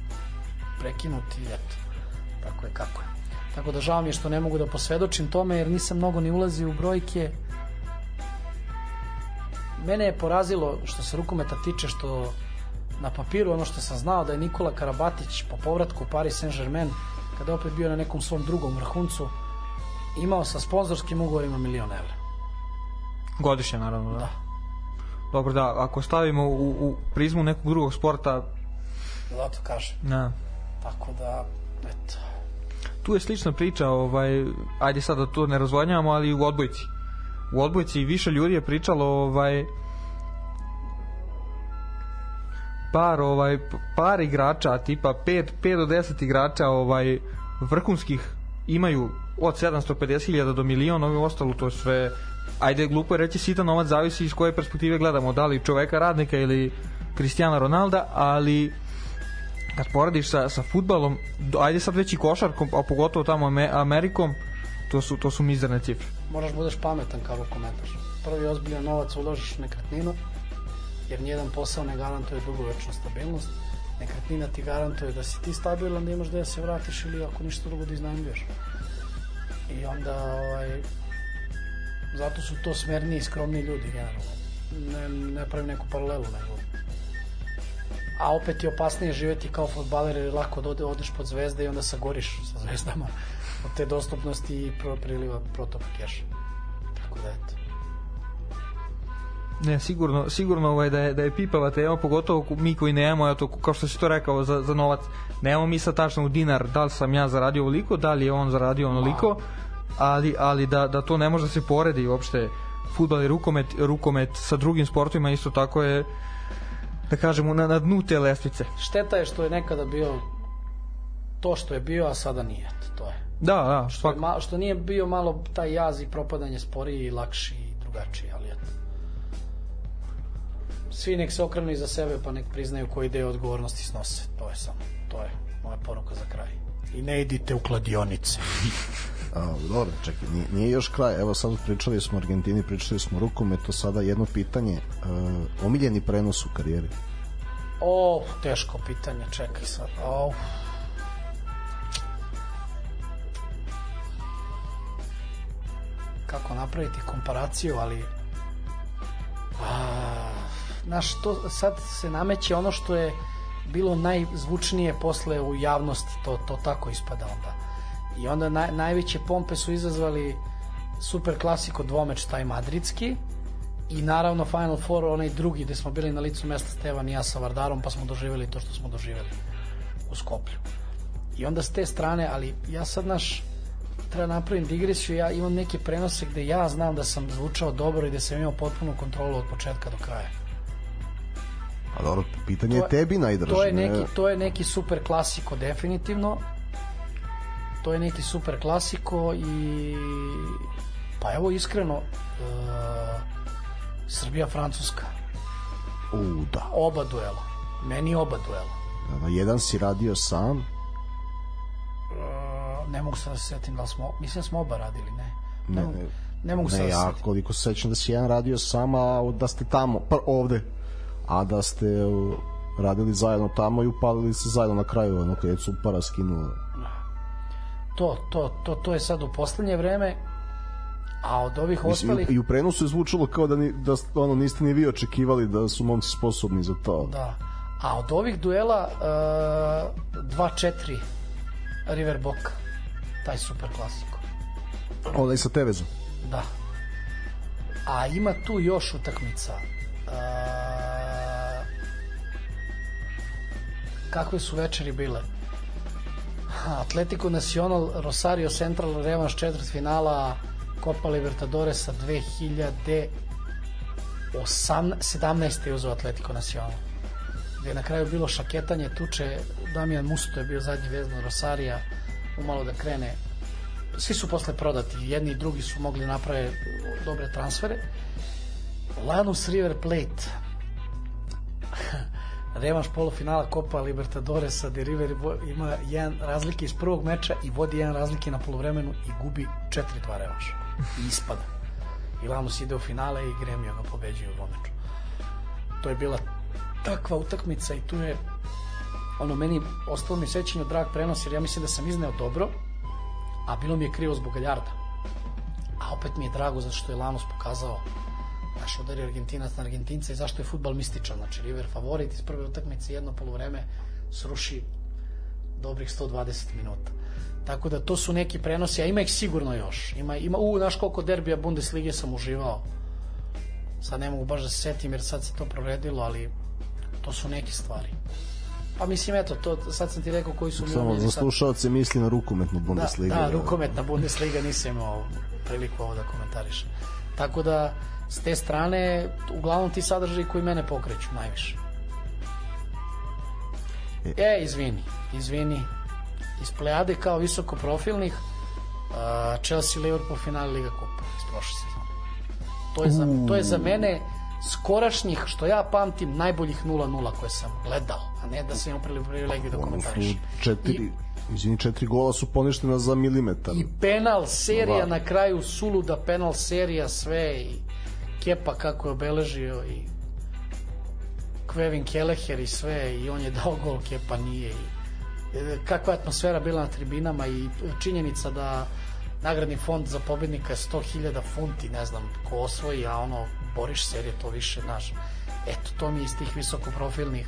prekinuti, eto, tako je kako je. Tako da žao mi je što ne mogu da posvedočim tome jer nisam mnogo ni ulazio u brojke. Mene je porazilo što se rukometa tiče što na papiru ono što sam znao da je Nikola Karabatić po povratku u Paris Saint-Germain kada je opet bio na nekom svom drugom vrhuncu imao sa sponzorskim ugovorima milion evra. Godišnje, naravno, da. Da. Dobro, da, ako stavimo u, u prizmu nekog drugog sporta, Zato kažem. na, Tako da, eto. tu je slična priča, ovaj, ajde sad da to ne razvodnjavamo, ali u odbojci. U odbojci više ljudi je pričalo ovaj, par ovaj par igrača tipa 5 5 do 10 igrača ovaj vrhunskih imaju od 750.000 do milion, ovo ostalo to je sve ajde glupo je reći sitan novac zavisi iz koje perspektive gledamo, da li čoveka radnika ili Cristiana Ronalda, ali kad poradiš sa, sa futbalom, ajde sad već i košarkom, a pogotovo tamo Ame- Amerikom, to su, to su mizerne cifre. Moraš budeš pametan kao rukometaš. Prvi ozbiljan novac uložiš u nekretninu, jer nijedan posao ne garantuje dugovečnu stabilnost. Nekretnina ti garantuje da si ti stabilan, da imaš da se vratiš ili ako ništa drugo da iznajmljuješ. I onda, ovaj, zato su to smerniji i skromniji ljudi generalno. Ne, ne pravim neku paralelu, nego a opet je opasnije živeti kao fudbaler jer lako da ode- odeš pod zvezde i onda sagoriš sa zvezdama od te dostupnosti i priliva protoka keša. Tako da eto. Ne, sigurno, sigurno ovaj, da je, da je pipava tema, pogotovo mi koji nemamo, eto, kao što si to rekao, za, za novac, nemamo mi sad tačno u dinar, da li sam ja zaradio ovoliko, da li je on zaradio onoliko, ali, ali da, da to ne može da se poredi uopšte futbal i rukomet, rukomet sa drugim sportovima isto tako je da kažemo na, na dnu te lestvice. Šteta je što je nekada bio to što je bio, a sada nije. To je. Da, da, Što, je ma, što nije bio malo taj jaz i propadanje sporiji i lakši i drugačiji, ali eto. Svi nek se okrenu iza sebe pa nek priznaju koji deo odgovornosti snose. To je samo. To je moja poruka za kraj. I ne idite u kladionice. A, dobro, čekaj, nije, nije još kraj. Evo sad pričali smo Argentini, pričali smo rukometu, sada jedno pitanje. Uh, omiljeni prenos u karijeri? O, teško pitanje, čekaj sad. O, kako napraviti komparaciju, ali a, znaš, to sad se nameće ono što je bilo najzvučnije posle u javnosti, to, to tako ispada onda. I onda naj, najveće pompe su izazvali super klasiko dvomeč taj madridski i naravno Final Four onaj drugi gde smo bili na licu mesta Stevan i ja sa Vardarom pa smo doživjeli to što smo doživjeli u Skoplju. I onda s te strane, ali ja sad naš treba napravim digresiju, ja imam neke prenose gde ja znam da sam zvučao dobro i da sam imao potpunu kontrolu od početka do kraja. A dobro, pitanje To je tebi najdraže. To je ne- neki, to je neki super klasiko definitivno. To je neki super klasiko i pa evo iskreno uh, Srbija Francuska U, da. oba duela meni oba duela da. da, Jedan si radio sam, uh, ne mogu se da se setim da li smo mislim da smo oba radili ne ne, Ne, ne. ne mogu se ne da se ja setim koliko se sećam da si jedan radio sam, a da ste tamo, pa ovde, a da ste uh, radili zajedno tamo i upalili se zajedno na kraju, ono kad je Cupara skinuo. To, to, to, to je sad u poslednje vreme a od ovih Mislim, ostalih i, u prenosu je zvučalo kao da, ni, da ono, niste ni vi očekivali da su momci sposobni za to. Da. A od ovih duela uh, 2-4 River Boca. Taj super klasiko. Onaj sa Tevezom. Da. A ima tu još utakmica. Uh, kakve su večeri bile? Atletico Nacional, Rosario Central, revanš četvrt finala Copa Libertadoresa 2017. je uzeo Atletico Nacional. Gde je na kraju bilo šaketanje tuče Damijan Musto je bio zadnji vezno Rosarija umalo da krene. Svi su posle prodati jedni i drugi su mogli naprave dobre transfere. Lanus River Plate revanš polufinala Copa Libertadoresa gde River ima jedan razlike iz prvog meča i vodi jedan razlike na poluvremenu i gubi 4-2 revanša. I ispada. I Lanus ide u finale i Gremio ga pobeđuje u ovom meču. To je bila takva utakmica i tu je ono meni ostalo mi sećanje drag prenos jer ja mislim da sam izneo dobro a bilo mi je krivo zbog Galjarda. A opet mi je drago zato što je Lanus pokazao naš udari Argentinac na Argentinca i zašto je futbal mističan? Znači River favorit iz prve utakmice jedno polovreme sruši dobrih 120 minuta. Tako da to su neki prenosi a ima ih sigurno još. Ima, ima u, znaš koliko derbija Bundeslige sam uživao? Sad ne mogu baš da se setim jer sad se to proredilo ali to su neke stvari. Pa mislim eto to, sad sam ti rekao koji su Samo za sad- slušalce misli na rukometnu Bundesligu. da, da, rukometna Bundesliga nisam imao priliku ovo da komentarišem. Tako da, s te strane, uglavnom ti sadržaji koji mene pokreću najviše. E, izvini, izvini. Iz plejade kao visoko profilnih uh, Chelsea Liverpool finale Liga Kupa iz prošle sezone. To je, za, to je za mene skorašnjih, što ja pamtim, najboljih 0-0 koje sam gledao, a ne da sam imao privilegiju da komentarišem. četiri, izvini, četiri gola su poništena za milimetar. I penal serija Da. na kraju suluda penal serija sve i Kepa kako je obeležio i Kvevin Keleher i sve i on je dao gol Kepa nije i e, kakva je atmosfera bila na tribinama i činjenica da nagradni fond za pobednika je 100.000 funti, ne znam ko osvoji, a ono boriš serije to više, znaš. Eto, to mi je iz tih visokoprofilnih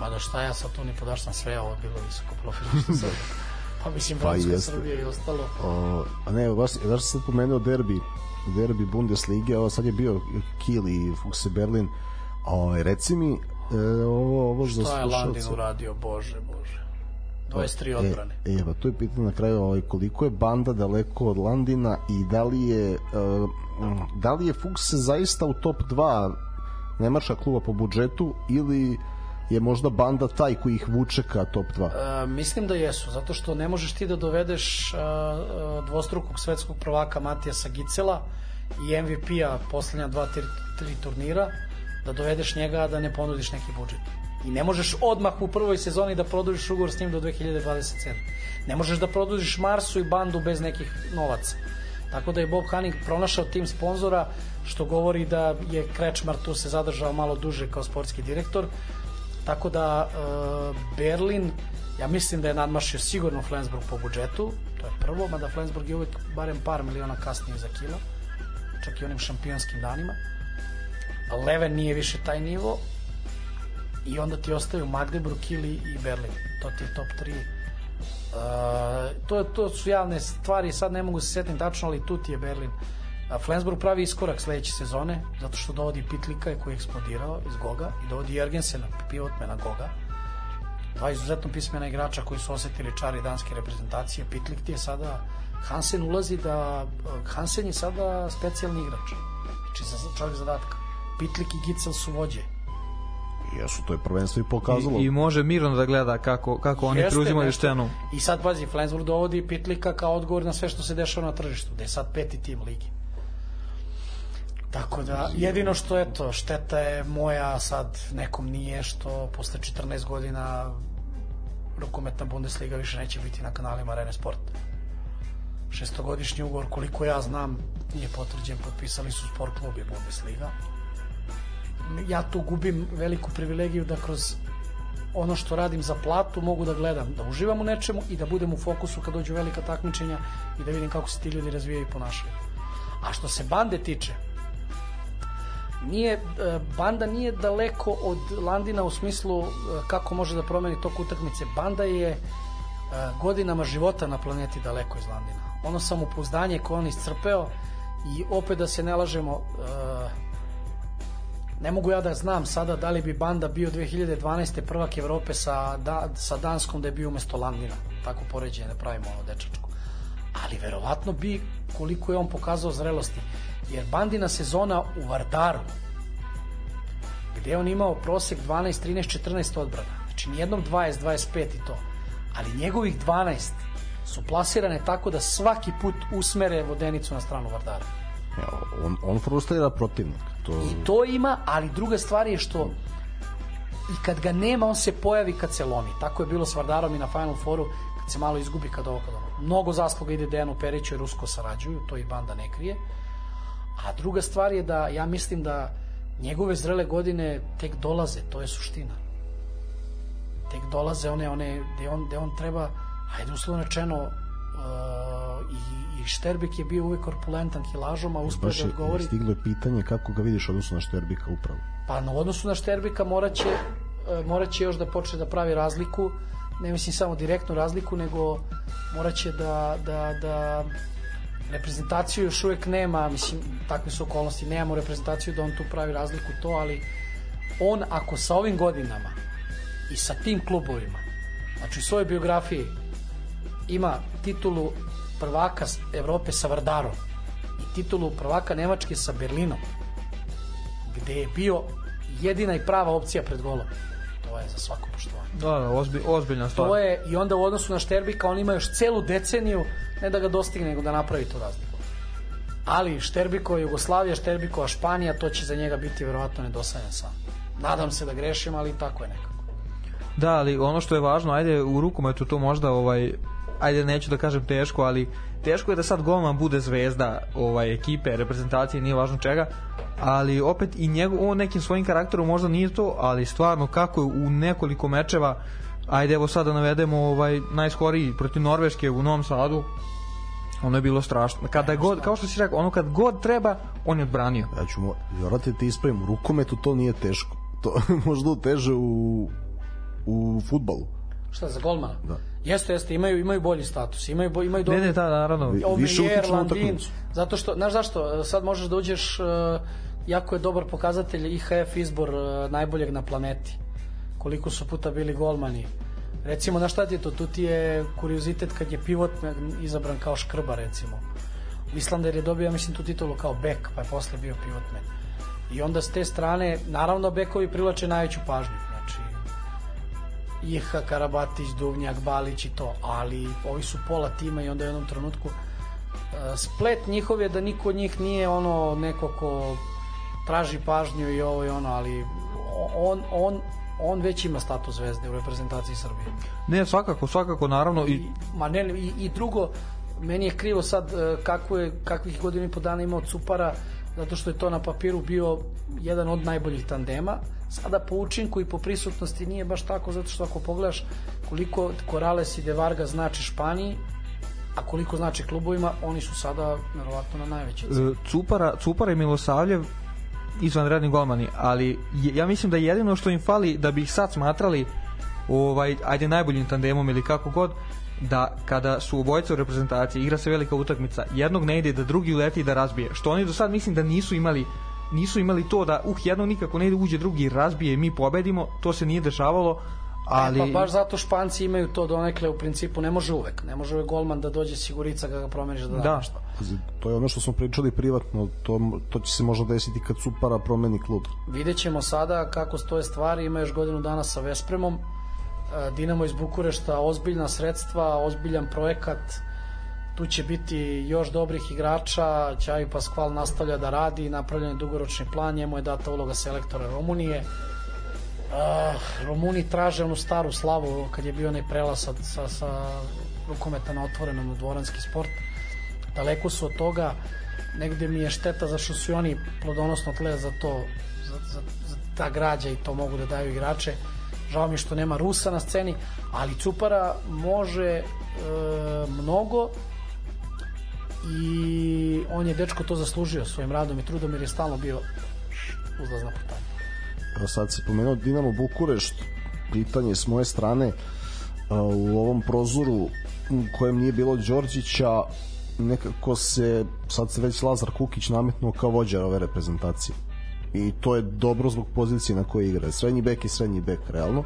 Mada šta ja sad tu ni podaš sam sve ovo je bilo visokoprofilno. pa mislim, Pa Francuska. Srbija i ostalo. O, a ne, baš, baš sad pomenuo derbi, derbi Bundeslige, ovo sad je bio Kiel i Fuchse Berlin. O, reci mi, e, ovo, ovo za Šta je Landin slušalce. uradio, bože, bože. 23 odbrane. E, e, pa to je pitanje na kraju, ovaj, koliko je banda daleko od Landina i da li je, e, da li je Fuchse zaista u top 2 nemačka kluba po budžetu ili je možda banda taj koji ih vuče ka top 2? E, mislim da jesu, zato što ne možeš ti da dovedeš e, e, dvostrukog svetskog prvaka Matijasa Gicela i MVP-a poslednja dva, tri, tri turnira, da dovedeš njega, da ne ponudiš neki budžet. I ne možeš odmah u prvoj sezoni da produžiš ugovor s njim do 2027. Ne možeš da produžiš Marsu i bandu bez nekih novaca. Tako da je Bob Hanning pronašao tim sponzora, što govori da je Krečmar tu se zadržao malo duže kao sportski direktor. Tako da e, Berlin, ja mislim da je nadmašio sigurno Flensburg po budžetu, to je prvo, mada Flensburg je uvek barem par miliona kasnije za kilo, čak i onim šampionskim danima. Leven nije više taj nivo i onda ti ostaju Magdeburg, Kili i Berlin. To ti je top 3. Uh, to, to su javne stvari, sad ne mogu se setim tačno, ali tu ti je Berlin. Flensburg pravi iskorak sledeće sezone, zato što dovodi Pitlika koji je eksplodirao iz Goga i dovodi Jergensena, pivotmena Goga. Dva izuzetno pismena igrača koji su osetili čari danske reprezentacije. Pitlik ti je sada, Hansen ulazi da, Hansen je sada specijalni igrač. Znači za čovjek zadatka. Pitlik i Gicel su vođe. Jesu, to je prvenstvo i pokazalo. I, I može mirno da gleda kako, kako oni Jeste preuzimaju nešto. scenu. I sad pazi, Flensburg dovodi Pitlika kao odgovor na sve što se dešava na tržištu, da je sad peti tim ligi. Tako da, jedino što eto, šteta je moja, sad nekom nije, što posle 14 godina rukometna Bundesliga više neće biti na kanalima Arene Sport. Šestogodišnji ugovor, koliko ja znam, nije potvrđen, potpisali su Sport klub i Bundesliga. Ja tu gubim veliku privilegiju da kroz ono što radim za platu mogu da gledam, da uživam u nečemu i da budem u fokusu kad dođu velika takmičenja i da vidim kako se ti ljudi razvijaju i ponašaju. A što se bande tiče, nije, e, banda nije daleko od Landina u smislu e, kako može da promeni tok utakmice. Banda je e, godinama života na planeti daleko iz Landina. Ono samopouzdanje koje on iscrpeo i opet da se ne lažemo, ne mogu ja da znam sada da li bi Banda bio 2012. prvak Evrope sa, da, sa Danskom da je bio umesto Landina. Tako poređenje da pravimo ono dečačko. Ali verovatno bi koliko je on pokazao zrelosti. Jer Bandina sezona u Vardaru, gde je on imao prosek 12, 13, 14 odbrana. Znači nijednom 20, 25 i to. Ali njegovih 12 su plasirane tako da svaki put usmere vodenicu na stranu Vardara. Evo, on, on frustrira protivnik. To, I to ima, ali druga stvar je što i kad ga nema, on se pojavi kad se lomi. Tako je bilo s Vardarom i na Final Fouru, kad se malo izgubi kad ovo kad ono. Mnogo zasluga ide Dejanu Periću jer usko sarađuju, to i banda ne krije. A druga stvar je da ja mislim da njegove zrele godine tek dolaze, to je suština. Tek dolaze one, one gde on, gde on treba, hajde uslovno rečeno, uh, i, i Šterbik je bio uvek korpulentan kilažom, a uspeo baš da je, odgovori. stiglo je pitanje kako ga vidiš odnosno na Šterbika upravo. Pa na odnosu na Šterbika moraće, e, moraće još da počne da pravi razliku, ne mislim samo direktnu razliku, nego moraće da, da, da reprezentaciju još uvek nema, mislim, takve su okolnosti, nemamo reprezentaciju da on tu pravi razliku to, ali on ako sa ovim godinama i sa tim klubovima, znači u svojoj biografiji ima titulu prvaka Evrope sa Vardarom i titulu prvaka Nemačke sa Berlinom, gde je bio jedina i prava opcija pred golom. To je za svako poštovanje. Da, da, ozbi, ozbiljna stvar. To je, i onda u odnosu na Šterbika on ima još celu deceniju, ne da ga dostigne, nego da napravi tu razliku. Ali Šterbiko Jugoslavija, Šterbiko Španija, to će za njega biti verovatno nedosajan sam. Nadam se da grešim, ali tako je nekako. Da, ali ono što je važno, ajde u rukometu to možda ovaj ajde neću da kažem teško, ali teško je da sad golman bude zvezda ovaj ekipe, reprezentacije, nije važno čega, ali opet i njegov on nekim svojim karakterom možda nije to, ali stvarno kako je u nekoliko mečeva ajde evo sad da navedemo ovaj najskoriji protiv Norveške u Novom Sadu ono je bilo strašno. Kada je god, kao što si rekao, ono kad god treba, on je odbranio. Ja ću morati da ti ispravim, u rukometu to nije teško. To možda teže u, u futbalu. Šta za golmana? Da. Jeste, jeste, imaju imaju bolji status, imaju bo, imaju dobro. Ne, ne, da, naravno. Više utiču na utakmicu. zato što, znaš zašto, sad možeš da uđeš, uh, jako je dobar pokazatelj IHF izbor uh, najboljeg na planeti. Koliko su puta bili golmani. Recimo, na šta ti je to? Tu ti je kuriozitet kad je pivot izabran kao škrba, recimo. Islander je dobio, ja mislim, tu titulu kao bek, pa je posle bio pivotman. I onda s te strane, naravno, bekovi privlače najveću pažnju. Iha, Karabatić, Duvnjak, Balić i to, ali ovi su pola tima i onda u jednom trenutku e, splet njihov je da niko od njih nije ono neko ko traži pažnju i ovo i ono, ali on, on, on već ima status zvezde u reprezentaciji Srbije. Ne, svakako, svakako, naravno. I, I, ma ne, i, i drugo, meni je krivo sad e, kako je, kakvih godina i po dana imao Cupara, zato što je to na papiru bio jedan od najboljih tandema. Sada po učinku i po prisutnosti nije baš tako, zato što ako pogledaš koliko Corales i De Varga znači Španiji, a koliko znači klubovima, oni su sada verovatno na najvećoj ceni. e, Cupara, Cupara i Milosavljev izvanredni golmani, ali ja mislim da jedino što im fali da bi ih sad smatrali ovaj ajde najboljim tandemom ili kako god da kada su obojica u reprezentaciji igra se velika utakmica, jednog ne ide da drugi uleti i da razbije. Što oni do sad mislim da nisu imali nisu imali to da uh jednog nikako ne ide uđe drugi razbije i mi pobedimo, to se nije dešavalo, ali Pa baš zato Španci imaju to donekle u principu, ne može uvek. Ne može uvek golman da dođe sigurica ga promeniš da da, Da. nešto. To je ono što smo pričali privatno, to, to će se možda desiti kad Supara promeni klub. Vidjet ćemo sada kako stoje stvari, ima još godinu dana sa Vespremom. E, Dinamo iz Bukurešta, ozbiljna sredstva, ozbiljan projekat. Tu će biti još dobrih igrača, Ćaju Paskval nastavlja da radi, napravljen je dugoročni plan, njemu je data uloga selektora Rumunije. Uh, Rumuni traže onu staru slavu kad je bio onaj prelaz sa, sa, sa rukometa na otvorenom u dvoranski sport. Daleko su od toga, negde mi je šteta zašto su oni plodonosno tle za to, za, za, za ta građa i to mogu da daju igrače. Žao mi što nema Rusa na sceni, ali Cupara može e, mnogo i on je dečko to zaslužio svojim radom i trudom jer je stalno bio uzlazna putanja. Evo sad si pomenuo Dinamo Bukurešt, pitanje s moje strane, a, u ovom prozoru u kojem nije bilo Đorđića, nekako se, sad se već Lazar Kukić nametnuo kao vođa ove reprezentacije. I to je dobro zbog pozicije na kojoj igra. Srednji bek i srednji bek, realno.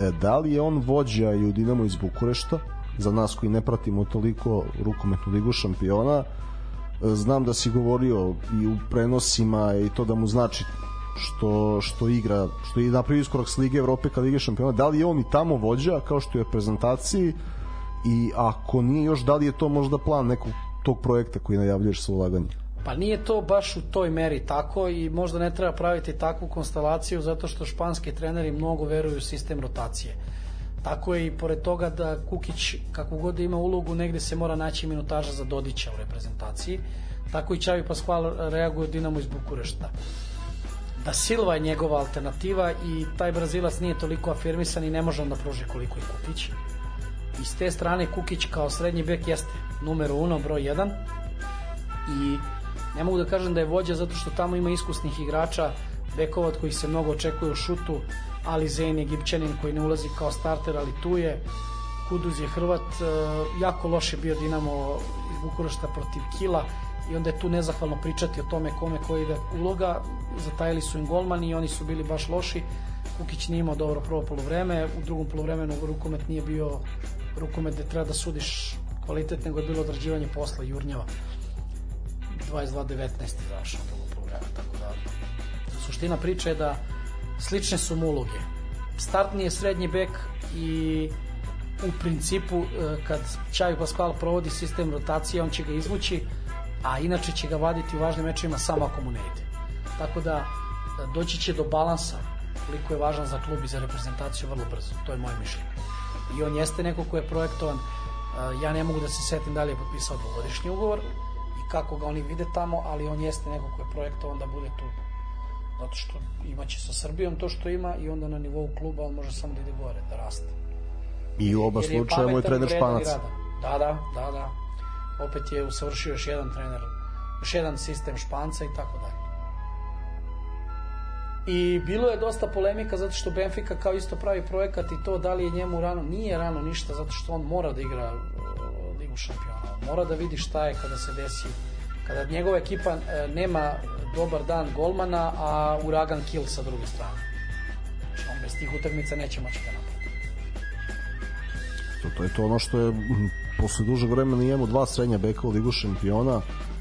E, da li je on vođa i u Dinamo iz Bukurešta, za nas koji ne pratimo toliko rukometnu ligu šampiona, e, znam da si govorio i u prenosima i to da mu znači što što igra, što je napravio iskorak s Lige Evrope kad Lige šampiona, da li je on i tamo vođa kao što je u reprezentaciji i ako nije još, da li je to možda plan nekog tog projekta koji najavljuješ sa ulaganjem? Pa nije to baš u toj meri tako i možda ne treba praviti takvu konstelaciju zato što španski treneri mnogo veruju u sistem rotacije. Tako je i pored toga da Kukić kako god da ima ulogu negde se mora naći minutaža za Dodića u reprezentaciji. Tako i Čavi Pascual reaguje Dinamo iz Bukurešta. Da Silva je njegova alternativa i taj Brazilac nije toliko afirmisan i ne može da pruži koliko i Kukić. I s te strane Kukić kao srednji bek jeste numero uno, broj 1 i ne mogu da kažem da je vođa zato što tamo ima iskusnih igrača bekova od kojih se mnogo očekuje u šutu Ali Zeyn je Egipćanin koji ne ulazi kao starter ali tu je. Kuduz je Hrvat e, jako loše bio Dinamo iz Bukurešta protiv Kila i onda je tu nezahvalno pričati o tome kome koji ide uloga. Zatajili su im golmani i oni su bili baš loši. Kukić nije imao dobro prvo polovreme u drugom polovremenu rukomet nije bio rukomet gde treba da sudiš kvalitet nego je bilo odrađivanje posla jurnjava. 22-19 završeno drugo polovreme, tako da suština priče je da slične su mu uloge. startni je srednji bek i u principu e, kad Čavi Pascual provodi sistem rotacije on će ga izvući a inače će ga vaditi u važnim mečima samo ako mu ne ide. Tako da e, doći će do balansa koliko je važan za klub i za reprezentaciju vrlo brzo. To je moje mišljenje. I on jeste neko ko je projektovan. E, ja ne mogu da se setim da li je potpisao dvogodišnji ugovor i kako ga oni vide tamo ali on jeste neko ko je projektovan da bude tu zato što imaće sa Srbijom to što ima i onda na nivou kluba on može samo da ide gore, da raste. I u oba slučaja mu je trener Španac. Da, da, da, da. Opet je usavršio još jedan trener, još jedan sistem Španca i tako dalje. I bilo je dosta polemika zato što Benfica kao isto pravi projekat i to da li je njemu rano, nije rano ništa zato što on mora da igra uh, ligu šampiona. On Mora da vidi šta je kada se desi kada njegova ekipa e, nema dobar dan golmana, a uragan kill sa druge strane. Znači, on bez tih utakmica neće moći da napravi. To, to je to ono što je posle dužeg vremena imamo dva srednja beka u ligu šampiona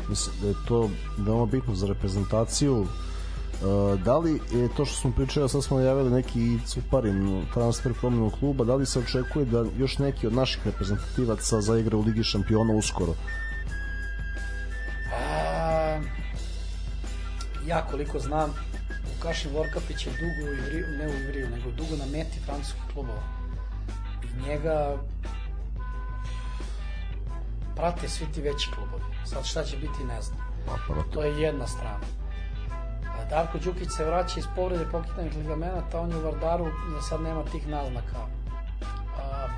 mislim da je to veoma bitno za reprezentaciju E, da li je to što smo pričali, sad smo najavili neki cuparin transfer promjenu kluba, da li se očekuje da još neki od naših reprezentativaca zaigra u Ligi šampiona uskoro? A, ja koliko znam, Vukašin Vorkapić je dugo u Ivriju, ne u Ivriju, nego dugo na meti francuskih klubova. I njega prate svi ti veći klubovi. Sad šta će biti ne znam. To je jedna strana. Darko Đukić se vraća iz povrede pokitanih ligamenata, on je u Vardaru, za sad nema tih naznaka.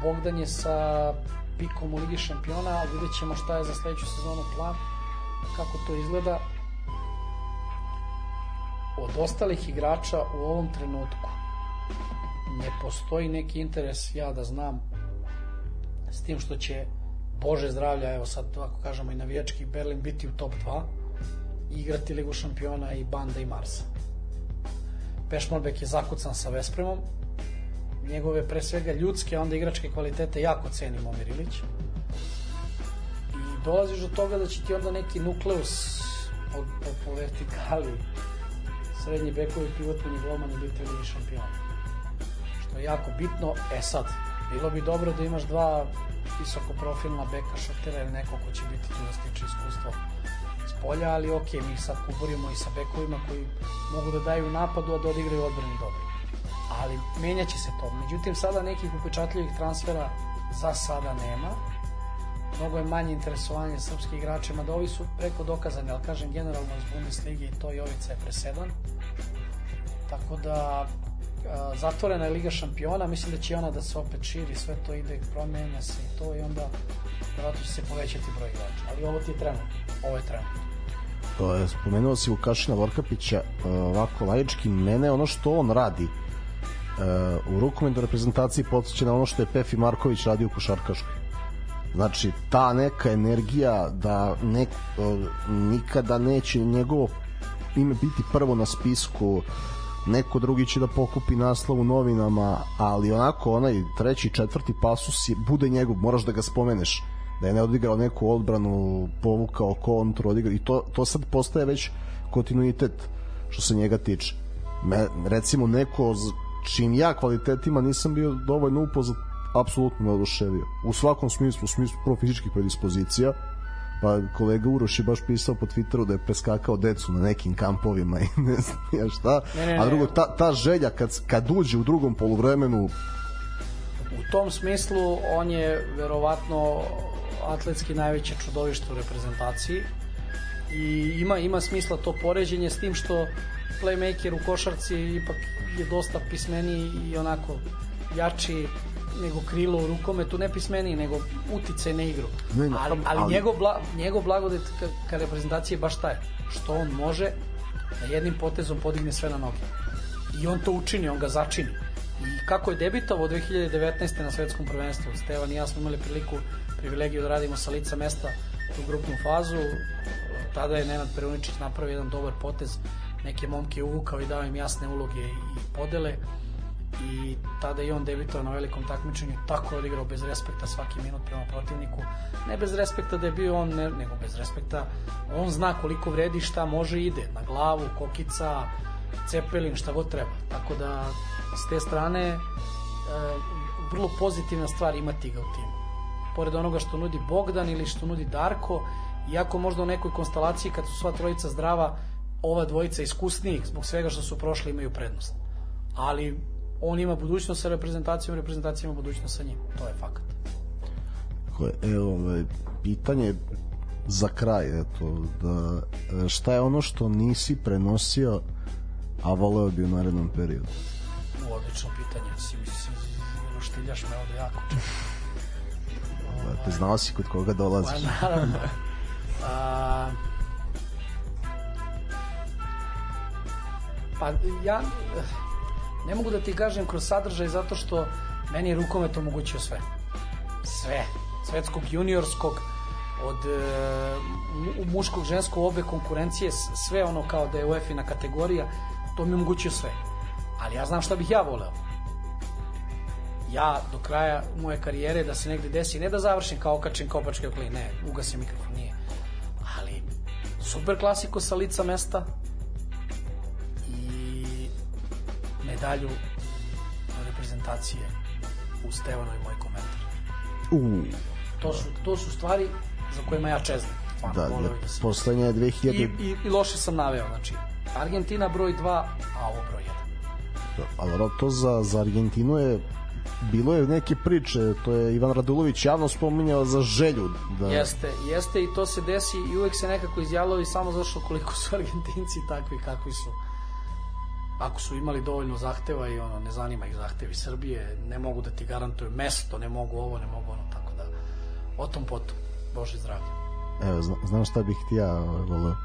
Bogdan je sa pikom u Ligi šampiona, a vidjet ćemo šta je za sledeću sezonu plan, kako to izgleda. Od ostalih igrača u ovom trenutku ne postoji neki interes, ja da znam, s tim što će Bože zdravlja, evo sad ako kažemo i navijački Berlin biti u top 2 i igrati Ligu šampiona i Banda i Marsa. Pešmalbek je zakucan sa Vespremom, njegove pre svega ljudske, onda igračke kvalitete jako ceni Momir Ilić. Dolaziš do toga da će ti onda neki nukleus po, po, po vertikali srednji bekovi, pivotni golmani biti Ligi šampiona. Što je jako bitno. E sad, bilo bi dobro da imaš dva visokoprofilna beka šutera ili neko ko će biti tu da stiče iskustvo s polja, ali ok, mi sad kuburimo i sa bekovima koji mogu da daju napadu, a da odigraju odbrani dobro. Ali menjat će se to. Međutim, sada nekih upečatljivih transfera za sada nema. Mnogo je manje interesovanje srpskih igrača, mada ovi su preko dokazani, ali kažem generalno iz Bundeslige i to Jovica je presedan. Tako da a, zatvorena je Liga šampiona, mislim da će ona da se opet širi, sve to ide, promenja se i to i onda vjerojatno će se povećati broj igrača. Ali ovo ti je trenutno, ovo je trenutno. To je, spomenuo si Vukašina Vorkapića, e, ovako laički, mene ono što on radi e, u rukometnoj reprezentaciji podsjeća na ono što je Pefi Marković radio u košarkaškoj. Znači, ta neka energija da nek, nikada neće njegovo ime biti prvo na spisku, neko drugi će da pokupi naslov u novinama, ali onako onaj treći, četvrti pasus je, bude njegov, moraš da ga spomeneš da je ne odigrao neku odbranu, povukao kontru, odigrao i to, to sad postaje već kontinuitet što se njega tiče. Me, recimo neko čim ja kvalitetima nisam bio dovoljno upoznat, apsolutno me oduševio. U svakom smislu, u smislu prvo fizičkih predispozicija, pa kolega Uroš je baš pisao po Twitteru da je preskakao decu na nekim kampovima i ne znam ja šta, Ne, ne, a ne. drugo, ta, ta želja kad, kad uđe u drugom poluvremenu U tom smislu on je verovatno atletski najveće čudovište u reprezentaciji i ima ima smisla to poređenje s tim što playmaker u košarci ipak je dosta pismeniji i onako jači nego krilo u rukometu, ne pismeniji, nego utice na igru. Ne, ne, ali, ali, ali- njegov, bla, njegov blagodet ka, ka reprezentaciji je baš taj, što on može da jednim potezom podigne sve na noge. I on to učini, on ga začini. I kako je debitovao 2019. na svetskom prvenstvu, Stevan i ja smo imali priliku, privilegiju da radimo sa lica mesta tu grupnu fazu, tada je Nenad Peruničić napravio jedan dobar potez, neke momke uvukao i dao im jasne uloge i podele i tada je on debitovao na velikom takmičenju, tako odigrao bez respekta svaki minut prema protivniku. Ne bez respekta da je bio on, ne, nego bez respekta. On zna koliko vredi, šta može ide. Na glavu, kokica, Cepelin, šta god treba. Tako da, s te strane, e, vrlo pozitivna stvar imati ga u timu. Pored onoga što nudi Bogdan ili što nudi Darko, iako možda u nekoj konstelaciji kad su sva trojica zdrava, ova dvojica iskusnijih zbog svega što su prošli imaju prednost. Ali on ima budućnost sa reprezentacijom, reprezentacija ima budućnost sa njim. To je fakat. Tako je, evo, ovaj, pitanje za kraj, eto, da, e, šta je ono što nisi prenosio, a voleo bi u narednom periodu? U, odlično pitanje, si mi si, roštiljaš me ovde jako. Te znao si kod koga dolaziš. Pa naravno. A, pa ja ne mogu da ti kažem kroz sadržaj zato što meni je rukomet omogućio sve. Sve. Svetskog juniorskog, od e, mu- muškog, ženskog, obe konkurencije, sve ono kao da je UEFA-ina kategorija, to mi omogućio sve. Ali ja znam šta bih ja voleo. Ja do kraja moje karijere da se negde desi, ne da završim kao okačim kopačke okli, ne, ugasim mikrofon, nije. Ali super klasiko sa lica mesta medalju reprezentacije u Stevanoj moj komentar. U, To su, to su stvari za kojima ja čeznem. Stvarno, da, da, da poslednja je 2000... I, i, I loše sam naveo, znači Argentina broj 2, a ovo broj 1. Da, ali to za, za Argentinu je bilo je neke priče, to je Ivan Radulović javno spominjao za želju da Jeste, jeste i to se desi i uvek se nekako izjavljaju samo zašto koliko su Argentinci takvi kakvi su. Ako su imali dovoljno zahteva i ono, ne zanima ih zahtevi Srbije, ne mogu da ti garantuju mesto, ne mogu ovo, ne mogu ono, tako da o tom potom, Bože zdravlje. Evo, zna, znam šta bih ti ja ovaj, voleo.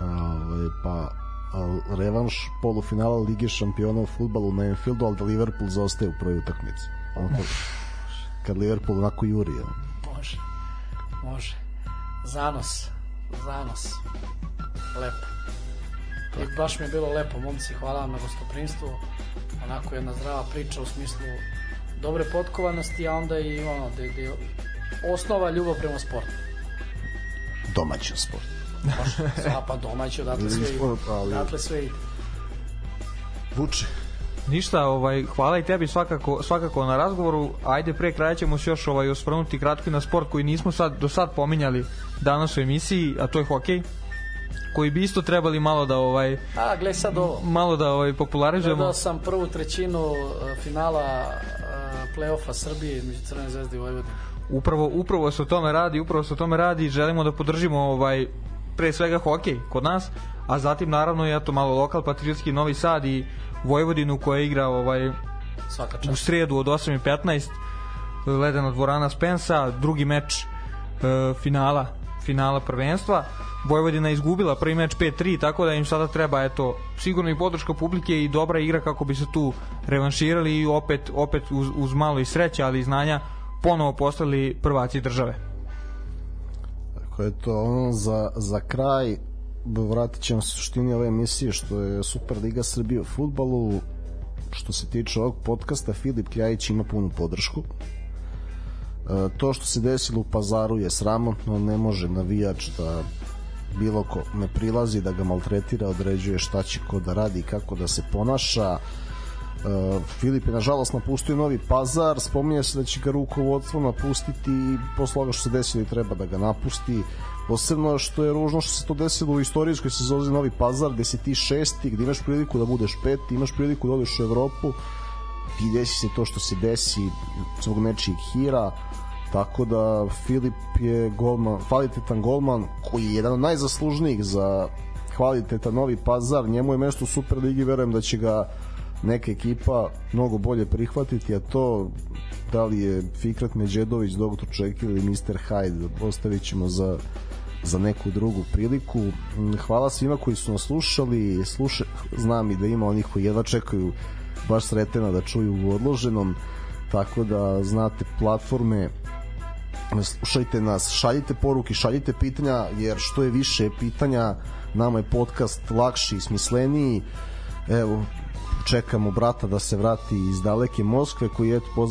A, Ovaj, pa a, revanš polufinala Lige šampiona u futbalu na Enfieldu, ali da Liverpool zaostaje u prvoj utakmici. Ono kad, kad Liverpool onako juri. ono. Može, može. Zanos, zanos. Lepo. I baš mi je bilo lepo, momci, hvala vam na gostoprinstvu. Onako jedna zdrava priča u smislu dobre potkovanosti, a onda i ono, da je osnova ljubav prema sportu. Domaćin sport. Može, a pa domaće, odatle sve ide. Odatle sve ide. Vuče. Ništa, ovaj, hvala i tebi svakako, svakako na razgovoru. Ajde, pre kraja ćemo se još ovaj, osvrnuti kratko i na sport koji nismo sad, do sad pominjali danas u emisiji, a to je hokej koji bi isto trebali malo da ovaj A, gle sad ovo. malo da ovaj popularizujemo. Gledao sam prvu trećinu uh, finala uh, play-offa Srbije između Crvene zvezde i Vojvodine. Upravo upravo se o tome radi, upravo se o tome radi i želimo da podržimo ovaj pre svega hokej kod nas, a zatim naravno i eto malo lokal patriotski Novi Sad i Vojvodinu koja igra ovaj Svaka u čast. sredu od 8.15 ledena dvorana Spensa, drugi meč e, finala finala prvenstva. Vojvodina izgubila prvi meč 5-3, tako da im sada treba eto sigurno i podrška publike i dobra igra kako bi se tu revanširali i opet opet uz, uz malo i sreće, ali i znanja ponovo postali prvaci države. Tako je to ono za, za kraj vratit ćemo se suštini ove emisije što je Superliga Srbije u futbalu što se tiče ovog podcasta Filip Kljajić ima punu podršku to što se desilo u pazaru je sramotno ne može navijač da bilo ko ne prilazi da ga maltretira određuje šta će ko da radi i kako da se ponaša Uh, Filip je nažalost napustio Novi Pazar, spominje se da će ga rukovodstvo napustiti i posle ovoga što se desilo i treba da ga napusti. Posebno što je ružno što se to desilo u istorijskoj sezoni Novi Pazar, gde si ti šesti, gde imaš priliku da budeš peti, imaš priliku da odeš u Evropu i desi se to što se desi zbog nečijeg hira tako da Filip je golman, kvalitetan golman koji je jedan od najzaslužnijih za kvalitetan Novi Pazar, njemu je mesto u Superligi, verujem da će ga neka ekipa mnogo bolje prihvatiti, a to da li je Fikrat Međedović, Dr. Čekil ili Mr. Hyde, ostavit ćemo za, za neku drugu priliku. Hvala svima koji su nas slušali, sluša, znam i da ima onih koji jedva čekaju baš sretena da čuju u odloženom, tako da znate platforme slušajte nas, šaljite poruke, šaljite pitanja, jer što je više pitanja, nama je podcast lakši i smisleniji. Evo, čekamo brata da se vrati iz daleke Moskve, koji je poz...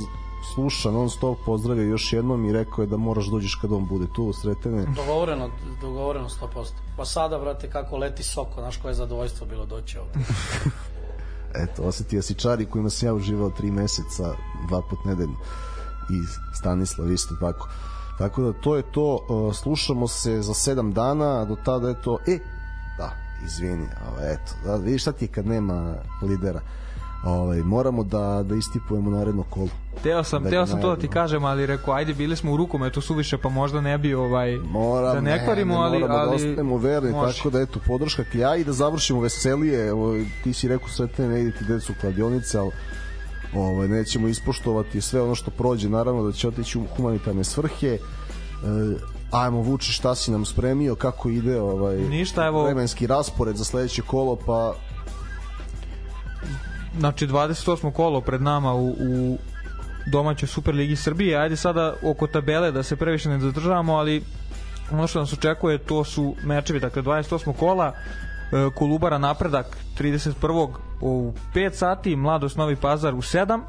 sluša non stop, pozdravio još jednom i rekao je da moraš dođeš kad on bude tu, sretene. Dogovoreno, dogovoreno 100%. Pa sada, brate, kako leti soko, znaš koje je zadovoljstvo bilo doći ovde. Eto, osetio si čari kojima sam ja uživao tri meseca, dva put nedeljno. I Stanislav isto tako. Tako da to je to, slušamo se za sedam dana, a do tada je to, e, da, izvini, ovaj, eto, da, vidiš šta ti kad nema lidera. Ovaj, moramo da, da istipujemo naredno kolo. Teo sam, Da teo sam to da ti kažem, ali rekao, ajde, bili smo u rukometu suviše, pa možda ne bi ovaj Moram, da ne kvarimo, ne, ali, moramo da ali ostanemo verni, može. tako da eto, podrška ja i da završimo veselije, evo, ti si rekao sretne, ne idete decu u kladionice, ali ovaj, nećemo ispoštovati sve ono što prođe, naravno da će otići u humanitarne svrhe, e, ajmo Vuči šta si nam spremio, kako ide ovaj Ništa, evo- vremenski raspored za sledeće kolo, pa znači 28. kolo pred nama u, u domaćoj Superligi Srbije. Ajde sada oko tabele da se previše ne zadržavamo, ali ono što nas očekuje to su mečevi, dakle 28. kola e, Kolubara napredak 31. u 5 sati, Mladost Novi Pazar u 7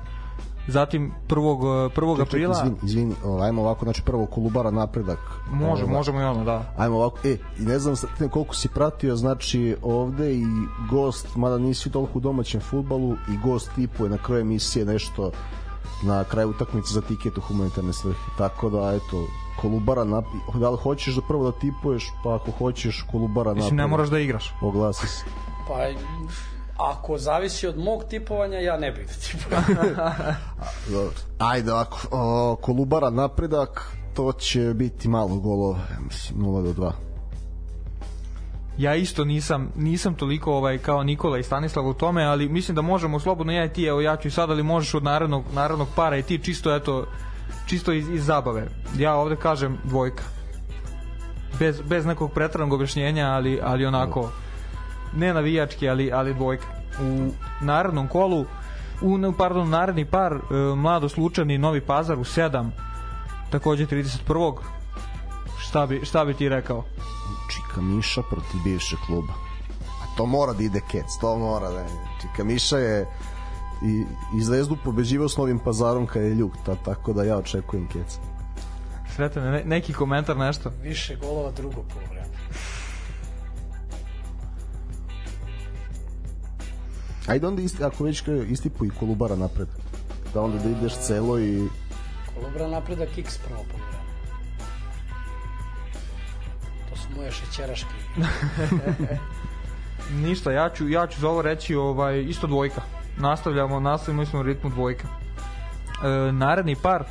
zatim 1. 1. aprila izvini, izvini, ovaj, ajmo ovako, znači prvo Kolubara napredak. može, Ovaj, možemo i ono, da. Ajmo ovako, e, i ne znam koliko si pratio, znači ovde i gost, mada nisi toliko u domaćem futbalu, i gost tipuje na kraju emisije nešto na kraju utakmice za tiket u humanitarne svrhe. Tako da, eto, Kolubara napi... Da li hoćeš da prvo da tipuješ, pa ako hoćeš Kolubara napi... Mislim, ne moraš da igraš. Oglasi se. Pa, ako zavisi od mog tipovanja, ja ne bih da tipujem. Dobro. Ajde ovako, o, Kolubara napredak, to će biti malo golova, ja mislim 0 do 2. ja isto nisam nisam toliko ovaj kao Nikola i Stanislav u tome, ali mislim da možemo slobodno ja i ti, evo ja ću i sad, ali možeš od narednog, narednog para i ti čisto eto čisto iz, iz zabave. Ja ovde kažem dvojka. Bez, bez nekog preteranog objašnjenja, ali, ali onako ne navijački, ali, ali dvojka. U narednom kolu u, pardon, naredni par e, Mlado Slučani Novi Pazar u 7 takođe 31. Šta bi, šta bi ti rekao? Čika Miša protiv bivšeg kluba. A to mora da ide kec, to mora da ide. Čika Miša je i, i Zvezdu pobeđivao s Novim pazarom kad je Ljuk, ta, tako da ja očekujem kec. Sretan, ne, neki komentar, nešto? Više golova drugo polovreme. Ajde onda isti, ako već kaže, istipuj Kolubara napred. Da onda da ideš celo i Kolubra napredak X prvo polovreme. To su moje šećeraške. Ništa, ja ću, ja ću za ovo reći ovaj, isto dvojka. Nastavljamo, nastavimo smo u ritmu dvojka. E, naredni par,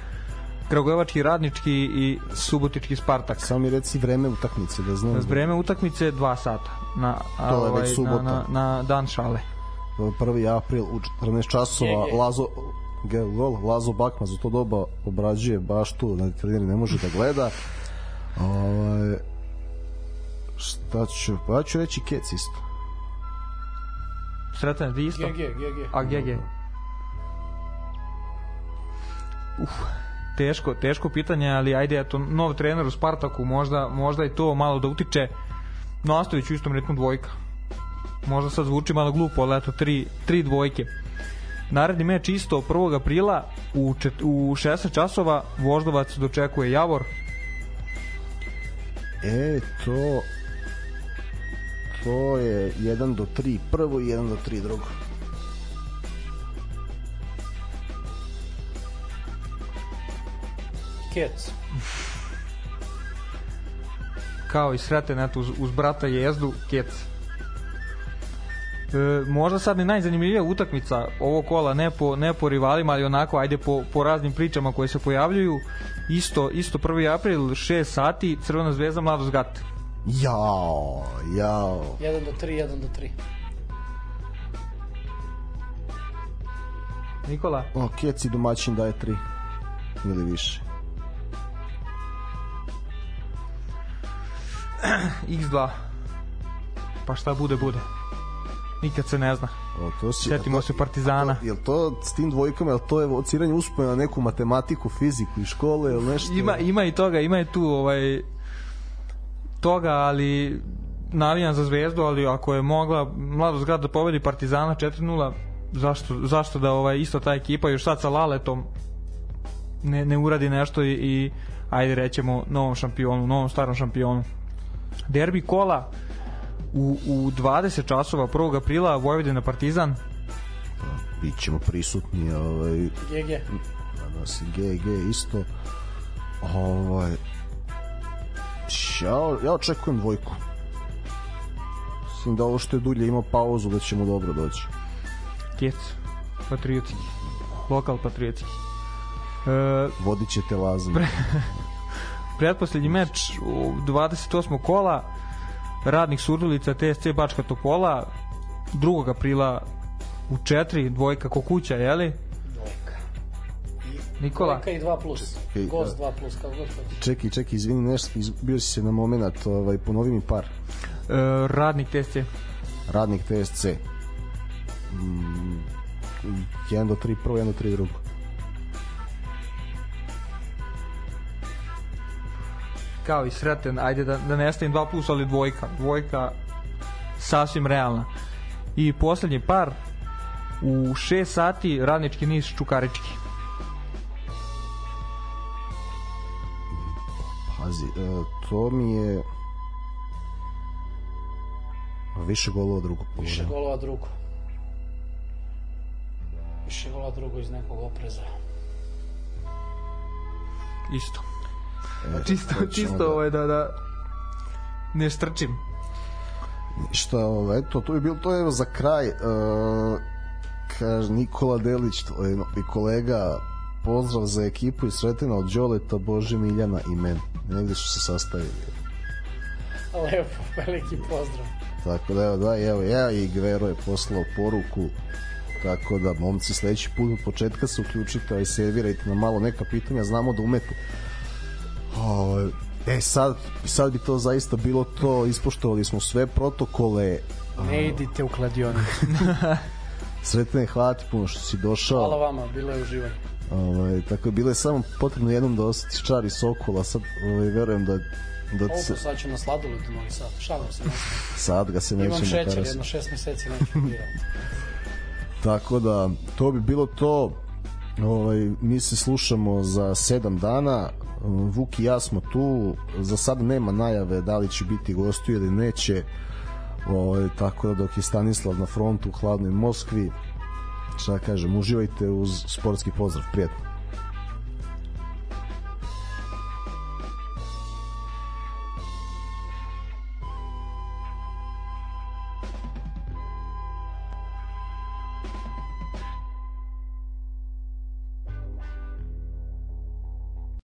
Kragujevački radnički i Subotički Spartak. samo mi reci vreme utakmice da znam. Vreme utakmice 2 sata. Na, a, To je već ovaj, subota. Na, na, na dan šale. 1. april u 14 časova. Lazo gol, Lazo Bakma za to doba obrađuje baš tu, da trener ne može da gleda. Ovaj šta ću, pa ja ću reći Kec isto. Sretan, ti isto? GG, GG. A GG. Uf, teško, teško pitanje, ali ajde, eto, nov trener u Spartaku, možda, možda i to malo da utiče. Nastavit ću u istom ritmu dvojka. Možda sad zvuči malo glupo, ali eto, tri, tri dvojke. Naredni meč isto 1. aprila u, čet, u 16 časova Voždovac dočekuje Javor. E, to to je 1 do 3 prvo i 1 do 3 drugo. Kec. kao i sreten eto uz, uz brata jezdu kec e, možda sad ni najzanimljivija utakmica ovog kola ne po, ne po rivalima ali onako ajde po, po raznim pričama koje se pojavljuju isto, isto 1. april 6 sati Crvena zvezda Mladost Gat Jao, jao. 1 do 3, 1 do 3. Nikola O, Kec i domaćin daje 3 ili više. X2 pa šta bude bude nikad se ne zna O, to si, Sjetimo to- se Partizana. To, jel to s tim dvojkama, jel to evociranje uspomena na neku matematiku, fiziku i škole, ili nešto? ima, ima i toga, ima i tu ovaj toga, ali navijam za zvezdu, ali ako je mogla Mladost Grad da pobedi Partizana 4-0, zašto, zašto da ovaj isto ta ekipa još sad sa Laletom ne, ne uradi nešto i, i ajde rećemo novom šampionu, novom starom šampionu. Derbi kola u, u 20 časova 1. aprila Vojvodina Partizan bit ćemo prisutni ovaj, GG. danas i GG isto ovaj ja, ja očekujem dvojku mislim da ovo što je dulje ima pauzu da ćemo dobro doći Tjec patriotski lokal patriotski e, vodit ćete lazom Pre- pretposlednji meč u 28. kola Radnik Surdulica TSC Bačka Topola 2. aprila u 4 dvojka Kokuća, jeli? Dvojka. Nikola? Dvojka i 2 plus. Čekaj, Gost a- 2 plus, kako god hoćeš. čekaj, čekaj, izvini nešto, iz, bio si se na moment, ovaj, ponovi mi par E, radnik TSC. radnik TSC mm, 1 do 3 prvo, 1 do 3 drugo Kao i sreten, ajde da, da ne stavim 2 plus, ali dvojka. Dvojka sasvim realna. I poslednji par u 6 sati radnički niz Čukarički. Pazi, e, to mi je više golova drugo Više golova drugo. Više golova drugo iz nekog opreza. Isto. E, Čisto, to čisto da- ovaj, da, da ne strčim. Šta, ovaj, eto, to je bilo to evo za kraj. Uh, kaže Nikola Delić, tvoj i kolega, pozdrav za ekipu i sretena od Đoleta, Bože Miljana i meni. Negde su se sastavili. Lepo, veliki pozdrav. Tako da evo, da, evo ja i Gvero je poslao poruku tako da momci sledeći put od početka se uključite i servirajte nam malo neka pitanja, znamo da umete o, e sad, sad bi to zaista bilo to ispoštovali smo sve protokole Ne idite u kladionicu. Sretne, hvala ti puno što si došao Hvala vama, bilo je uživanje. ovaj, tako je bilo je samo potrebno jednom da osjetiš čar i sokola sad ovaj, verujem da da Ovo se, sad ću na sladoled u Novi Sad. Šalim se. sad ga se Imam nećemo šećer, tarasiti. jedno šest meseci neću. Tako da, to bi bilo to. Ovaj, mi se slušamo za 7 dana. Vuk i ja smo tu. Za sad nema najave da li će biti gostu ili neće. Ovaj, tako da dok je Stanislav na frontu u hladnoj Moskvi, šta kažem, uživajte uz sportski pozdrav. Prijetno.